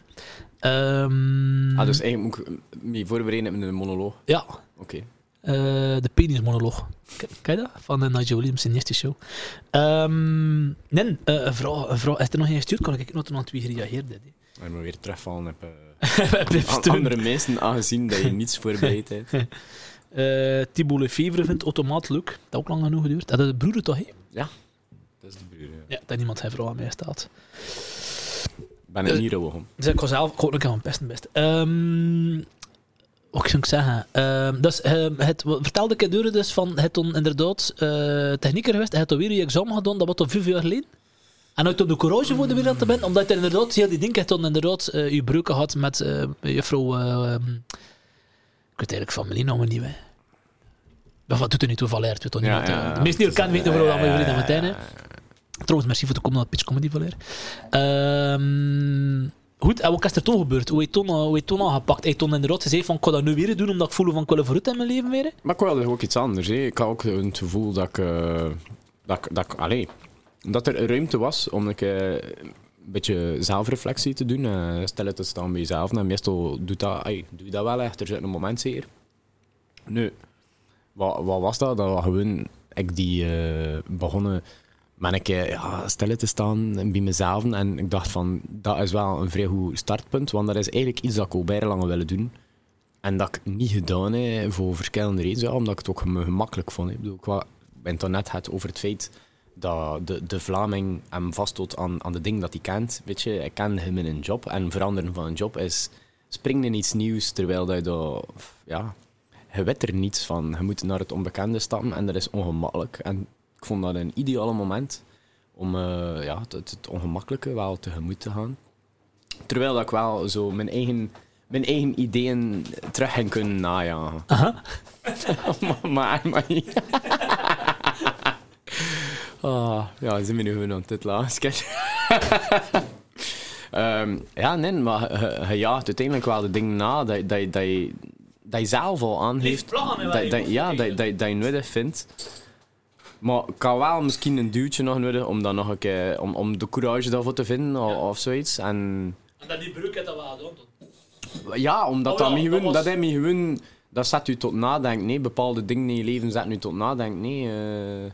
Ehm, Ah, dus eigenlijk moet ik me voorbereiden met een monoloog. Ja, Oké. eh, de penismonoloog. Je dat? Van de Nigel Williams in de eerste show. Ehm, nee, eh, een vraag, een vraag. Is er nog geen gestuurd? Kan ik nog aan wie gereageerd heb? Maar we weer terugvallen op [LAUGHS] aan steun? andere mensen, aangezien dat je niets voorbereid hebt. [LAUGHS] Eh, Thibaut Lefevre vindt automaat leuk. Dat heeft ook lang genoeg geduurd. Dat is de broer toch, hè? Dat is de broer. ja. Ja, dat niemand zijn vrouw aan mij staat. Ik ben het niet rauw. Dus ik ga zelf ik ook nog een best best. Ehm wat zou ik zeggen? Ehm dus, ehm, het, vertelde ik het dus van het toen inderdaad eh technieker geweest. Hij had alweer je examen gedaan, dat was toch vijf jaar geleden. En uit toen de courage voor de wereld te bent, omdat hij inderdaad heel die ding toen inderdaad eh je breuken had met eh juffrouw... eh, ehm, ik weet eigenlijk familienamen niet. Maar wat doet er niet toe Valère? het weet toch niemand, ja, eh. De meesten hier kennen weten hier aan het einde. Ja, Trouwens, merci voor de komen naar Pitch Comedy Valère. Ehm goed, en wat is er toen gebeurd? Hoe heeft toen, hoe heeft toen aangepakt? Hij toen inderdaad gezegd van, ik ga dat nu weer doen, omdat ik voel van, ik wil vooruit in mijn leven weer. Maar ik wilde ook iets anders. Hè. Ik had ook het gevoel dat ik... eh, dat, ik- dat, ik- allee, dat er ruimte was om een, keer een beetje zelfreflectie te doen. stil te staan bij jezelf. En meestal doet dat, doe je dat wel echt. Er zit een moment zeker. Nu, wat, wat was dat? Dat was gewoon... Ik die eh, begonnen keer ja, stil te staan bij mezelf. En ik dacht van, dat is wel een vrij goed startpunt. Want dat is eigenlijk iets dat ik al bijna lang willen doen. En dat ik niet gedaan heb voor verschillende redenen. Omdat ik het ook gemakkelijk vond. Ik bedoel, ik ben het net het over het feit dat de, de Vlaming hem vasthoudt aan, aan de dingen dat hij kent. Weet je, ik ken hem in een job. En veranderen van een job is springen in iets nieuws, terwijl dat je dat... Ja, je weet er niets van. Je moet naar het onbekende stappen en dat is ongemakkelijk. En ik vond dat een ideale moment om eh, ja, het, het ongemakkelijke wel tegemoet te gaan. Terwijl dat ik wel zo mijn eigen, mijn eigen ideeën terug ging kunnen najagen. Aha. [LAUGHS] maar, maar. Ah, ja, zijn we nu gewoon aan het [LAUGHS] sketch. Ehm, ja, nee, maar jaagt uiteindelijk wel de dingen na dat, dat, dat, je, dat je zelf al aan heeft. ja, dat, dat, dat je nodig vindt. Maar ik had wel misschien een duwtje nog nodig om, dan nog een keer, om, om de courage daarvoor te vinden of, of zoiets. En En dat die breuk heeft dat wel ja, omdat Oh dat, ja, dat gewoon, was- dat gewoon... Dat zet u tot nadenken, nee. Bepaalde dingen in je leven zetten u tot nadenken, nee. eh.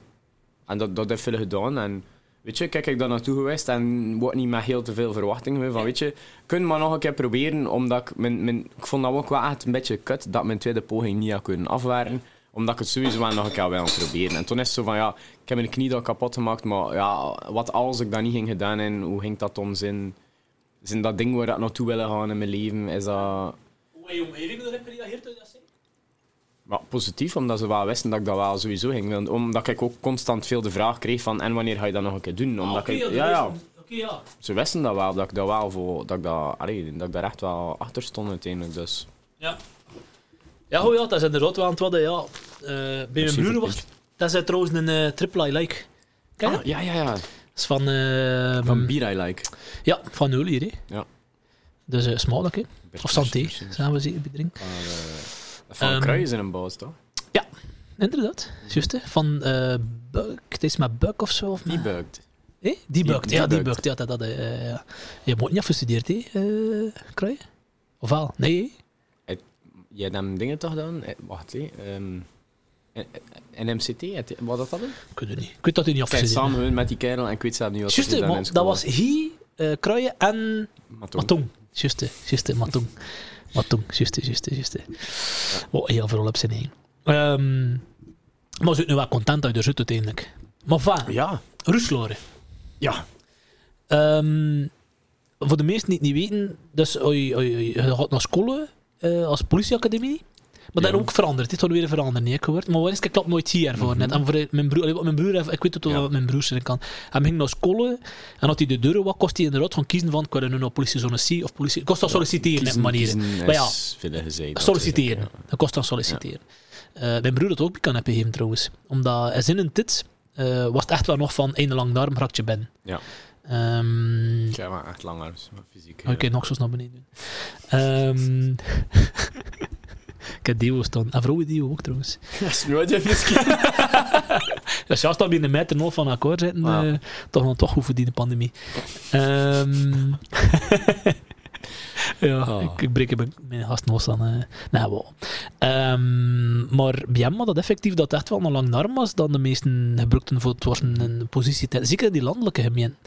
En dat, dat heeft veel gedaan. En weet je, kijk ik daar naartoe geweest en word niet met heel te veel verwachtingen van, weet je, kun maar nog een keer proberen, omdat ik... Mijn, mijn, ik vond dat ook wel echt een beetje kut, dat mijn tweede poging niet had kunnen afwerken omdat ik het sowieso wel nog een keer wil proberen. En toen is het zo van, ja, ik heb mijn knie dan kapot gemaakt, maar ja, wat als ik dat niet ging gedaan en hoe ging dat om zijn... Zijn dat ding waar ik naartoe wil gaan in mijn leven, is dat... Hoe je omgeving gereageerd dat zeggen? Maar positief, omdat ze wel wisten dat ik dat wel sowieso ging. doen. Omdat ik ook constant veel de vraag kreeg van en wanneer ga je dat nog een keer doen? Omdat Oké, ik, ja, ja, ja, Oké, ja. ze wisten dat wel, dat ik dat wel voor, dat ik dat, allee, dat ik daar echt wel achter stond uiteindelijk. Dus. Ja. Ja, hoe ja, dat is inderdaad wel aan het worden, ja. Eh, bij mijn broer was dat is trouwens een eh, triple I like. Ken je? Ah, ja, ja, ja. Dat is van... eh, Van Bier I Like. Ja, van nul hier, hè. Ja. Dus uh, smakelijk, hè. Of santé, zijn we zeker bedrinken. Maar, eh, van Ehm, Kruis in een baas, toch? Inderdaad, juist, hè. Van eh Buik, het is met Buik of zo. Of Die buikt. Hé? Die die ja, die buikt. Ja, dat, dat, eh, ja. Je hebt niet afgestudeerd, hè, uh, Kruij? Of wel? Nee, hè? Je hebt hem dingen toch? Eh, Wacht, hé. ehm, NMCT, het- wat dat dat is? Ik weet het niet. Ik weet dat hij niet afgestudeerd samen met die kerel en ik weet zelf niet wat Juist, maar dat was hij, eh Kruijen en Maar. Matong. Juist, juist, hè, [LAUGHS] Matong. Matong, juist, juist, juist. hè. Oh, heel veel op zijn heen. Ehm maar ze nu wel content je er zit uiteindelijk. Maar van, Ja. Rusloren. Ja. Ehm, voor de meesten die het niet weten, dus je, je, je gaat naar school eh, als politieacademie. Maar dat is ook veranderd. Dit wordt weer veranderd, niet gehoord. Maar wat is? Ik klap nooit hier voor net. En voor mijn broer, mijn broer ik weet het wel Mhm. Ja. wat mijn broer zijn kan. Hij ging naar school en had hij de deuren, wat kost hij inderdaad van kiezen van, wil nu naar politiezone C of politie. Kost dat solliciteren, Kiezen- op manier. kiezen Maar ja, solliciteren. Dat kost dan solliciteren. Eh, mijn broer had ook kan hebben gegeven trouwens. Omdat hij zin in dit eh, was het echt wel nog van een lang darm ben. Ja. Ehm, Ja, maar echt lang arms, maar fysiek. Oké, eh, nog zo naar beneden. Ehm [LAUGHS] ik heb Dio staan. En vrouwen Dio ook trouwens. [LAUGHS] Dat is nooit even misschien. Dus ja, in de meter nog van akkoord zitten. Ja. eh, toch nog toch voor die pandemie. Ehm [LAUGHS] ja, Oh. ik, ik breek mijn, gasten los aan. eh nou, wel. Ehm, maar bij hem was dat effectief dat echt wel een lang arm was dan de meesten gebruikten voor het was een, positie. Zeker in die landelijke gemeenten.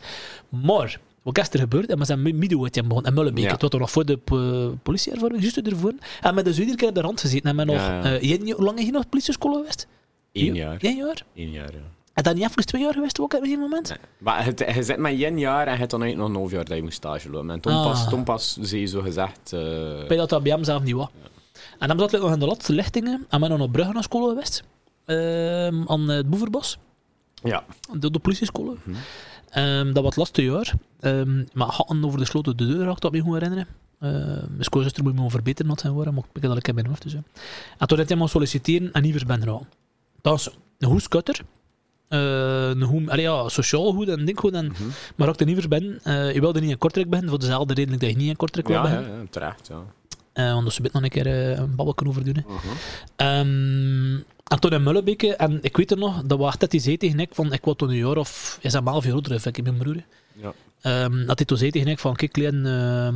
Maar, wat is er gebeurd? En we zijn midden uit begonnen. En Mullenbeek. Ja. Het was nog voor de po- politieervaring, juist ervoor. En met de iedere keer op de rand gezeten. En met nog, Ja, ja. eh, hoe lang heb je nog op politieschool geweest? Eén jaar. Eén jaar? Eén jaar, ja. En dan niet even twee jaar geweest ook op een moment? Nee. Maar het, je zit maar één jaar en je hebt dan eigenlijk nog een half jaar dat je moet stage lopen. En toen, Ah. pas, toen pas zie je zo gezegd... eh, bij dat dat bij hem zelf niet was. En dan zat ik nog in de laatste lichtingen en ben nog naar Brugge naar school geweest. Ehm, aan het Boeverbos, ja. de, de politieschool. Mhm. Ehm, dat was het laatste jaar. Ehm, maar hadden over de sloten de deur, had ik dat me goed herinneren. Ehm, mijn schoonzuster moet me gewoon verbeteren had zijn worden, maar ik dat ik in mijn hoofd. Dus, hè. en toen had hij maar solliciteren en niet ben raam. Dat is een goede scutter. Een goed, allee, ja, sociaal goed en denk goed. En, Mhm. Maar ook er niet ben. eh je wilde niet in Kortrijk beginnen, voor dezelfde reden dat je niet in Kortrijk wil Ja, ja, terecht, ja. Eh, want we nog een keer eh, een babbelken over doen. Mhm. Ehm, en toen in Mullebeke, en ik weet er nog, dat was dat hij zei tegen ik van, ik wou toen een jaar of, is dat half jaar ouder, ik, mijn broer. Ja. Ehm, dat hij toen zei tegen ik van, kijk, Leen, ehm,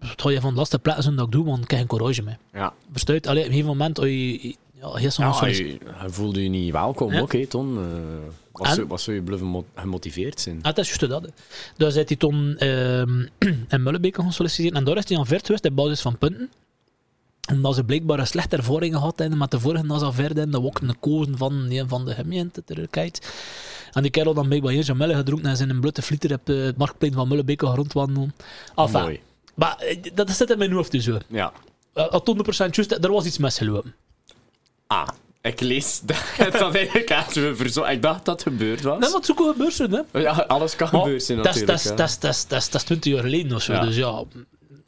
ga je van de laatste plaatsen dat ik doe, want ik heb geen courage meer. Ja. Verstuit, allee, op een gegeven moment, je, ja, heel Ja, je, je voelde je niet welkom, Ja. oké, Ton. eh wat, En? zou, wat zou je mo- gemotiveerd zijn? Ah, dat is juist dat. hè. Dus hij toen ehm, [CLEARS THROAT] in Mullebeke gaan solliciteren. En daar is hij aan ver geweest op basis van punten. Omdat ze blijkbaar een slechte ervaring gehad hebben met de vorige NASA verder. Dat ook een kozen van een van de gemeenten ter kijkt. En die kerel dan blijkbaar hier zijn melle gedronken en zijn een blote flieter op eh, het marktplein van Mullebeke gaan rondwandelen. Enfin, Mooi. maar eh, dat zit in mijn hoofd dus zo. Ja. Uh, 100% juist, er was iets misgelopen. Ah, ik lees [LAUGHS] dat het dan eigenlijk verzo- Ik dacht dat het gebeurd was. Nee, wat zoeken we beurzen, hè? Ja, alles kan gebeuren zijn dat is- natuurlijk. dat is- ja. dat is- dat is- dat is- dat is 20 jaar geleden of zo. Ja. Dus ja,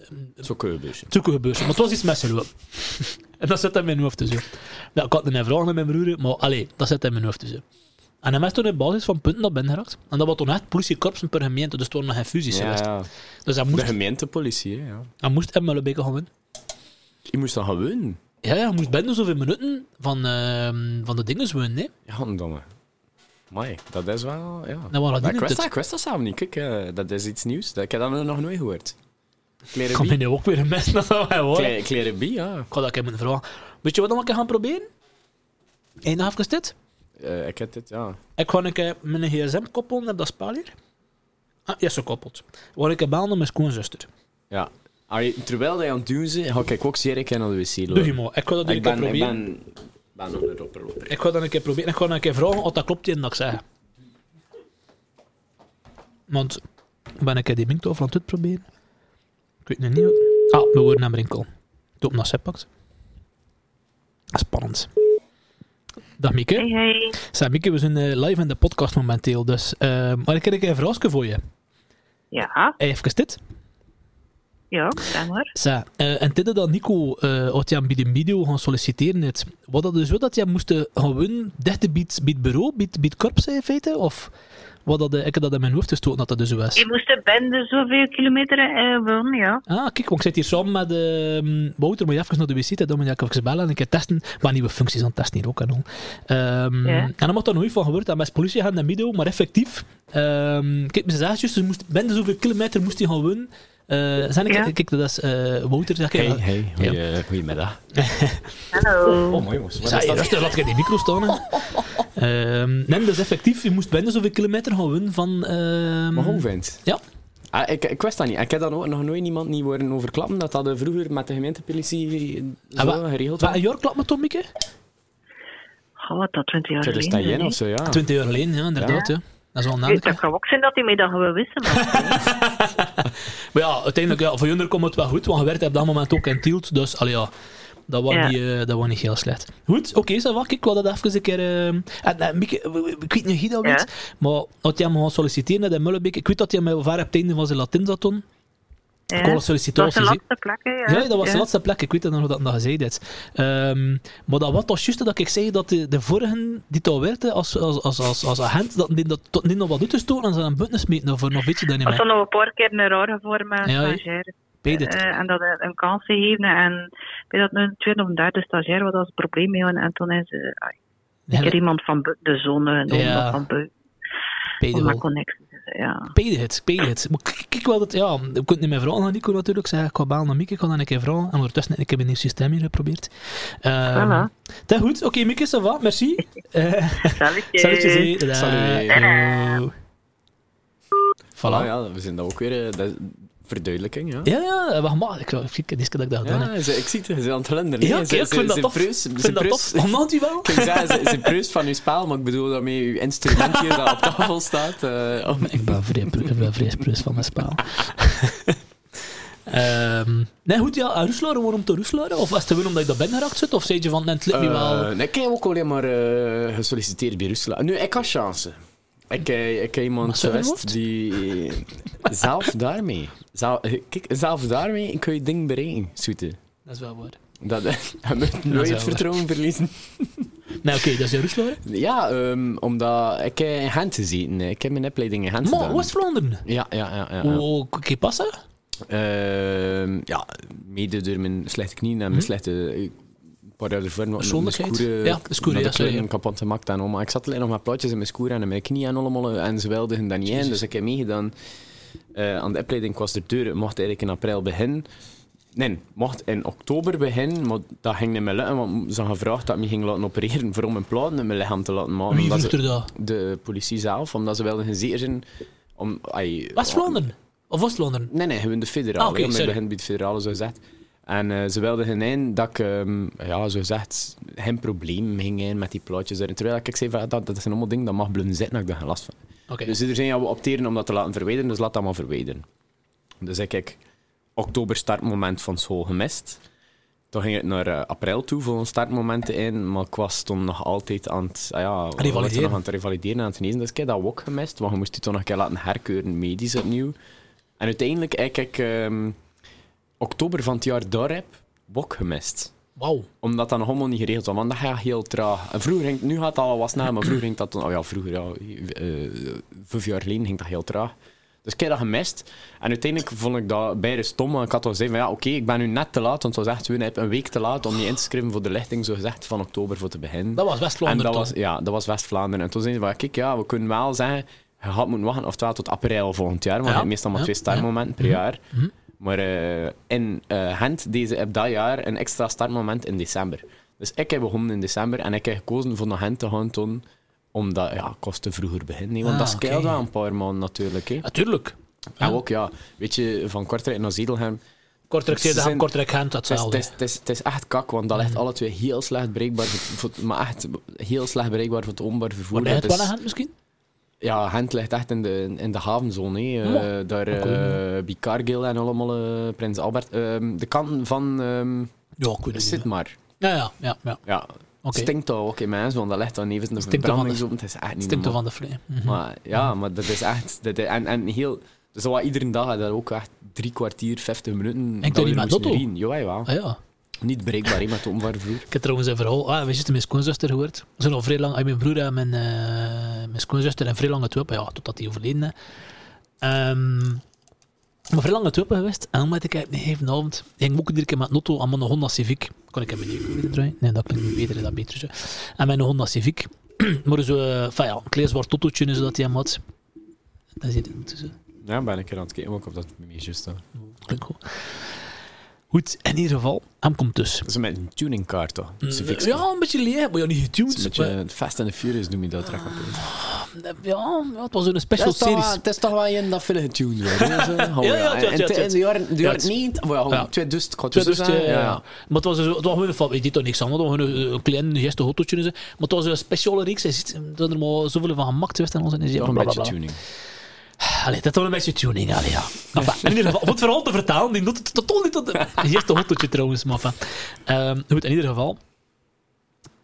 Zijn. zoeken gebeurd. Maar het was iets misgelopen. [LAUGHS] en dat zit in mijn hoofd dus. Ja, ik had een vraag aan mijn broer, maar allee, dat zit in mijn hoofd dus. En hij is toen op basis van punten dat binnen geraakt. En dat was toen echt politiekorpsen per gemeente, dus waren nog geen fusies Ja, geweest. ja. Dus hij De moest, gemeentepolitie, hè, ja. hij moest in Mullebeke gaan winnen. Je moest dan gaan winnen. Ja, ja, hij moest binnen zoveel minuten van, ehm, van de dingen winnen. hè. Ja, godverdomme. Mai, dat is wel... Ja. Nou, ik, wist dat, ik wist dat samen niet. Kijk, eh, dat is iets nieuws. Dat, ik heb dat nog nooit gehoord. Kleren je B. nu ook weer een mes naar wat wij horen? Kle- Kleren B, ja. Ik ga dat moeten vragen. Weet je wat we een keer gaan proberen? Eén nog even dit. Eh, ik heb dit, ja. Ik ga een keer mijn gsm koppelen op dat spel hier. Ah, ja, zo koppelt. Waar ik bel naar mijn schoonzuster. ja. Allee, terwijl hij aan het doen is, ga ik ook zeer een keer naar de wc Doe je lopen. maar. Ik ga dat een Ik keer ben, ik proberen. ben, ben een ropperloper. Ik ga dat een keer proberen. Ik ga een keer vragen of dat klopt in dat ik zeg. Want ik ben keer die minktof aan het proberen. Ik weet nog niet wat... Ah, we worden naar Rinkel. Doe op naar Seppakt. Spannend. Dag Mieke. Hey, hey. Mieke, we zijn eh, live in de podcast momenteel, dus... eh, maar ik heb een vraagje voor je. Ja, Even dit. ja, zeg maar. Eh, en dit dat Nico uh, had je bij de video gaan solliciteren het, wat dat dus zo dat je moest gaan winnen, dicht bij het bureau, het- bij het korps in feite, of wat dat, eh, ik heb dat in mijn hoofd gestoten dat dat dus was. Je moest de bende zoveel kilometer eh, wonen, ja. Ah, kijk, want ik zit hier samen met uh, Wouter, moet je even naar de wc, dan moet je even bellen en keer testen, maar nieuwe functies aan het testen hier ook en al. Ehm, Ja. En dan mocht er nooit van gebeurd, dat met politie gaan in de video, maar effectief, ehm kijk, ze zeggen juist, ze moest, bende zoveel kilometer moest hij gaan winnen. Uh, zijn ik, Ja. kijk, dat is eh, Wouter, zeg ik. Hey, hey, goeie, goeiemiddag. Hallo. Oh, mooi jongens. Wat Zei is je, dat? rustig, laat ik die micro staan. [LAUGHS] Ehm, nee, dat is effectief. Je moest bijna zoveel kilometer gaan winnen van... ehm, Maar vindt? Ja. Ah, ik, ik wist dat niet. Ik heb dan ook nog nooit niemand niet worden overklappen dat dat eh, vroeger met de gemeentepolitie zo Ah, wa- geregeld Wat, was. een jaar klap met Tom, Mieke? Goh, wat dat 20 jaar dat geleden. jen hè. of zo, ja. 20 jaar geleden, ja, inderdaad. Ja. Dat is wel een Het kan ook zijn dat hij mij dat gewoon wist. Maar [LAUGHS] Maar ja, uiteindelijk, ja, voor jullie komt het wel goed, want je werkt op dat moment ook in Tielt. Dus, allee, ja, Dat was, Ja. niet, eh, dat was niet heel slecht. Goed, oké, va. Ik wil dat even een keer... eh, en, en, ik weet niet je dat Ja. weet, maar had jij hem gaan solliciteren naar de Mullebeek? Ik weet dat hij mij ver op het einde van zijn Latijn zat toen. Ja. Dat was de laatste plek, hè? Ja, dat was de laatste plek. Ik weet dat nog dat nog gezegd is. Ehm, maar dat was toch juist dat ik zei dat de, de vorigen die daar werkte als, als, als, als, als agent, dat die dat tot niet nog wat uitgestoten en ze een buttons meten of nog weet je dat niet Dat meer. was nog een paar keer een rare vorm aan Ja, hè? stagiair. Eh, en dat een, kans gegeven. En bij dat nu een tweede of een derde stagiair wat als probleem mee. En toen is eh, keer iemand van de zone genomen Ja. van buiten. Om met wel. connecties. Ja. Het. Maar kijk, wel dat, ja, ik kon niet meer vragen aan Nico natuurlijk. Zeg, ik ga bellen naar Mieke, ik ga dan een keer vragen. En ondertussen heb ik een nieuw systeem hier geprobeerd. Voilà. Dat is goed. Oké, Mieke, ça va, merci. [LAUGHS] Eh. Tada. Salut. Yo. Voilà. Ah, ja, we zijn dat ook weer. Eh, dat verduidelijking, ja. Ja, ja, wacht maar. Ik wou ik dat ik dat gedaan heb. Ja, ze- ik zie het, ze zijn aan het glunderen. Ja, Ze- ik ze- vind dat ze tof. preus- Ik ze vind dat preus- tof. Omdat u wel? Ik ze, ze preust van uw spel, maar ik bedoel daarmee uw instrument hier dat op tafel staat. eh, om- Ik ben vrij, ik ben vrij preus van mijn spel. [LAUGHS] Ehm nee, goed, ja. en Roeslaren, waarom te Roeslaren? Of was het gewoon omdat ik dat ben geraakt zit? Of zei je van, nee, het lukt me wel... Eh, nee, ik heb ook alleen maar eh, gesolliciteerd bij Rusland. Nu, ik had chance. Ik, eh, ik heb iemand Maar geweest die [LAUGHS] zelf daarmee, zelf, kijk, zelf daarmee kun je dingen bereiken, zoete. Dat is wel waar. Dat, [LAUGHS] je moet nooit waar. vertrouwen verliezen. [LAUGHS] Nee, oké, dat is Roeslaren. Ja, ehm, omdat ik heb in Gent gezeten. Ik heb mijn opleiding in Gent Maar, gedaan. West-Vlaanderen? Ja, ja, ja. ja, ja. Hoe kan passen? Ehm, ja, mede door mijn slechte knieën en mijn slechte... Een jaar ervoor nog mijn scoeren- Ja, de scoeren, ja, de sorry, ja. kapot gemaakt en allemaal. Ik zat alleen nog met plaatjes in mijn scoeren en in mijn knieën en allemaal. En ze wilden dat niet in, dus ik heb meegedaan eh, aan de opleiding. Was er deur. Het mocht eigenlijk in april beginnen. Nee, mocht in oktober beginnen, maar dat ging niet meer lukken, want ze hadden gevraagd dat ik me ging laten opereren voor om mijn platen in mijn lichaam te laten maken. Wie vroeg ze- er dat? De politie zelf, omdat ze wilden zeker zijn... Om, West-Vlaanderen? Of West-Vlaanderen? Nee, nee, gewoon de federale. Ah, maar sorry. bij de federale, zo gezegd. En eh, ze wilden geen dat ik, ehm, ja, zo gezegd, geen probleem ging in met die plaatjes. erin. Terwijl ik zei, van, dat, dat zijn allemaal dingen dat mag blijven zitten, dat ik daar geen last van. Dus er zijn ja, we opteren om dat te laten verwijderen, dus laat dat maar verwijderen. Dus ik oktober startmoment van school gemist. Toen ging het naar eh, april toe voor een startmomenten in, maar ik was toen nog altijd aan het, ah ja, ik Revalideren. nog aan het revalideren en aan het genezen. Dus ik heb dat ook gemist, want je moest je toch nog een keer laten herkeuren medisch opnieuw. En uiteindelijk heb ik ehm, oktober van het jaar daarop ook gemist Wauw. omdat dat nog allemaal niet geregeld was. Want dat gaat heel traag. En vroeger ging, nu gaat het al wat sneller, maar vroeger ging dat... Oh ja, vroeger, ja, eh, vijf jaar geleden ging dat heel traag. Dus ik heb dat gemist. En uiteindelijk vond ik dat bijna stom. Ik had al gezegd van ja, oké, ik ben nu net te laat. Want was echt gewoon een week te laat om je in te schrijven voor de lichting, zo gezegd, van oktober voor te beginnen. Dat was en West-Vlaanderen dat toch? was, ja, dat was West-Vlaanderen. En toen zeiden ze van, kijk, ja, we kunnen wel zeggen, je had moeten wachten oftewel tot april volgend jaar. Want Ja, je hebt meestal maar ja, twee startmomenten per Mhm. jaar. Mhm. Maar eh, in Gent deze op dat jaar een extra startmoment in december. Dus ik heb begonnen in december en ik heb gekozen voor naar Gent te gaan toen, omdat ja, te vroeger beginnen. Want Ah, dat oké. wel een paar maanden natuurlijk. Hè. Natuurlijk. En ook ja, weet je, van Kortrijk naar Zedelhem. Kortrijk Ze Zeeland, zijn- Kortrijk Gent, Het is, hetzelfde. het, is, het, is, het is echt kak, want dat ligt alle twee heel slecht bereikbaar. Voor, maar echt heel slecht bereikbaar voor het openbaar vervoer. Dat het wel is- Gent misschien? Ja, Gent ligt echt in de, in de havenzone. hè. Eh, Ja, daar oké. eh, bij Cargill en allemaal eh, Prins Albert. Ehm, de kanten van ehm Ja, ik zit maar. Ja, ja, ja. ja. Ja, Oké. stinkt toch ook in mensen, want dat ligt dan even in de verbrandingsopen. Het is echt niet Stinkt van de vlee. Mhm. Maar ja, maar dat is echt... Dat en, en heel... Dus dat was iedere dag dat ook echt drie kwartier, vijftig minuten... dat we niet met. Jawel, jawel. Ah ja. Niet bereikbaar hè, met het openbaar vervoer. Ik heb trouwens een verhaal. Ah, we zitten mijn schoonzuster gehoord. Zijn al vrij lang. ah, Mijn broer en mijn, eh, mijn schoonzuster en vrij lang het ja, totdat die overleden is. Ehm, maar vrij lang het geweest. En dan moet ik een gegeven avond. Ik ging ook iedere keer met een auto aan mijn Honda Civic. Kon ik hem niet draaien? Nee, dat klinkt niet beter, dat beter. Zo. En mijn Honda Civic. [CLEARS THROAT] maar zo, eh, enfin ja, een klein zwart autootje is dat hij hem had. Dat zit er tussen. Ja, ben ik er aan het kijken, ook op dat meisje staat. Klinkt goed. Goed, in ieder geval, hem komt dus. Dat is met een tuningkaart, toch? Civics. Ja, een beetje leeg, maar ja, niet getuned. een beetje Fast and the Furious noem je dat terug. maar- Ja, ja, het was een special series. wel, het is toch wel een dat veel getuned wordt. zo. [LAUGHS] Oh, Ja, ja, En- ja, ja, ja. In de jaren, de Ja, jaren het- niet, well, Ja. 2000, ik ga het Dus, zo zeggen. ja, Ja, ja. ja. Maar het was, het was gewoon een je deed toch niks aan, want het was een, een klein geste zo. Maar het was een speciale reeks, hij ziet dat er maar zoveel van gemaakt werd en ons. En Toch een beetje tuning. Allee, dat is toch een beetje tuning, allee, ja. Enfin, in ieder geval, om het verhaal te vertalen, die doet het totaal niet tot. Het eerste hottootje trouwens, maar enfin. Um, goed, in ieder geval...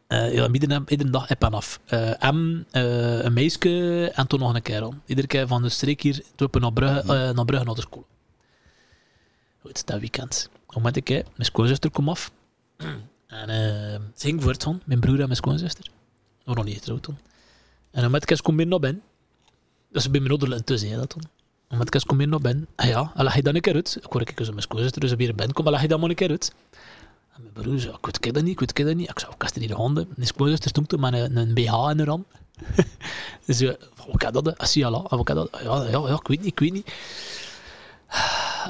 Uh, ja, iedere, iedere dag app en af. Uh, M, uh, een meisje en toen nog een kerel. Iedere keer van de streek hier, troepen naar Brugge, uh, naar Brugge naar de school. Goed, dat weekend. Moment ik, mijn schoonzuster komt af. En ze ging voort van, mijn broer en mijn schoonzuster. We nog niet getrouwd toen. En dan met ik kom weer naar binnen. Dus bij mijn ouder intussen, dat toen. En met ik kom weer naar binnen. En ja, en leg je dan een keer uit. Ik hoor ik dus mijn schoonzuster dus weer binnen komen, leg je dan maar een keer uit. En mijn broer zei, ik weet dat niet, ik weet dat niet. Ik zei, ik kaste niet de handen. Mijn schoonzuster stond toen met een, een BH in haar [LAUGHS] hand. dus wat kan dat? Wat kan dat? Ja, ja, ja, ik weet niet, ik weet niet.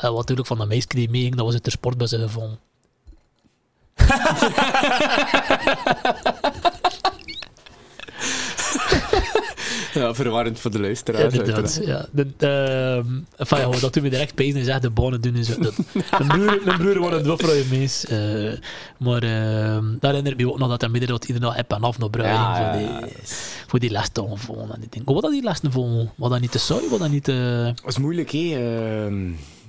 En wat natuurlijk van de meisje die meeging, dat was het de sportbus gevonden. [LAUGHS] ja, verwarrend voor de luisteraars. Ja, dat, ja. De, uh, enfin, ja, dat doen we direct pezen en zeggen de bonen doen. Zo. Dat, [LAUGHS] mijn, broer, mijn broer wordt een doffer mees. Uh, maar uh, daar herinner ik me ook nog dat hij midden dat iedere dag app en af naar Bruin. Ja, voor, die, voor die lessen volgen en die dingen. Wat dat die lessen volgen? Wat dat niet te saai? Wat dat niet te... Dat is moeilijk, hè.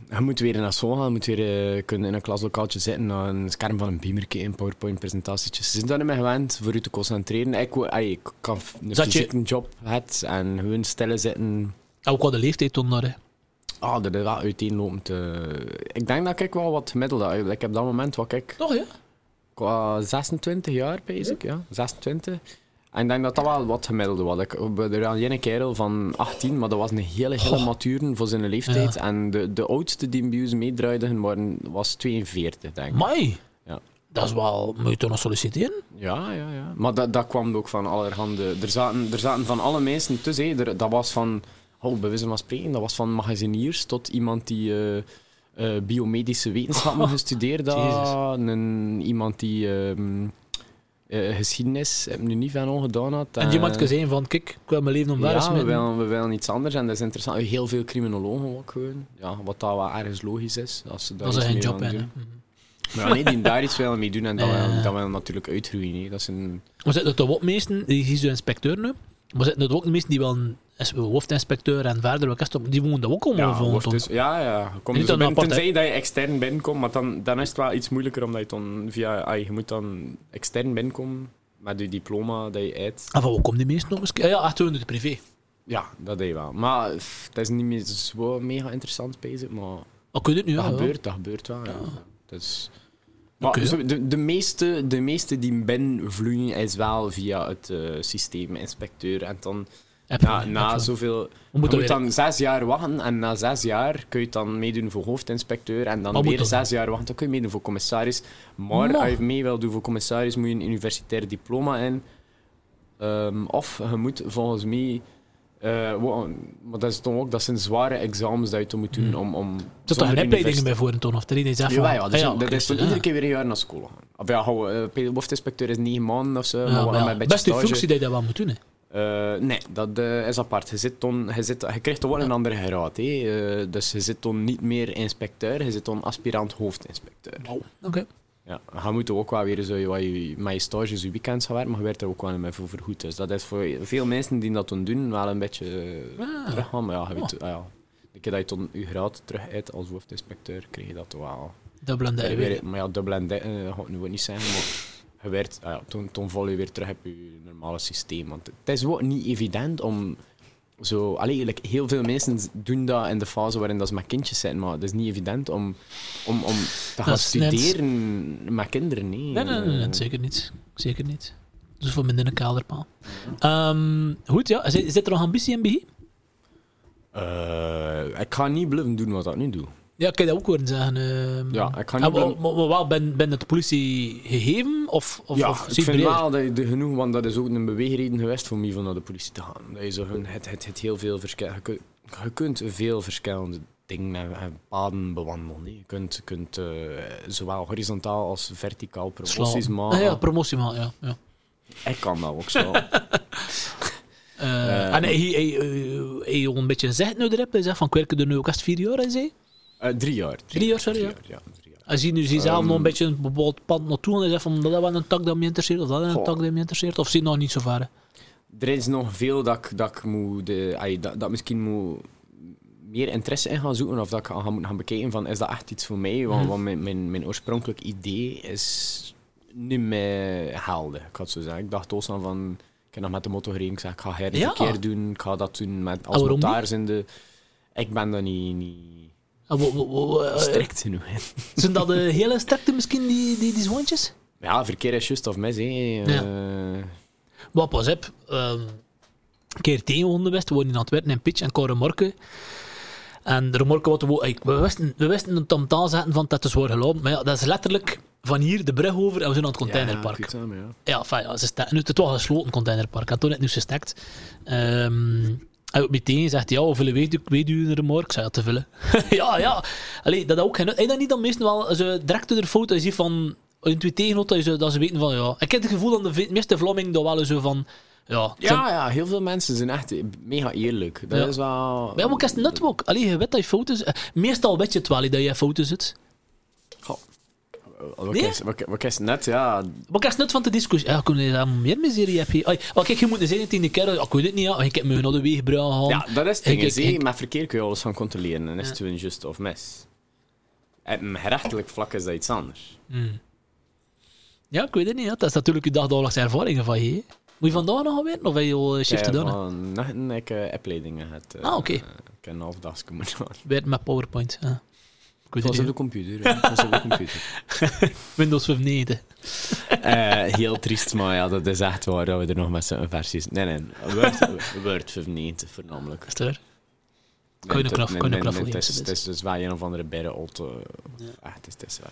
Je moet weer naar school gaan, je moet weer uh, kunnen in een klaslokaaltje zitten, naar een scherm van een beamer een PowerPoint-presentatietjes. Ze zijn daar niet meer gewend voor je te concentreren. Ik, ik kan een fysieke job het en gewoon stellen zitten. Ook wat de leeftijd toen naar, hè? Ah, dat is wel uiteenlopend. Uh, ik denk dat ik wel wat gemiddeld heb. Ik heb dat moment wat ik... Toch, ja? Qua 26 jaar, bezig, ja. ja. 26. En ik denk dat dat wel wat gemiddelde was. Ik er aan een kerel van 18, maar dat was een hele, hele mature voor zijn leeftijd. Ja. En de, de oudste die meedraaide waren, was 42, denk ik. Mai! Ja. Dat is wel... Moet je toch nog solliciteren? Ja, ja, ja. Maar dat, dat kwam ook van allerhande... Er zaten, er zaten van alle mensen tussen. Er, dat was van... Oh, bij wijze van spreken, dat was van magaziniers tot iemand die... Uh, uh, biomedische wetenschappen [LAUGHS] oh, gestudeerd had. Een, iemand die... Uh, uh, geschiedenis heb ik nu niet van ongedaan had. En je moet zeggen van, kijk, ik wil mijn leven omver Ja, we willen, we willen iets anders en dat is interessant. Heel veel criminologen ook gewoon. Ja, wat dat wel ergens logisch is. Als ze dat is een job, hè. Maar nee, die daar iets willen mee doen en dat, [LAUGHS] uh, dat wil natuurlijk uitgroeien. Hè. Dat is een... Maar zitten er toch ook meesten, die is de inspecteur nu, maar zitten er ook de meesten die wel hoofdinspecteur en verder, die wonen ook allemaal ja, volgen. Dus, ja, ja. Kom dus binnen, tenzij dat je extern binnenkomt, maar dan, dan is het wel iets moeilijker omdat je dan via, ay, je moet dan extern binnenkomen met je diploma dat je uit. En van waar komen die meesten nog eens? Ja, echt de privé. Ja, dat deed je wel. Maar het is niet meer zo mega interessant bezig, maar... Oh, kun je het nu dat ja, gebeurt, Dat gebeurt wel, ja. Dus, maar okay. de, de, meeste, de meeste die binnen vloeien is wel via het uh, systeem inspecteur en dan ja, na zoveel... Je moet dan zes jaar wachten en na zes jaar kun je dan meedoen voor hoofdinspecteur en dan weer zes jaar wachten, dan kun je meedoen voor commissaris. Maar als je mee wil doen voor commissaris, moet je een universitair diploma in. Um, of je moet volgens mij... Uh, maar dat is toch ook dat zijn zware examens dat je moet doen om... om Zit er een opleiding bij voor toen? Of er is ja, ja, dus ja, dat is iedere keer weer een jaar naar school gaan. Of ja, uh, hoofdinspecteur is negen maanden of zo. Ja, maar, maar best die functie dat je dat wel moet doen, hè? Uh, nee, dat uh, is apart. Je, zit ton, je, zit, je krijgt toch wel een andere graad. Uh, dus je zit dan niet meer inspecteur, je zit dan aspirant hoofdinspecteur. Wow. Oké. Okay. Ja, je moet ook wel weer zo, je, met je stages, je weekends gaan werken, maar je werkt er ook wel mee voor vergoed. Dus dat is voor veel mensen die dat dan doen wel een beetje ah. teruggaan. Maar ja, je weet, oh. ah, ja, de keer dat je dan je graad terug uit als hoofdinspecteur, krijg je dat wel. Dubbel en. Maar ja, dubbel en uh, ga ik nu niet zeggen, maar je werd, ah ja, toen, toen val je weer terug op je normale systeem. Want het is ook niet evident om zo... Allee, heel veel mensen doen dat in de fase waarin dat ze met kindjes zijn, maar het is niet evident om, om, om te gaan studeren met kinderen. Nee. Nee, nee, nee, zeker niet. Zeker niet. Dus voor minder een kaderpaal. Um, goed, ja. Zit, zit er nog ambitie in BI? Uh, ik ga niet blijven doen wat ik nu doe. Ja, kan je dat ook horen zeggen? Uh, ja, ik kan niet... Ah, maar, maar, wel, ben, ben het de politie gegeven? Of, of, ja, of ik vind wel dat je genoeg, want dat is ook een beweegreden geweest voor mij om naar de politie te gaan. Dat je zo, het, het, het heel veel verschil, je, kunt, je kunt veel verschillende dingen en, paden bewandelen. Je kunt, kunt uh, zowel horizontaal als verticaal promoties maken. Ah, ja, promotie maken, ja. ja. Ik kan dat ook zo. Uh, en hij, hij, hij, een beetje zegt nu erop. Hij zegt van, ik werk er nu ook als vier jaar en zei. Uh, drie jaar. Drie, jaar, sorry. Drie jaar, ja. Drie jaar. Als je nu zelf nog een beetje een bepaald pad naartoe en zegt van dat was een tak dat me interesseert of dat is een tak dat me interesseert, of je nog niet zo ver? Er is nog veel dat ik, dat ik moet, de, ay, dat, dat misschien moet meer interesse in gaan zoeken. Of dat ik ga gaan, gaan bekijken van, is dat echt iets voor mij? Want, Mhm. want mijn, mijn, mijn oorspronkelijk idee is niet meer helder, ik had zo zeggen. Ik dacht aan van, ik heb nog met de motor gereden, ik zeg, ik ga her Ja. keer doen, ik ga dat doen met, als Ah, waarom notaris in de... Ik ben daar niet, niet strikt genoeg in. Zijn dat de hele sterkte misschien, die, die, die zoontjes? Ja, verkeer is juist of mis, hè. Ja. Eh, Wat pas op, ehm, een keer tegengevonden wist, we wonen in Antwerpen in Pitch en Koude Remorke. En de remorke wat we, we wisten, we wisten een tamtaal zetten van dat is zwaar gelopen. Maar ja, dat is letterlijk van hier de brug over en we zijn aan het containerpark. Ja, ja. Ja, ja, ze het wel een gesloten containerpark. En toen het nu gestekt. Ehm en ook meteen zegt ja, hoeveel weet u, weet u er maar? Ik zei, ja, te veel. [LAUGHS] ja, ja. Allee, dat ook geen... Je dat niet dan meestal wel, ze direct door de foto ziet van, tegenhoudt, dat, je, dat ze weten van, ja. Ik heb het gevoel dat de meeste Vlamingen dat wel zo van, ja. zijn- Ja, ja, heel veel mensen zijn echt mega eerlijk. Dat Ja. is wel... Maar ja, maar ik heb het net ook. Allee, je weet dat je foto's... Meestal weet je het wel, dat je foto's zit. Wat Nee? is, wat, wat is net, ja. Maar heb het net van de discussie. Ja, kunnen daar meer miserie hebben? Ai, Oh, kijk, je moet zeggen tegen de kerel, ja, ik weet het niet, ja. ik heb me naar de wegenbrug gehaald. Ja, dat is het ding. ik- zie, ik- Met verkeer kun je alles gaan controleren. En is Ja. het gewoon just of mis. En gerechtelijk vlak is dat iets anders. Hmm. Ja, ik weet het niet. Ja. Dat is natuurlijk je dagdagelijkse ervaringen van je. Moet je vandaag nog werken of heb je al eh, shift Ja, gedaan? van nachten heb ik uh, appleidingen gehad. eh, Ah, oké. eh, ik heb een half moeten met PowerPoint. Ja. Ik weet Het het was op de computer. hè. Het was op de computer. [LAUGHS] Windows 95. Eh, heel triest, maar ja, dat is echt waar dat we er nog met zo'n versies... Nee, nee. Word, Word 95 voornamelijk. Is het waar? Kan je nog knaf- kan je nog knuffelen, Het is, dus wel een of andere berre auto. Ah, het is, het is wel.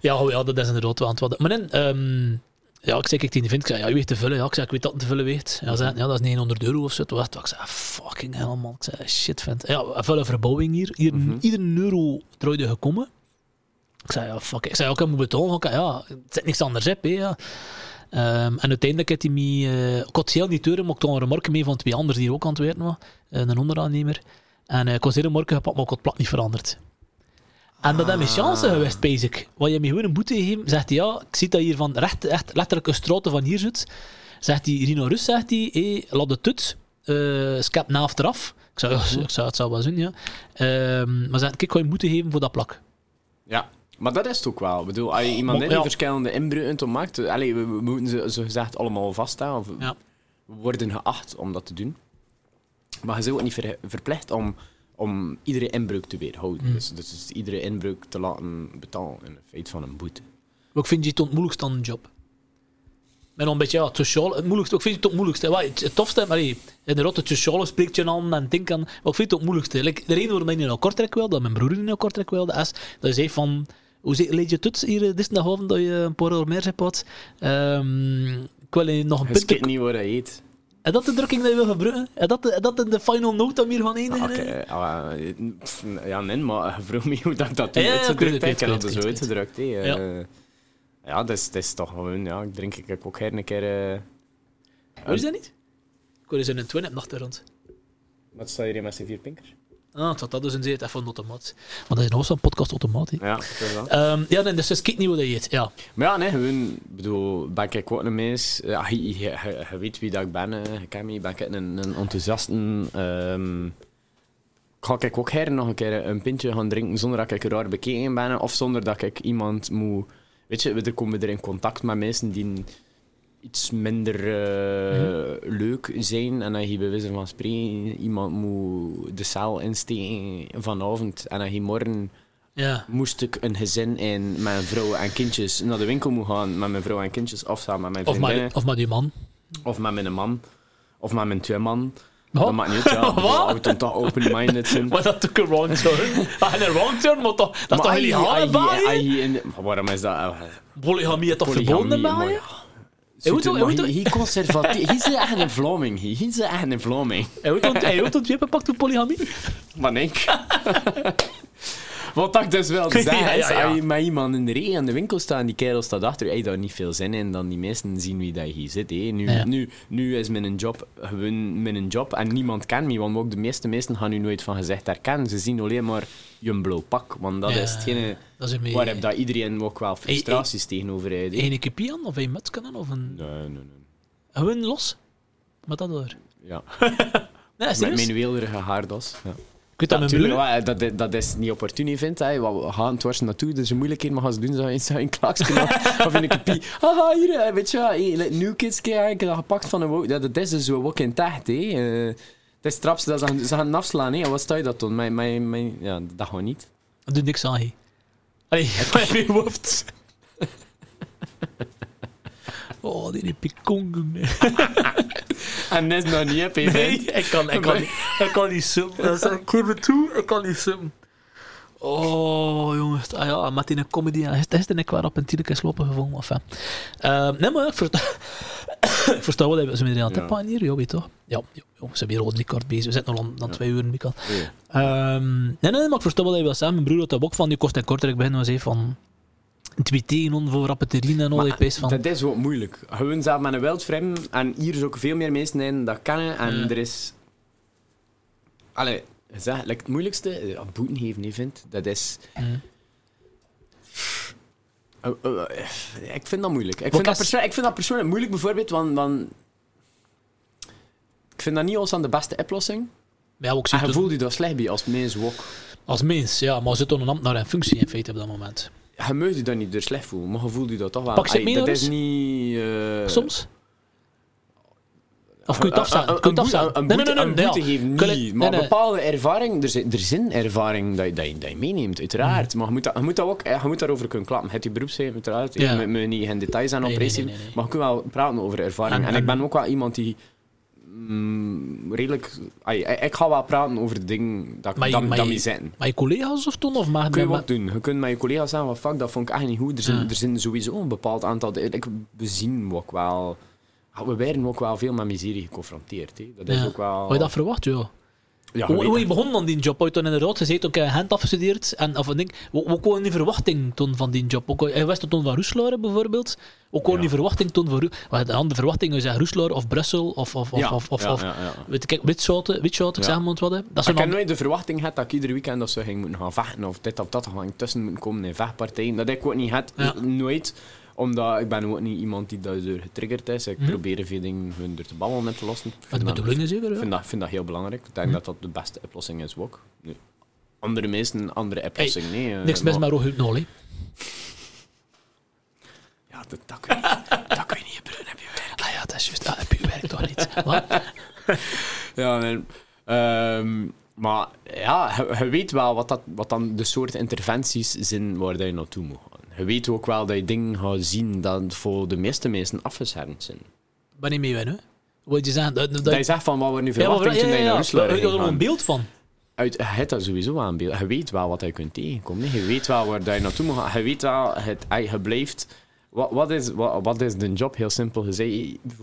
Ja, oh ja, dat is inderdaad wel aan het worden. Maar dan, ehm, ja, ik zei, ik tegen de vriend, ik zei, ja, je weegt te vullen. Ja, ik zei, ik weet dat het te vullen weegt. Ja, zei, ja, dat is 900 euro of zo. Toen ik zei, fucking hell, man. Ik zei, shit, vent. Ja, een verbouwing hier. hier Mhm. Ieder euro trouwde gekomen. Ik zei, ja, fuck. Ik zei, ja, ik moet betalen. Ik zei, ja, het zit niks anders op, hè, ja. Ehm, en uiteindelijk heeft hij me... eh, ik had heel niet deuren, maar ik had een remarque mee van twee anderen die hier ook aan het werken waren. Eh, een onderaannemer. En eh, ik was heel een remarque gepakt, maar ik had het plat niet veranderd. En dat is mijn chance geweest, basic. Wat je me gewoon een boete geeft, zegt hij, ja, ik zie dat hier van recht, echt letterlijk een straten van hier zit. Zegt hij, Rino Rus, zegt hij, hey, laat de tut, uh, skep na achteraf. Ik zei, ja, ik zou het zou wel zien, ja. Ehm, maar zegt, kijk, ik ga je boete geven voor dat plak. Ja, maar dat is het ook wel. Ik bedoel, als je iemand Maar, in die ja. verschillende inbreuken maakt, allee, we, we moeten ze zo gezegd allemaal vasthouden. Of Ja. We worden geacht om dat te doen. Maar je bent ook niet ver- verplicht om, om iedere inbreuk te weerhouden. Mm. Dus, dus iedere inbreuk te laten betalen in feite van een boete. Wat vind je het moeilijkste aan een job? En dan een beetje, ja, het sociaal, het moeilijkste, wat vind je het het moeilijkste? Wat, het, het tofste, maar nee, inderdaad, het sociale spreekt je aan en denk aan, wat vind je het het moeilijkste? Like, de reden waarom ik naar Kortrijk wilde, dat mijn broer niet naar Kortrijk wilde, is dat je zei van, hoe ze- leed je het hier eh, dinsdagavond dat je een paar uur meer hebt gehad? Ehm, ik wil je nog een punt... weet niet waar je eet. Is dat de drukking dat je wil gebruiken? Is dat, de, dat de final note we hier gaan eindigen? Oké, eh, pff, ja, nee, maar je vroeg me hoe dat, dat toen Ja, ja, ik heb. Ik heb ik dat zo weet uitgedrukt. Ja. Eh, Ja, dat is, dat is toch gewoon... Ja, ik drink ik ook her een keer... eh, Hoe is dat niet? Ik hoor eens in een twin op rond. Wat sta je hier met z'n vier pinkers? Ah, dat dus een zeer echt van automaat. Maar dat is nog zo'n podcast automaat. Ja, dat is. Ehm, ja, nee, dus dus kijk niet hoe dat je eet. Ja. Maar ja, nee, gewoon... Bedoel, ben ik ook een mens... Ja, je, je, weet wie dat ik ben, je kent me. Ben ik een, een enthousiaste... ehm, ga ik ook her nog een keer een pintje gaan drinken zonder dat ik raar bekeken ben? Of zonder dat ik iemand moet... Weet je, we komen er in contact met mensen die iets minder eh, leuk zijn. En dat je bij wijze van spreken iemand moet de cel insteken vanavond. En dat je morgen Ja. moest ik een gezin en mijn vrouw en kindjes naar de winkel moet gaan met mijn vrouw en kindjes. Of samen met mijn Of vriendinnen. of maar die man. Of met mijn man. Of met mijn twee man. Wat? Dat maakt niet uit, ja. [LAUGHS] Wat? Als we toch open-minded zijn. [LAUGHS] Maar dat took een wrong turn. Ah, een wrong turn, maar toch, dat is toch Maar in in de- Maar Waarom is dat? eh, Polygamie is toch verboden in Hij maar hij is echt een Vlaming. Hij is echt een Vlaming. Voor polygamie? Maar ik. [LAUGHS] Wat ik dus wel [LAUGHS] zeggen Ja, is, ja, ja. als je met iemand in de regen in de winkel staat en die kerel staat achter, heb je daar niet veel zin in dan die mensen zien wie dat hier zit. Hè. Nu, nu, nu is mijn job gewoon mijn job en niemand kent me, want ook de meeste mensen gaan nu nooit van gezegd herkennen. Ze zien alleen maar je blauw pak, want dat is hetgene Dat is waar beetje... dat iedereen ook wel frustraties tegenover heeft. Een kopie aan, of een muts kunnen, of een... Nee, nee, nee. Gewoon los. Met dat door. Ja. [LAUGHS] Nee, Met mijn weelderige haardas. Ja. Ik weet dat mijn broer... Ja, dat, dat is niet opportun, vindt. Hè. We gaan het was naartoe, dus een moeilijkheid, maar gaan ze doen zo in zo'n klaksje of in een kopie. Haha, hier, weet je wel, hey, New Kids ik heb dat gepakt van een Dat, dat is dus zo ook in tacht, hè. Uh, het is traps, dat ze, ze gaan afslaan, hè. Wat sta je dat dan? Mijn, mijn, mijn, ja, dat gewoon niet. Dat doet niks aan, hé. Allee, [LAUGHS] van je hoofd. Oh, die pikong. [LAUGHS] en net nog niet, heb je Nee, ik kan, ik kan, [LAUGHS] ik kan niet zitten. Ik geef het toe, ik kan niet zitten. Oh, jongens. Ah ja, met die een comedy. Is ik wel op een tijdje slopen gevonden. Of, uh, nee, maar ik versta, [COUGHS] ik versta wat ze met aan het ja. hier. Ja, weet toch? Ja, ja, ze zijn weer al kort bezig. We zitten nog dan, dan twee uur, Mikael. Ja. Um, nee, nee, maar ik versta wat hij wil zeggen. Mijn broer had dat ook van die kost en korter. Ik begin nog eens van twee tegen voor rappeterine en al die van. Dat is wat moeilijk. Gewoon zelf met een wildvreemd en hier is ook veel meer mensen in dat kennen en er is. Allee, zeg, het moeilijkste, ja, boeten geven, niet vindt, dat is. Mm. Uh, uh, ik vind dat moeilijk. Ik vind dat, ik vind dat persoonlijk moeilijk, bijvoorbeeld, want, want ik vind dat niet ons aan de beste oplossing. Ja, ook en je voelt je dat slecht bij als mens ook. Als mens, ja, maar zit dan een ambtenaar in functie in feite op dat moment je moet je dat niet door slecht voelen, maar je voelt je dat toch wel. Pak je Dat is niet... Uh... Soms? Of kun je het afstaan? Kun je het afstaan? Een boete, nee, nee, nee, nee, geven niet. Maar bepaalde ervaring, er, zin, er zijn ervaring dat je, dat, je, dat je meeneemt, uiteraard. Maar je moet, dat, je moet, dat ook, je moet daarover kunnen klappen. Het je beroepsgeven, uiteraard. Je moet niet in details aan oppressie, maar je kunt wel praten over ervaring. En, ik ben ook wel iemand die mm, redelijk... Ik ga wel praten over de dingen dat, dat zijn. Maar je collega's of toen? Of mag kun je wat doen. Je kunt met je collega's zeggen, fuck, dat vond ik echt niet goed. Er zijn, er zijn sowieso een bepaald aantal... Ik, we zien ook wel... We werden ook wel veel met miserie geconfronteerd. Hè. Dat is ook wel... Had je dat verwacht, joh? Ja, hoe, hoe je begon dan die job? Had je dan inderdaad gezegd, ik heb hand afgestudeerd en of ding, wat, wat kon die verwachting toen van die job? Ook, hij wist toen van Roeslaar bijvoorbeeld. Ook kon ja. die verwachting toen van Wat de andere verwachting is Roeslaar of Brussel of, of, of, of, of, of weet ik, Witschoten, Witschoten, zeg maar wat. Dat ik heb nooit de verwachting had dat ik iedere weekend of zo ging moeten gaan vechten of dit of dat, ging tussen moeten komen in vechtpartijen. Dat ik ook niet had, nooit omdat ik ben ook niet iemand die daardoor getriggerd is. Ik hm? probeer veel dingen hun er te babbelen in te lossen. Wat de bedoeling is zeker? Ik vind dat, vind dat heel belangrijk. Ik denk hm? dat dat de beste oplossing is ook. Andere mensen een andere oplossing, hey, nee. Uh, niks mis met Rohut Nolly. [LAUGHS] Ja, dat, dat, kun je, dat kun je niet gebruiken, heb je werk. Ah ja, dat is juist. Dat heb je werk toch niet. [LAUGHS] Wat? ja, nee. Um, maar ja, je, je, weet wel wat, dat, wat dan de soort interventies zijn waar je naartoe moet je weet ook wel dat je dingen gaat zien dat voor de meeste mensen afgeschermd zijn. Wanneer mee hè? Wat je zeggen? Dat, dat, je zegt van wat we nu verwachten ja, ja, ja, ja, je er een beeld van? Uit, je hebt dat sowieso aan beeld. Je weet wel wat je kunt tegenkomen. Je weet wel waar je naartoe moet gaan. Je weet wel, het, je blijft... Wat, wat, is, wat, wat is de job? Heel simpel gezegd.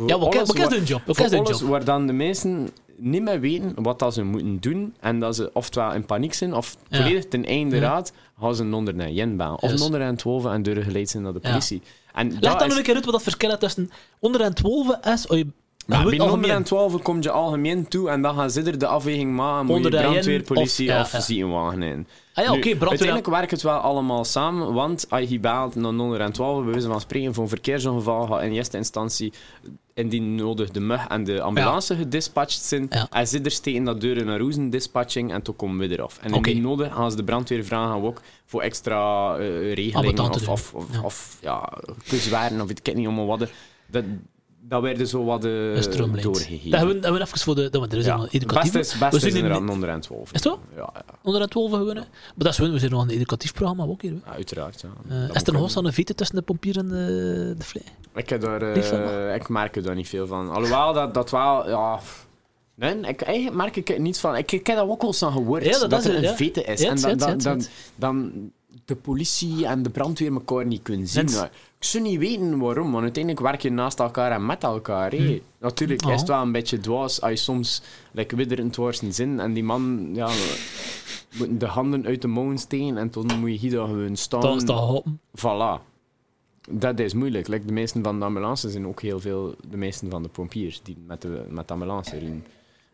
Ja, wat, alles, wat is de job? Wat is de job? Waar dan de mensen niet meer weten wat dat ze moeten doen en dat ze oftewel in paniek zijn of volledig ten einde raad gaan ze onder een jenbaan of onder een 12 en deuren geleid zijn naar de politie. En Leg dan een keer uit wat dat verschil is tussen onder een 12 is... Oh, je ja, bij 112 kom je algemeen toe en dan gaan ze er de afweging maken. Moet je brandweer, politie of, ja, of ziekenwagen in. Ah ja, oké, okay, Uiteindelijk werkt het wel allemaal samen, want als je baalt naar 112, bij wijze van spreken, voor een verkeersongeval gaat in eerste instantie indien nodig de mug en de ambulance ja. gedispatcht zijn. Ja. En ze er steken dat deuren naar roezen dispatching en toen komen we eraf. En indien nodig gaan ze de brandweer vragen ook voor extra uh, regelingen of, of, of, ja. of ja, of niet allemaal wat. Dat, dat werden zo wat uh, doorgegeven. Dat hebben we, hebben we even voor de... Dat, er is ja. een educatief... Best is, best is in, onder en 12. Is dat? Ja, ja. Onder en 12 gewonnen. Maar dat is we zijn nog een educatief programma ook hier. Ja, uiteraard. Ja. Uh, is er nog een vite tussen de pompier en de, de vlee? Ik, heb daar, uh, ik merk er daar niet veel van. Alhoewel dat, dat wel... Ja, Nee, ik, eigenlijk merk ik er niet van. Ik, ik heb dat ook al zo gehoord, ja, dat, dat er een ja. vete is. Ja, en dan, dan, dan, dan, de politie en de brandweer elkaar niet kunnen zien. ik zou niet weten waarom, want uiteindelijk werk je naast elkaar en met elkaar. Hm. Natuurlijk is het wel een beetje dwaas als je soms like, in het zin en die man ja, moet de handen uit de mouwen steken en dan moet je hier gewoon staan. Dan staan Voilà. Dat is moeilijk. Like, de meesten van de ambulance zijn ook heel veel de meesten van de pompiers die met de, met de ambulance rijden.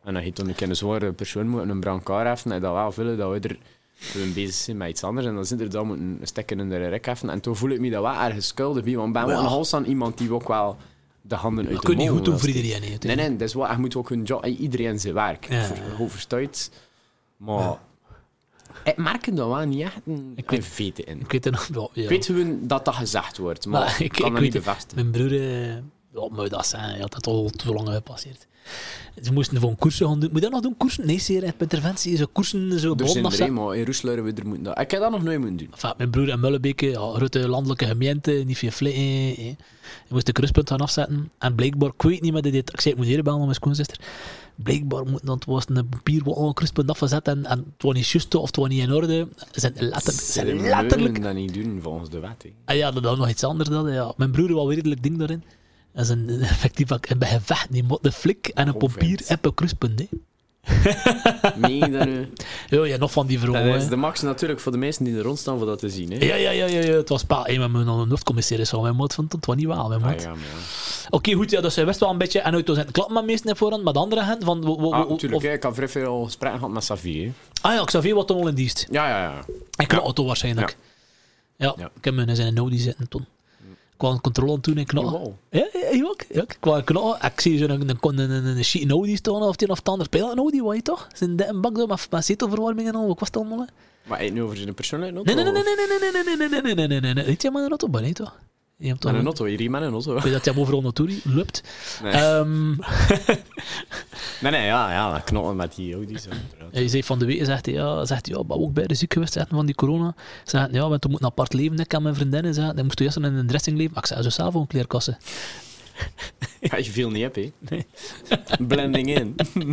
En als je dan een zware persoon moet een brancard heffen, en dat wel willen dat we er we bezig zijn met iets anders en dan zit er dan moeten stekken in de rek heffen. En toen voel ik me dat wel ergens schuldig bij, want ben wel een hals aan iemand die ook wel de handen uit de mouwen... kun je niet goed doen voor iedereen. Nee, nee, dat is wel, je moet ook hun job... Iedereen zijn werk. Ja. Overstuit. Maar... Ik merk dat wel niet echt een Ik weet- veten in. Ik weet het nog wel. Ja. Ik weet gewoon dat dat gezegd wordt, maar, Maar [LAUGHS] ik kan ik dat niet weet bevestigen. Mijn broer, eh, wat moet dat zijn? Ja, dat al te lang gepasseerd. Ze moesten gewoon koersen gaan doen. Moet je dat nog doen, koersen? Nee, zeer interventie. Zo koersen, zo Er zijn er afzetten. maar in Roeselare we er moeten dat. Ik heb dat nog nooit moeten doen. Enfin, mijn broer in Mullebeke, ja, grote landelijke gemeente, niet veel. Eh. Je moest de kruispunt gaan afzetten. En blijkbaar, ik weet niet meer, dit, ik zei, ik moet hier bellen aan mijn schoonzuster. Blijkbaar moet dat was een papier wat al een kruispunt afgezet en, en het was niet juist of het was niet in orde. Ze zijn letterlijk, ze zijn Ze letterlijk mogen dat niet doen volgens de wet. Ah ja, dat is nog iets anders. Dan, ja. Mijn broer was redelijk ding daarin. Dat is een effectief en bij gevecht niet, maar de flik en een pompier en een kruispunt. Meen dat nu? Ja, ja, nog van die Dat vrouwen. is hè. de max natuurlijk voor de mensen die er rond staan voor dat te zien. Hè? Ja, ja, ja, ja, ja, het was pa. Hey, maar mijn een hoofdcommissaris van mijn moed vond het was niet wel. Mijn Ah, ja. Oké, goed, ja, dus hij wist wel een beetje. En uit zijn klappen met meesten in voorhand, maar de andere hand van. wo- wo- Ah, natuurlijk. Ik had vrij veel gesprekken gehad met Xavier. ah ja, Xavier wat toen al in dienst. Ja, ja, ja. En auto waarschijnlijk. Ja, Ja. ik heb hem in zijn Audi zitten toen. Een controle aan toen en knallen. Ja, ja, ook. Ja, ik kwam knallen. Ik zie zo'n een, een, een, een, een chique Audi staan, of die of het ander. Speel een Audi, wat je toch? Zijn een bak zo met, zetelverwarming en al. Wat was het allemaal? Maar hij nu over zijn persoonlijke Nee, auto? nee, nee, nee, nee, nee, nee, nee, nee, nee, nee, nee, nee, nee. Weet je maar een auto, nee, toch? Je hebt een auto, hier met een auto. Ik weet dat je hem overal naartoe loopt. Nee, Ehm, nee, nee, ja, ja, knoppen met die Audi's. hij zei van de week, zegt hij, ja, zegt hij, ja, maar ook bij de ziek geweest van die corona. Zegt ja, want we moeten apart leven, ik en mijn vriendinnen. Zegt, dan moest je eerst in een dressing leven. Ik zei, zo zelf een kleerkassen. Ja, je viel niet hè. Nee. Blending in. [LAUGHS]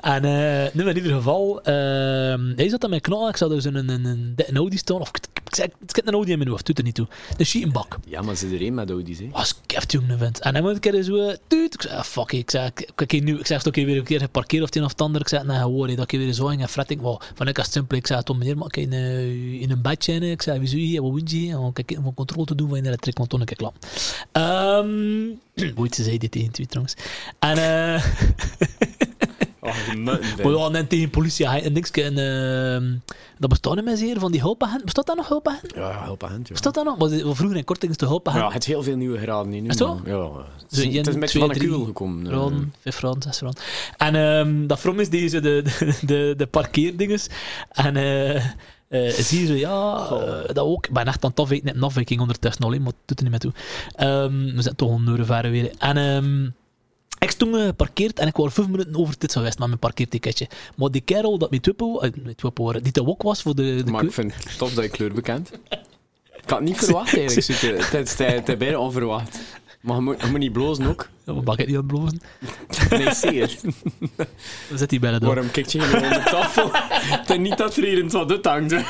En eh, nu in ieder geval, ehm, hij zat aan mijn knal. Ik zat dus in een, een, een, een Audi staan. Of ik, ik zit een Audi in mijn hoofd, doet er niet toe. Een sheetenbak. Ja, maar ze er één met Audi's, hè. Was keft jongen vent. En dan moet ik er zo, tuut. Ik zei, ah, fuck. Ik zei, ik, nu, ik zeg, stok weer een keer geparkeerd of het een of het ander. Ik zei, nee, gewoon, dat ik weer zo en fretting. Wow, van ik als simpel, ik zei, Tom meneer, ik in, eh, in een badje? Ik zei, wie zou je hier, wat moet je om controle te doen van je elektriek, want toen ik klap. Ehm, [CLEARS THROAT] zei dit tegen twee trouwens. En eh... [LAUGHS] Oh, je mutten, Maar ja, en tegen politie en niks. En ehm, dat bestaat niet meer zeer van die hulpagent. Bestaat dat nog hulpagent? Ja, hand, ja. Bestaat dat nog? Want vroeger in korting is de hulpagent. Ja, het is heel veel nieuwe graden in nu. Is man. Ja, het is, Zo, het is een beetje van kuil gekomen. eh. Ron, vijf rond, zes rond. En ehm, dat from is deze, de, de, de, de parkeerdinges. En eh eh, zie je zo, ja, eh, dat ook. Ik ben echt aan het afwijken, net een afwijking ondertussen alleen, maar het doet er niet meer toe. Ehm, we zijn toch een uur verder weer. En ehm, ik stond eh, geparkeerd en ik was vijf minuten over tijd geweest met mijn parkeerticketje. Maar die kerel dat met uh, Twipo, die te wok was voor de, de Maar ik vind het tof dat je kleur bekend. Ik had het niet verwacht eigenlijk. Het is bijna onverwacht. Maar je moet, je moet niet blozen ook. Ja, maar mag ik niet aan het blozen? Nee, zeer. [LAUGHS] Dan zit hij bij de deur. Waarom kijk je gewoon onder de tafel? [LAUGHS] Het is niet dat er hier in wat dit hangt. [LAUGHS]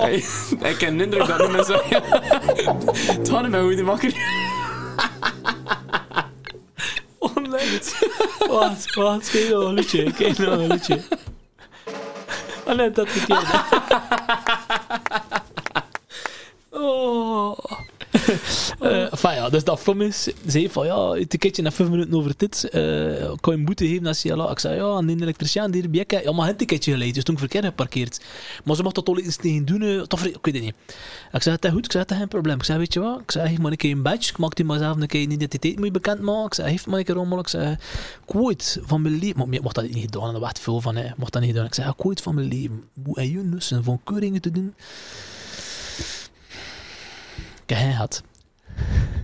Hey, Ik heb de indruk dat meer zo... Het gaat niet meer makker. Oh nee. Wat, wat, kijk nou een liedje, kijk nou een liedje. Oh nee, dat verkeerde. Oh. [LAUGHS] Eh, ja, dus dat from is, zei van ja, het ticketje na vijf minuten over dit, eh kan je een boete geven je ja, ik zei ja, aan de elektricien die erbij ja, maar een ticketje geleid, dus toen ik verkeerd geparkeerd. Maar ze mocht dat al iets tegen doen, toch, ik weet het niet. Ik zei, het is goed, ik zei, het is geen probleem. Ik zei, weet je wat, ik zei, geef maar een keer een badge, ik maak die maar zelf een keer een identiteit mee bekend maken. Ik zei, geef maar een keer rommel. Ik zei, ik ooit van mijn leven, maar mocht dat niet gedaan, en er werd veel van, hè. mocht dat niet gedaan. Ik zei, ik ooit van mijn leven, hoe en je nussen van keuringen te doen. gehört.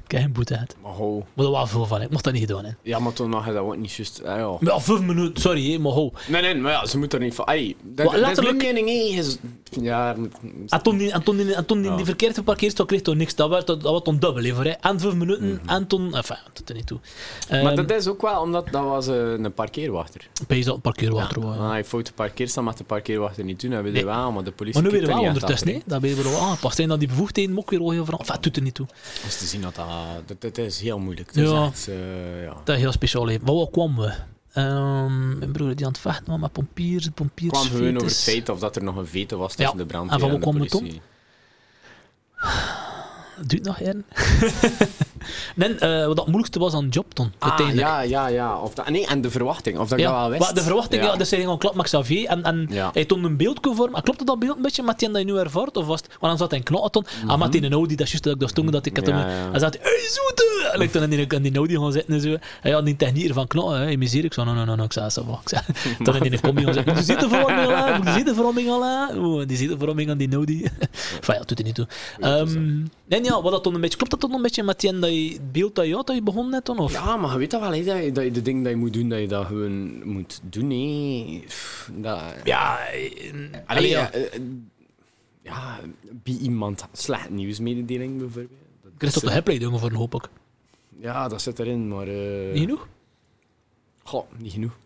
Heb geen boete gehad. Maar ho. Maar er was veel van, ik mocht dat niet gedaan. Hè. Ja, maar toen nog dat ook niet juist... Ah, ja. Maar ja, vijf minuten, sorry, hè, maar ho. Nee, nee, maar ja, ze moet er niet van... Ey, dat, Wat, dat is letterlijk- mijn mening. Is- Ja, moet- En toen die, en toen die, Ja. die verkeerd geparkeerd stond, kreeg toch niks. Dat werd, dat werd dan dubbel, hè, voor, hè. En vijf minuten, en toen... Enfin, dat doet er niet toe. maar Ehm, dat is ook wel omdat dat was eh, een parkeerwachter. Pees dat een parkeerwater was. Dan had je foute parkeerstaan met de parkeerwachter niet doen, hebben we Nee. wel, maar de politie Maar nu weer er wel ondertussen, hè. Dat ben je wel aangepast. En dan die bevoegdheden ook weer al heel veranderd. Enfin, doet er niet toe. Dus te zien dat dat... Dat, dat is heel moeilijk. Het is Ja. echt, eh, ja. Dat is heel speciaal. Maar waar kwamen we? Ehm, mijn broer die aan het vechten was met pompiers, pompiers. Kwam gewoon over het feit of dat er nog een veto was tussen Ja. de brandweer En van en, de kwam het politie. [LAUGHS] Duurt nog, Ern? [LAUGHS] nee, uh, wat het moeilijkste was aan de job dan, ah, ja, ja, ja. Of dat, nee, en de verwachting, of dat ja. wel wist. De verwachting, ja, ja dus hij ging klap met Xavier en, en ja. hij toonde een beeld vormen. Klopte dat beeld een beetje met die dat je nu ervaart? Of was het, want dan zat hij in knotten, mm -hmm. ah, met die Audi, dat is juist dat ik dat stond, dat ik het hem... Hij zei, hey, zoete! En ik toen in die, in die Audi gaan zitten en zo. Hij had die techniek van knotten, hè, miseer. Ik zei, no, no, no, no, ik zei, zo, ik zei, [LAUGHS] toen in die combi gaan zitten, je ziet de verwarming al aan, je ziet de verwarming al aan. Die ziet de verwarming aan die Audi. [LAUGHS] enfin, ja, doet hij niet toe. Um, nee, ja, wat dat dan een beetje, klopt dat dan een beetje met die, dat je, beeld dat je had, dat je begon net dan? Of? Ja, maar je weet dat wel, hè, dat, je, dat je de dingen dat je moet doen, dat je dat gewoon moet doen. Hè. Dat, ja, alleen, ja, uh, ja, bij iemand slecht nieuwsmededeling bijvoorbeeld. Ik krijg toch de hepleidingen voor een hoop ook. Ja, dat zit erin, maar... Uh... Niet genoeg? Goh, niet genoeg.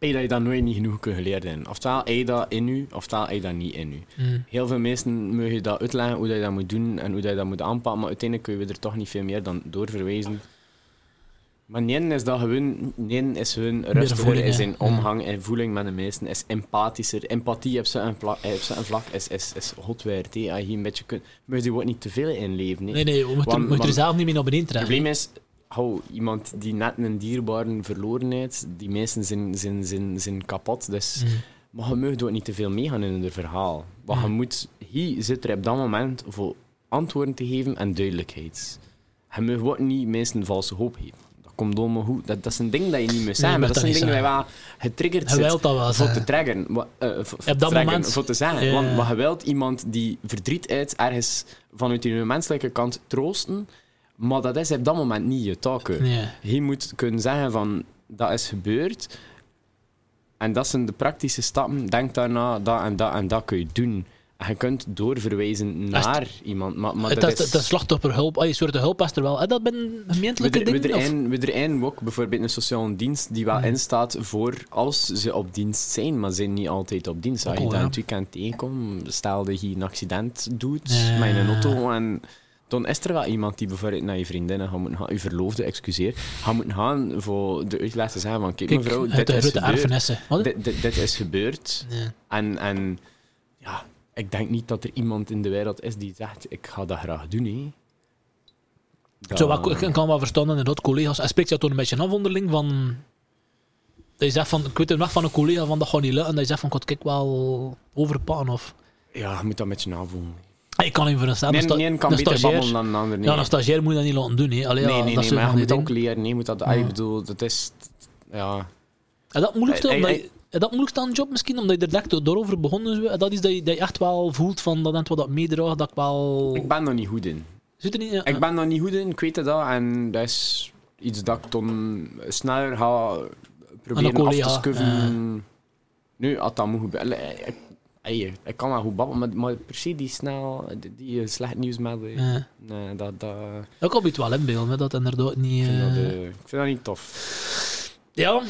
Hey, dat je dat nooit niet genoeg kunt geleerd hebben. Oftewel je dat in u, oftewel je dat niet in u. Mm. Heel veel mensen mogen dat uitleggen hoe je dat moet doen en hoe je dat moet aanpakken, maar uiteindelijk kun je er toch niet veel meer dan doorverwijzen. Maar nee is dat gewoon, nee is hun rustiger, in omgang en voeling met de meesten, is empathischer. Empathie op zijn vlak, vlak is, is, is hot. Als je een beetje kunt, moet je wordt niet te veel inleven. Nee, nee, moeten, want, er zelf niet meer naar beneden trekken. Het probleem is, hou, iemand die net een dierbare verloren heeft, die meesten zijn, zijn, zijn, zijn kapot. Dus, mm. Maar je mag ook niet te veel meegaan in het verhaal. Wat mm. je moet, hier zit er op dat moment voor antwoorden te geven en duidelijkheid. Je mag ook niet mensen valse hoop geven. Dat komt allemaal goed. Dat, dat is een ding dat je niet moet zijn, nee, maar dat, is een ding dat je wel getriggerd zit voor te triggeren. Uh, op dat moment. Voor te zeggen. Yeah. Want wat je wilt, iemand die verdriet uit ergens vanuit je menselijke kant troosten, maar dat is op dat moment niet je taak. Nee. Je moet kunnen zeggen van, dat is gebeurd. En dat zijn de praktische stappen. Denk daarna, dat en dat en dat kun je doen. En je kunt doorverwijzen naar iemand. Maar, maar dat, dat is... De slachtofferhulp, oh, je soort hulp is er wel. Dat ben gemeentelijke dingen? We er een ook, bijvoorbeeld een sociale dienst, die wel mm. instaat voor als ze op dienst zijn, maar ze zijn niet altijd op dienst. Als je dan het weekend tegenkomt, stel dat je een accident doet ja. met een auto en dan is er wel iemand die bijvoorbeeld naar je vriendinnen gaat moeten gaan, je verloofde, excuseer, gaat moeten gaan voor de uitleg te zeggen van, kijk, mevrouw, dit, is gebeurd. Dit, dit, dit, is gebeurd. En, en ja, ik denk niet dat er iemand in de wereld is die zegt, ik ga dat graag doen, hè. Dat... Zo, wat, ik kan wel verstaan inderdaad, collega's. Hij spreekt jou toch een beetje af onderling van... Dat je zegt van, ik weet het nog van een collega van dat gaat niet lukken. En dat je zegt van, ik wel overpakken of... Ja, je moet dat met je navoelen. Ik kan hem voorstellen. Nee, nee, kan beter babbelen dan een ander. Nee. Ja, een stagiair moet je dat niet laten doen. Hè. Allee, nee, ja, nee, dat nee maar je moet ook leren. Nee, moet dat, ja. Ik bedoel, dat is... Ja... En dat moeilijkste, omdat je, dat moeilijkste aan een job misschien, omdat je er direct doorover begonnen dat is dat je, dat je echt wel voelt van dat wat dat meedraagt, dat ik wel... Ik ben er niet goed in. Zit er niet, ja. Ik ben er niet goed in, ik weet dat, en dat is iets dat ik dan sneller ga proberen af te scuffen. Uh. Nu, als dat moet gebeuren. Hey, ik kan wel goed babbelen, maar, maar precies die snel, die, die slecht nieuws met ja. nee, dat, dat... Ik heb het wel in beeld, dat inderdaad niet... Ik vind, dat, uh, ik vind dat niet tof. Ja,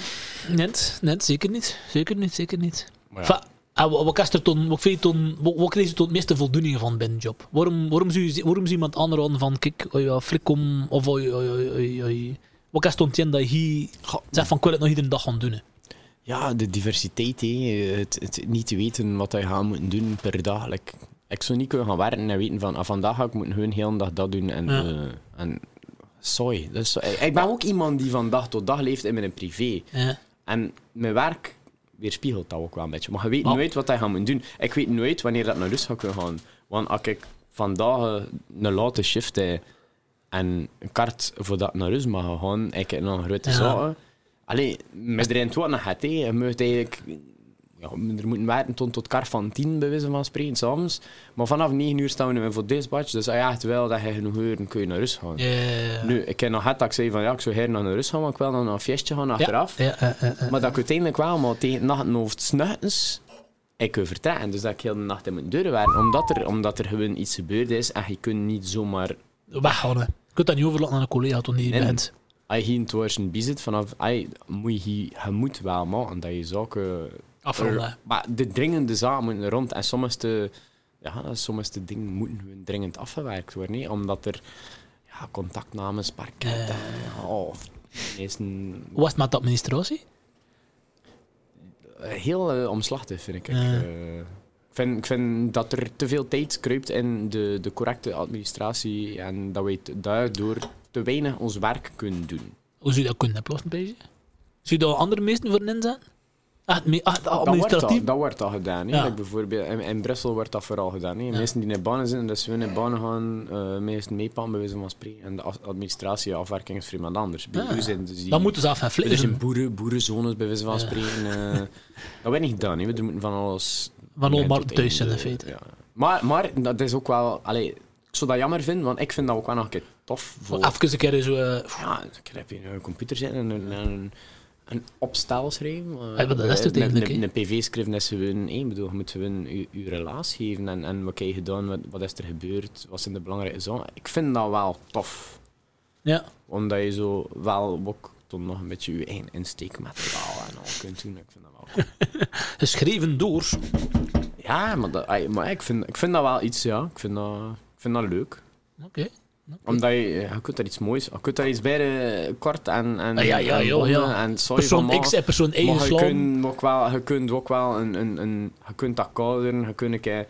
net, net, zeker niet. Zeker niet, zeker niet. Maar ja. Ah, wat, wat, er toen, wat, toen, wat, wat kreeg je toen het meeste voldoening van binnen job? Waarom, waarom, zie je, waarom zie iemand aanraden van, kijk, oh ja, of oh, oh, oh, oh, wat is toen dat je zegt van, ik wil het nog iedere dag gaan doen? Ja, de diversiteit, he. Het, het, niet weten wat je gaat moeten doen per dag. Like, ik zou niet kunnen gaan werken en weten van ah, vandaag ga ik moeten gewoon heel dag dat doen. En, ja. uh, en sorry. Dus, ik ben ook iemand die van dag tot dag leeft in mijn privé. Ja. En mijn werk weerspiegelt dat ook wel een beetje. Maar je weet nooit wat je gaat moeten doen. Ik weet nooit wanneer dat naar rust gaat kunnen gaan. Want als ik vandaag een late shift heb en een kaart voordat ik naar rust mag gaan, ik heb nog een grote ja. zaken Allee, met erin het nog het, je moet eigenlijk... Ja, er moeten werken tot, tot kar van tien, bij wijze van spreken, soms. Maar vanaf 9 uur staan we voor dispatch. Dus als je echt wel dat je genoeg uren kun je naar rust gaan. Yeah. Nu, ik heb nog het dat ik zei van ja, ik zou her naar rust gaan, maar ik wil nog naar een feestje gaan achteraf. Ja, ja, ja, maar dat ik uiteindelijk wel, maar tegen nacht hoofd snuitens, ik kan vertrekken. Dus dat ik heel de nacht in mijn deuren werken. Omdat er, omdat er gewoon iets gebeurd is en je kunt niet zomaar... Weggaan. Je kunt dat niet overlaten aan een collega toen niet bent als je het een bizit vanaf, moet je, je moet wel maken dat je zaken afronden. Maar de dringende zaken moeten rond en sommige, ja, sommige dingen moeten dringend afgewerkt worden, nee, omdat er ja, contactnames, parketten, uh. oh, een... Hoe was het met de administratie? Heel uh, omslachtig, vind ik. Uh. ik vind vind, ik vind dat er te veel tijd kruipt in de, de correcte administratie en dat wij daardoor te weinig ons werk kunnen doen. Hoe zou je dat kunnen oplossen, beetje? Zou je daar andere meesten voor inzetten? Ah, ah, administratief? Dat wordt al gedaan. Ja. bijvoorbeeld, in, in, Brussel wordt dat vooral gedaan. Hè. Mensen die in banen zitten, dus we in banen gaan, uh, meestal meepakken, bij wijze van spreken. En de administratie, afwerking is voor iemand anders. Bij zijn dus die, dan moeten ze af en Dus in boeren, boerenzones, bij wijze van spreken. Uh, [LAUGHS] dat wordt niet gedaan. Hè. We moeten van alles... Van allemaal thuis zijn, in feite. Ja. Maar, maar dat is ook wel... Allee, ik zou dat jammer vinden, want ik vind dat ook wel nog een keer tof. Voor... Even een keer zo... Uh... Ja, ik heb je een computer zitten en een een opstel schrijven. Uh, dat is het eigenlijk. Een, een PV schrijven is gewoon, hey, bedoel, je moet gewoon je, je relatie geven en, en wat heb je gedaan, wat, wat is er gebeurd, wat zijn de belangrijke zaken. Ik vind dat wel tof. Ja. Omdat je zo wel ook dan nog een beetje je eigen insteekmateriaal en al kunt doen. Ik vind dat wel cool. [LAUGHS] Geschreven door. Ja, maar, dat, maar ik, vind, ik vind dat wel iets, ja. Ik vind dat, ik vind dat leuk. Oké omdat je, je kunt daar iets moois, je kunt daar iets bij de kort en, en, ah, ja, ja, ja, ja. en persoon X en persoon Y je kunt ook wel, je kunt ook wel een, een, een je kunt dat kaderen, je kunt een keer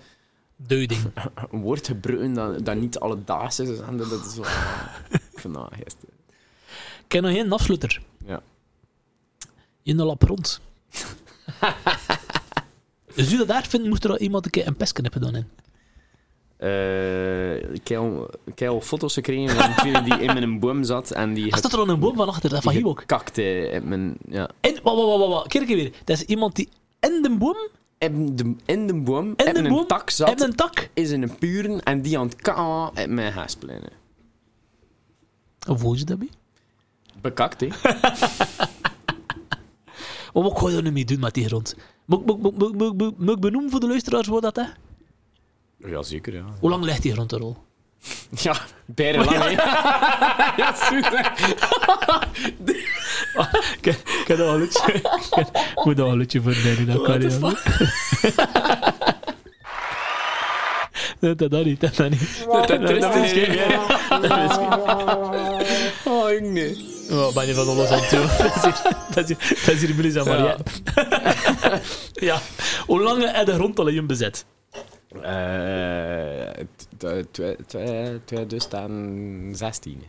Duiding. [LAUGHS] een woord gebruiken dat, dat niet alledaags is. En dat, dat is zo, [LAUGHS] ik vind dat gisteren. Ik ken nog geen afsluiter. Ja. In de lap rond. dus u dat daar vindt, moest er al iemand een keer een pest hebben doen in. Uh, ik, heb al, foto's gekregen van een die in mijn boom zat. En die staat er al een boom van achter? Dat van hier ook? kakte in mijn... Ja. In, wacht, wacht, wacht, wacht. Kijk weer. Dat is iemand die in de boom... In de, in de boom, in, de een tak zat. In een tak? Is in een puren en die aan het kaan in mijn haasplenen. Hoe je dat bij? Bekakt, hè? [LAUGHS] maar wat ga je er nu mee doen met die grond? Moet ik benoemen voor de luisteraars wat dat is? Ja, zeker, ja. Hoe lang ligt die rond de rol? [LAUGHS] Ja, bijna lang, hè. [LAUGHS] ja, super. [LAUGHS] Ik heb een liedje. Ik moet een liedje voor Danny, dat kan niet. Nee, dat dan niet, dat dan niet. Dat is niet. Oh, ik nee. Oh, ben je van alles aan toe? Dat is hier Melissa Maria. Ja. Hoe lang heb je rond al in bezet? Uh, 2016.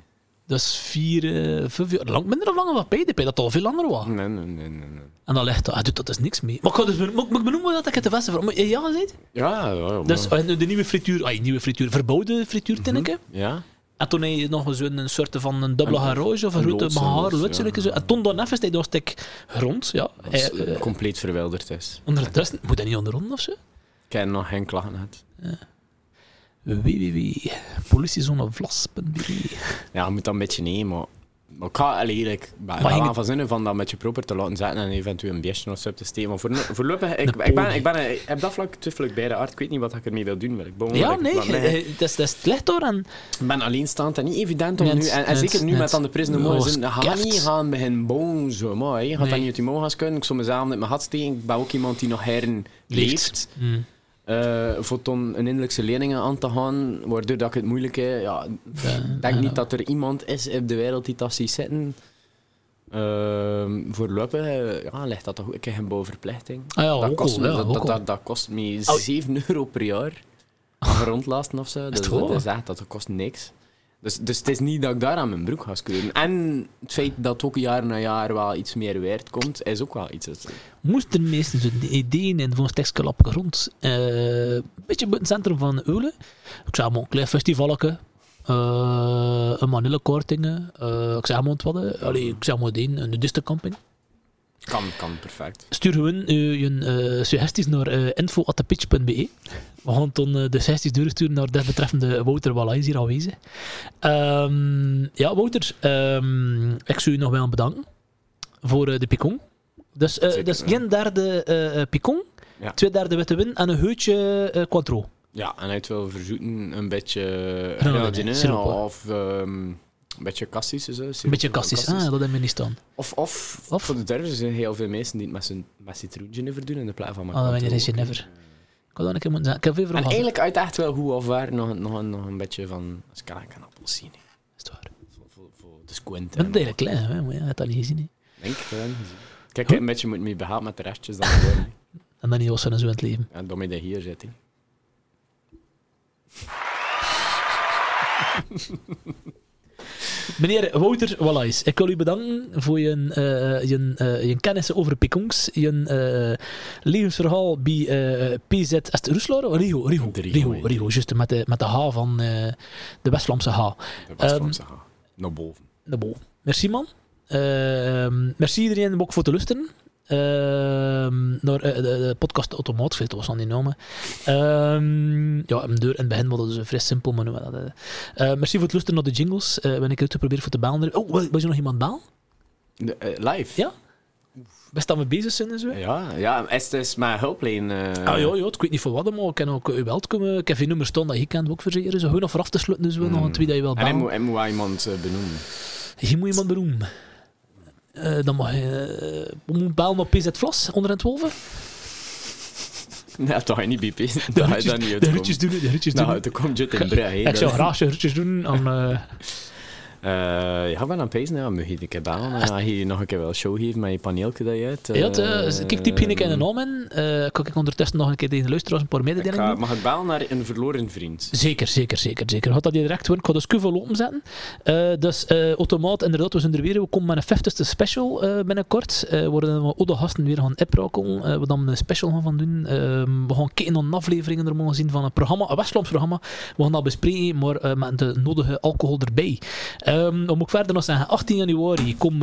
Dat is vier, uh, vijf jaar. Lang, minder of langer wat PDP, dat al veel langer was. Nee, nee, nee. nee, En dan ligt dat, hij doet dat is niks mee. Maar ik dus, moet, moet ik benoemen dat ik het de beste voor. Ja, gezegd? Ja, ja. Dus uh, de nieuwe frituur, ah, nieuwe frituur, verbouwde frituurtinneke. -hmm, ja. En toen heb je nog zo'n soort van een dubbele garage of een grote haar, lutselijke. En toen dan even steeds door stuk grond, ja. Compleet verwilderd is. Ondertussen, moet dat niet onderonder of zo? Ik heb nog geen klachten gehad. Ja. www.politiezonevlas.be Ja, je moet dat een beetje nemen, maar... Maar ik ga eigenlijk ben van zinnen van dat met je proper te laten zetten en eventueel een beestje of zo te steken. Maar voor, voorlopig, ik, ik, ben, ik, ben, ik heb dat vlak twijfel ik bij de art. Ik weet niet wat ik ermee wil doen. Ik ben ja, nee, eh, dat is, dat is slecht hoor. En... Ik ben alleenstaand en niet evident om nu, en, en zeker nu met aan de prison mooi zijn, ga niet gaan beginnen bouwen zo mooi. Je gaat nee. dat niet uit mogen kunnen. Ik zou mezelf met mijn gat steken. Ik ben ook iemand die nog heren leeft. Mm. Uh, voor toen een indelijkse leerlingen aan te gaan, waardoor dat ik het moeilijk heb. Ja, ik denk niet dat er iemand is op de wereld die dat ziet zitten. Uh, voorlopig ja, ligt dat toch ook een bouwverplichting. Ah ja, dat, kost me, ja, dat, dat, dat, kost me 7 euro per jaar. Rondlasten of zo. Dus dat is echt, dat kost niks. Dus, dus het is niet dat ik daar aan mijn broek ga scheuren. En het feit dat ook jaar na jaar wel iets meer waard komt, is ook wel iets. Moest er meestal de ideeën in een stekje op grond, uh, een beetje buiten het centrum van Eulen. Ik maar een klein festivalje, uh, een manillekortingen, uh, ik zeg maar wat, allee, ik zeg maar een nudistencamping. Kan, kan, perfect. Stuur gewoon uh, je uh, suggesties naar uh, info.pitch.be. We gaan dan de suggesties doorsturen naar desbetreffende Wouter Walla is hier aanwezig. Um, ja, Wouter, um, ik zou je nog wel bedanken voor de picon. Dus, Zeker, dus geen derde picon, ja. twee derde witte win en een heutje quattro. Ja, en hij wil verzoeten een beetje grenadine of... Um, een beetje kassisch is Een beetje kassisch, ah, dat hebben we niet staan. Of, of, of? voor de derven zijn heel veel mensen die het met, zijn, met citroen doen in de plaats van Oh, dan ben je Genever. Ik had dan een keer moeten zeggen. Ik heb veel En eigenlijk uit echt wel hoe of waar nog, nog, nog een beetje van... Als ik kan een appelsine. Is het waar? Voor, voor, voor de squint. Dat is eigenlijk klein, hè? maar ja, het al niet gezien. Hè? Denk ik wel gezien. Kijk, een beetje moet me behaald met de restjes dan. En dan niet was zo in het leven. En dan je hier zit, [LAUGHS] Meneer Wouter Wallace, ik wil u bedanken voor je, uh, je, uh, je kennis over Pikongs, je uh, levensverhaal bij PZ Est Roeslaar? Rio, Rio, Rio, Rio, juist met de, met de H van de West-Vlaamse H. De West-Vlaamse um, H, naar boven. Naar boven. Merci man. Ehm, merci iedereen ook voor te luisteren. Ehm, naar uh, de, de, podcast Automaat, dat was aan die namen. Um, ja, een deur het begin was dus vrij simpel, maar dat. Uh, merci voor het luisteren naar de jingles. Ben ik het proberen voor te bellen. Oh, was er nog iemand bellen? live? Ja. Best we bezig zijn en zo? Ja, ja het is mijn hulplijn. Uh... Ah ja, ja, ik weet niet voor wat, maar ik kan ook u wel komen. Ik heb een nummer staan dat je kent ook verzekeren. Zo gewoon nog voor af te sluiten, dus mm. nog een twee dat je wel. En hij moet, hij moet iemand benoemen. Je moet iemand benoemen. Uh, dan mag je uh, moet bellen op PZ Vlas onder het wolven. Nee, toch ga je niet BP. Dat ga je dan niet De ritjes doen, de ritjes doen. Nou, dan komt je in Brugge. Ik zou graag ritjes doen aan... Uh, ja, ben aan het pezen, ja, moet je een keer bellen. En ga je nog een keer wel show geven met je paneeltje dat je hebt. Uh, ja, uh, kijk, die pin ik in de naam in. Kan ik ondertussen nog een keer tegen de luisteraars een paar mededelingen doen? Mag ik bellen naar een verloren vriend? Zeker, zeker, zeker. zeker. Had dat je direct horen. Ik ga de scuvel openzetten. Dus automaat, inderdaad, we zijn er weer. We komen met een 50ste special binnenkort. Worden we de gasten weer gaan oprakelen. Uh, we dan een special gaan van doen. Uh, we gaan kijken naar afleveringen er mogen zien van een programma, een Westlands programma. We gaan dat bespreken, maar met de nodige alcohol erbij. Um, om ook verder nog zeggen, 18 januari kom...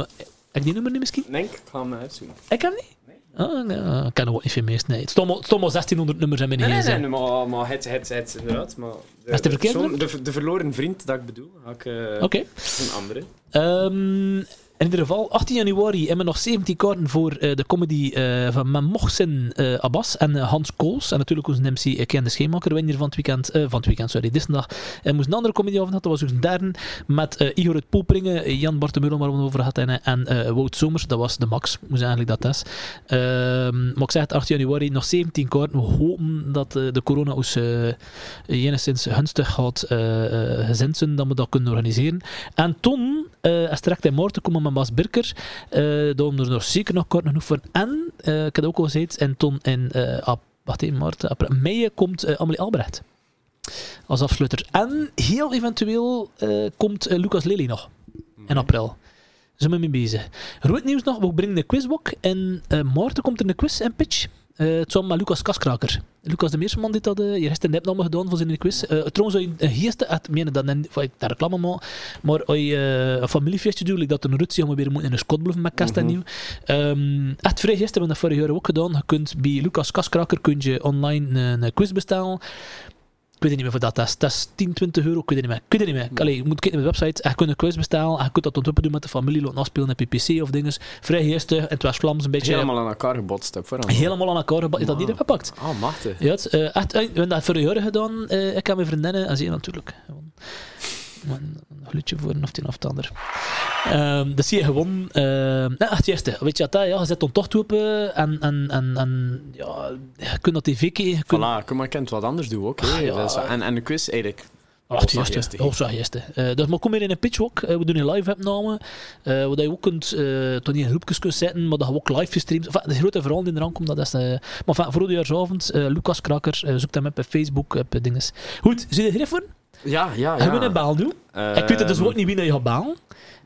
Heb die nummer niet misschien? Nee, ik ga hem uitzoeken. Ik heb niet? Nee. Oh, nee, ik ken ook niet veel. Nee, het stond maar 1600 nummers en mijn Nee, nee, nee, maar, maar het, het, het, inderdaad. Maar de, is de verkeerde de, de, verloren vriend dat ik bedoel, ga ik uh, Oké. Okay. een andere. Um, in ieder geval, 18 januari hebben we nog 17 kaarten voor uh, de comedy uh, van Mohsen uh, Abbas en Hans Kools. En natuurlijk onze MC uh, Ken de Scheenmaker hier van het weekend. van het weekend, sorry, dit dag. En moest een andere comedy af dat was dus een derde. Met Igor het Poelpringen, Jan Bartemeulen waar we het over hadden. En Wout Somers, dat was de max. Moest eigenlijk dat is. Ehm, maar ik zeg het, 18 januari nog 17 kaarten. We hopen dat de corona ons enigszins gunstig gaat gezind zijn, dat we dat kunnen organiseren. En toen, als direct in morgen komen met Bas Birker. Uh, daarom er nog zeker nog kort genoeg voor. En, uh, ik heb ook al gezegd, en Ton en uh, ap, wacht even, Maarten, april, mei komt uh, Amelie Albrecht. Als afsluiter. En heel eventueel komt Lucas Lely nog. In april. Zijn we mee bezig. Rood nieuws nog, we brengen een quizboek. En Maarten komt er een quiz en pitch. Uh, het Lucas Kaskraker. Lucas de Meersman dit had, uh, je heeft een nepnaam gedaan voor zijn quiz. Uh, trouwens, een geeste, het meen dat ik daar reclame maar, maar als je een familiefeestje doet, dat een rutsie om weer in een skotbluffen met kast en nieuw. Um, echt vrij gisteren, hebben we dat vorig jaar ook gedaan. Je kunt bij Lucas Kaskraker kun je online een, een quiz bestellen. Ik weet niet meer voor dat is. Dat is 10, 20 euro. Ik weet het niet meer. Ik weet het niet meer. Allee, je moet kijken op de website. Je kunt een quiz bestellen. Je kunt dat ontwippen doen met de familie. Laten afspelen op PPC of dingen. Vrij geestig. En het was Vlaams een beetje... Helemaal aan elkaar gebotst. Heb Helemaal aan elkaar gebotst. Is dat niet gepakt? Oh, machtig. Ja, het, uh, echt, we hebben dat voor een jaar gedaan. Uh, ik heb mijn vriendinnen. En zie natuurlijk een glutje voor een of het een of het ander. Um, dat zie je gewoon. Uh, nee, echt juist. Weet je dat? Ja, je zet dan toch open en, en, en, en ja, je kunt dat tv kijken. Kunt... Voilà, kom maar kent wat anders doen ook. Ah, ja. en, en de quiz eigenlijk. Juist. Hoofdzak juist. Uh, dus maar kom weer in een pitchwalk. Uh, we doen een live opname. Uh, waar je ook kunt, uh, toch niet in groepjes kunt zetten, maar dat je ook live gestreamd. Enfin, de grote verhaal die eraan komt, dat is... Uh, maar enfin, voor de jaarsavond, Lucas Kraker, zoek hem op Facebook, op dinges. Goed, zie je er voor? Ja, ja, ja. Hebben we een baal doen? Uh, ik weet het dus ook niet wie je gaat balen.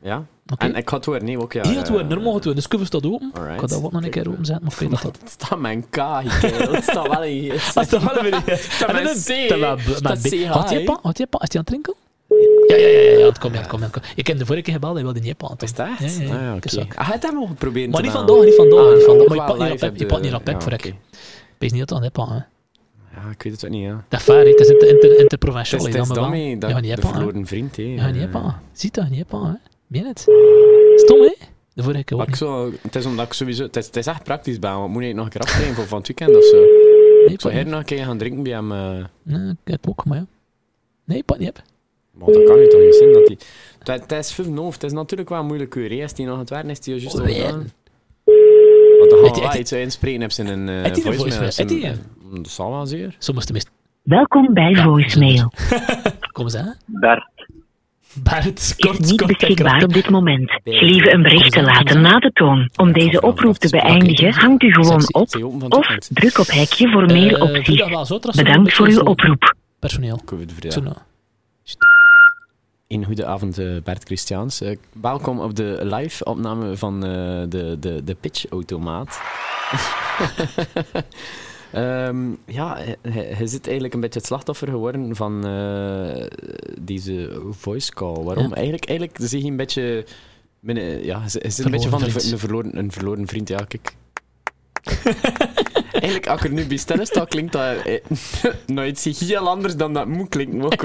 Ja. Okay. En ik ga het horen, nee, ook ja. Hier gaat het horen, normaal gaat het De scuffle staat open. Alright. Ik ga dat ook nog een keer openzetten. Maar [LAUGHS] dat dat... Het staat mijn K, Het staat wel hier. [LAUGHS] Het staat wel hier. Het staat mijn C. Het staat C. Had je pa? Had je pa? Is die aan het drinken? Ja, ja, ja, ja, het komt, ja, het komt, het komt. Ik heb de vorige keer gebeld, hij wilde niet aan. Is dat echt? Ja, ja, ja. Ah, okay. Ah, hij het hem nog proberen Maar niet vandaag, niet vandaag, ah, niet vandaag. Maar je pakt niet op pek voor ik. Wees niet dat aan hebt, hè. Ja, ik weet het ook niet, ja. Dat is waar, het is inter, inter, interprovincial. Het is, het is daarmee dat de verloren vriend, hè. Ja, niet hebben. Ziet dat, niet hebben, hè. Bien het. Stom, hè? De vorige keer ook ik zo, Het is omdat ik sowieso... Het is, het is echt praktisch bij hem. Moet ik nog een keer aftreden voor van het weekend of zo? Nee, ik zou hier nog een keer gaan drinken bij hem. Uh... Nee, ik heb ook, maar ja. Nee, pak niet heb. Maar dat kan je toch niet zien dat hij... Het, het is veel Het is natuurlijk wel een moeilijke uur. Als hij nog aan het werken is, hij juist oh, al gedaan. Want dan gaan we iets inspreken in een uh, voicemail. Dat zal wel zeer. Soms tenminste. Welkom bij voicemail. Kom eens aan. Bert. Bert, kort, is niet kort beschikbaar op dit moment. Gelieve een bericht te laten na de toon. Om deze oproep te beëindigen, hangt u gewoon op of druk op hekje voor meer Eh, doe opties. Bedankt voor uw oproep. Personeel. Een goede avond, eh, Bert Christiaans. Eh, welkom op de live-opname van eh, de, de, de Pitch-automaat. [LAUGHS] Ehm, ja, hij, zit eigenlijk een beetje het slachtoffer geworden van eh, deze voice call. Waarom? Ja. Eigenlijk, eigenlijk zie je een beetje... binnen- ja, hij zit een beetje van een, een, verloren, een verloren vriend. Ja, kijk. [LAUGHS] Eigenlijk, als ik er nu bij sta, klinkt dat eh, [LAUGHS] iets heel anders dan dat moet klinken. Ook,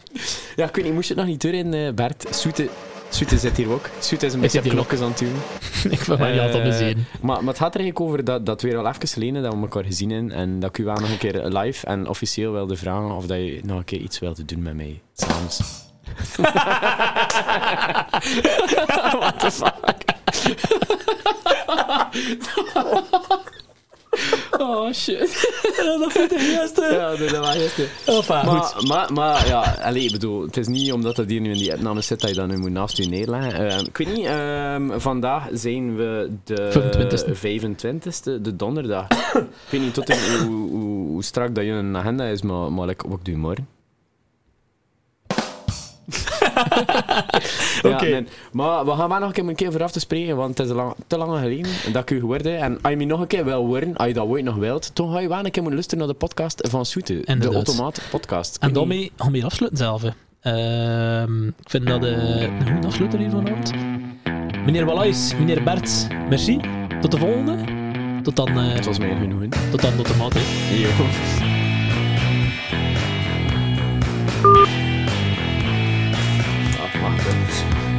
[LAUGHS] ja, ik weet niet, moest je het nog niet doorheen, eh Bert? Soete, Soete zit hier ook. Soete is een beetje klokjes aan het doen. [LAUGHS] ik vind mij niet altijd Eh, bezien. Maar, maar het gaat er eigenlijk over dat, dat we weer al even geleden dat we elkaar gezien hebben en dat ik u wel nog een keer live en officieel wilde vragen of dat je nog een keer iets wilde doen met mij. S'avonds. [LAUGHS] What the fuck? [LAUGHS] [LAUGHS] oh shit. [LAUGHS] Dat vind ik de eerste. Ja, dat, was eerste. Enfin, goed. Maar, maar, maar ja, allee, ik bedoel, het is niet omdat dat hier nu in die opname zit dat je dat nu moet naast je neerleggen. Ehm, ik weet niet, ehm, vandaag zijn we de 25e. 25e, de donderdag. [COUGHS] ik weet niet tot in, hoe, hoe, hoe strak dat je een agenda is, maar, maar like, wat doe je morgen? Ja, Oké. nee. Maar we gaan maar nog een keer, een keer vooraf te spreken, want het is lang, te lang geleden dat ik u gehoord heb. En als je me nog een keer wil horen, als je dat ooit nog wilt, dan ga je wel een keer moeten luisteren naar de podcast van Soete. De. Automaat podcast. En daarmee gaan we afsluiten zelf. Ehm, ik vind dat eh, een goede afsluiter hier vanavond. Meneer Wallace, meneer Bert, merci. Tot de volgende. Tot dan, eh, Het was mij genoegen. tot dan, tot de maat. hè. Records.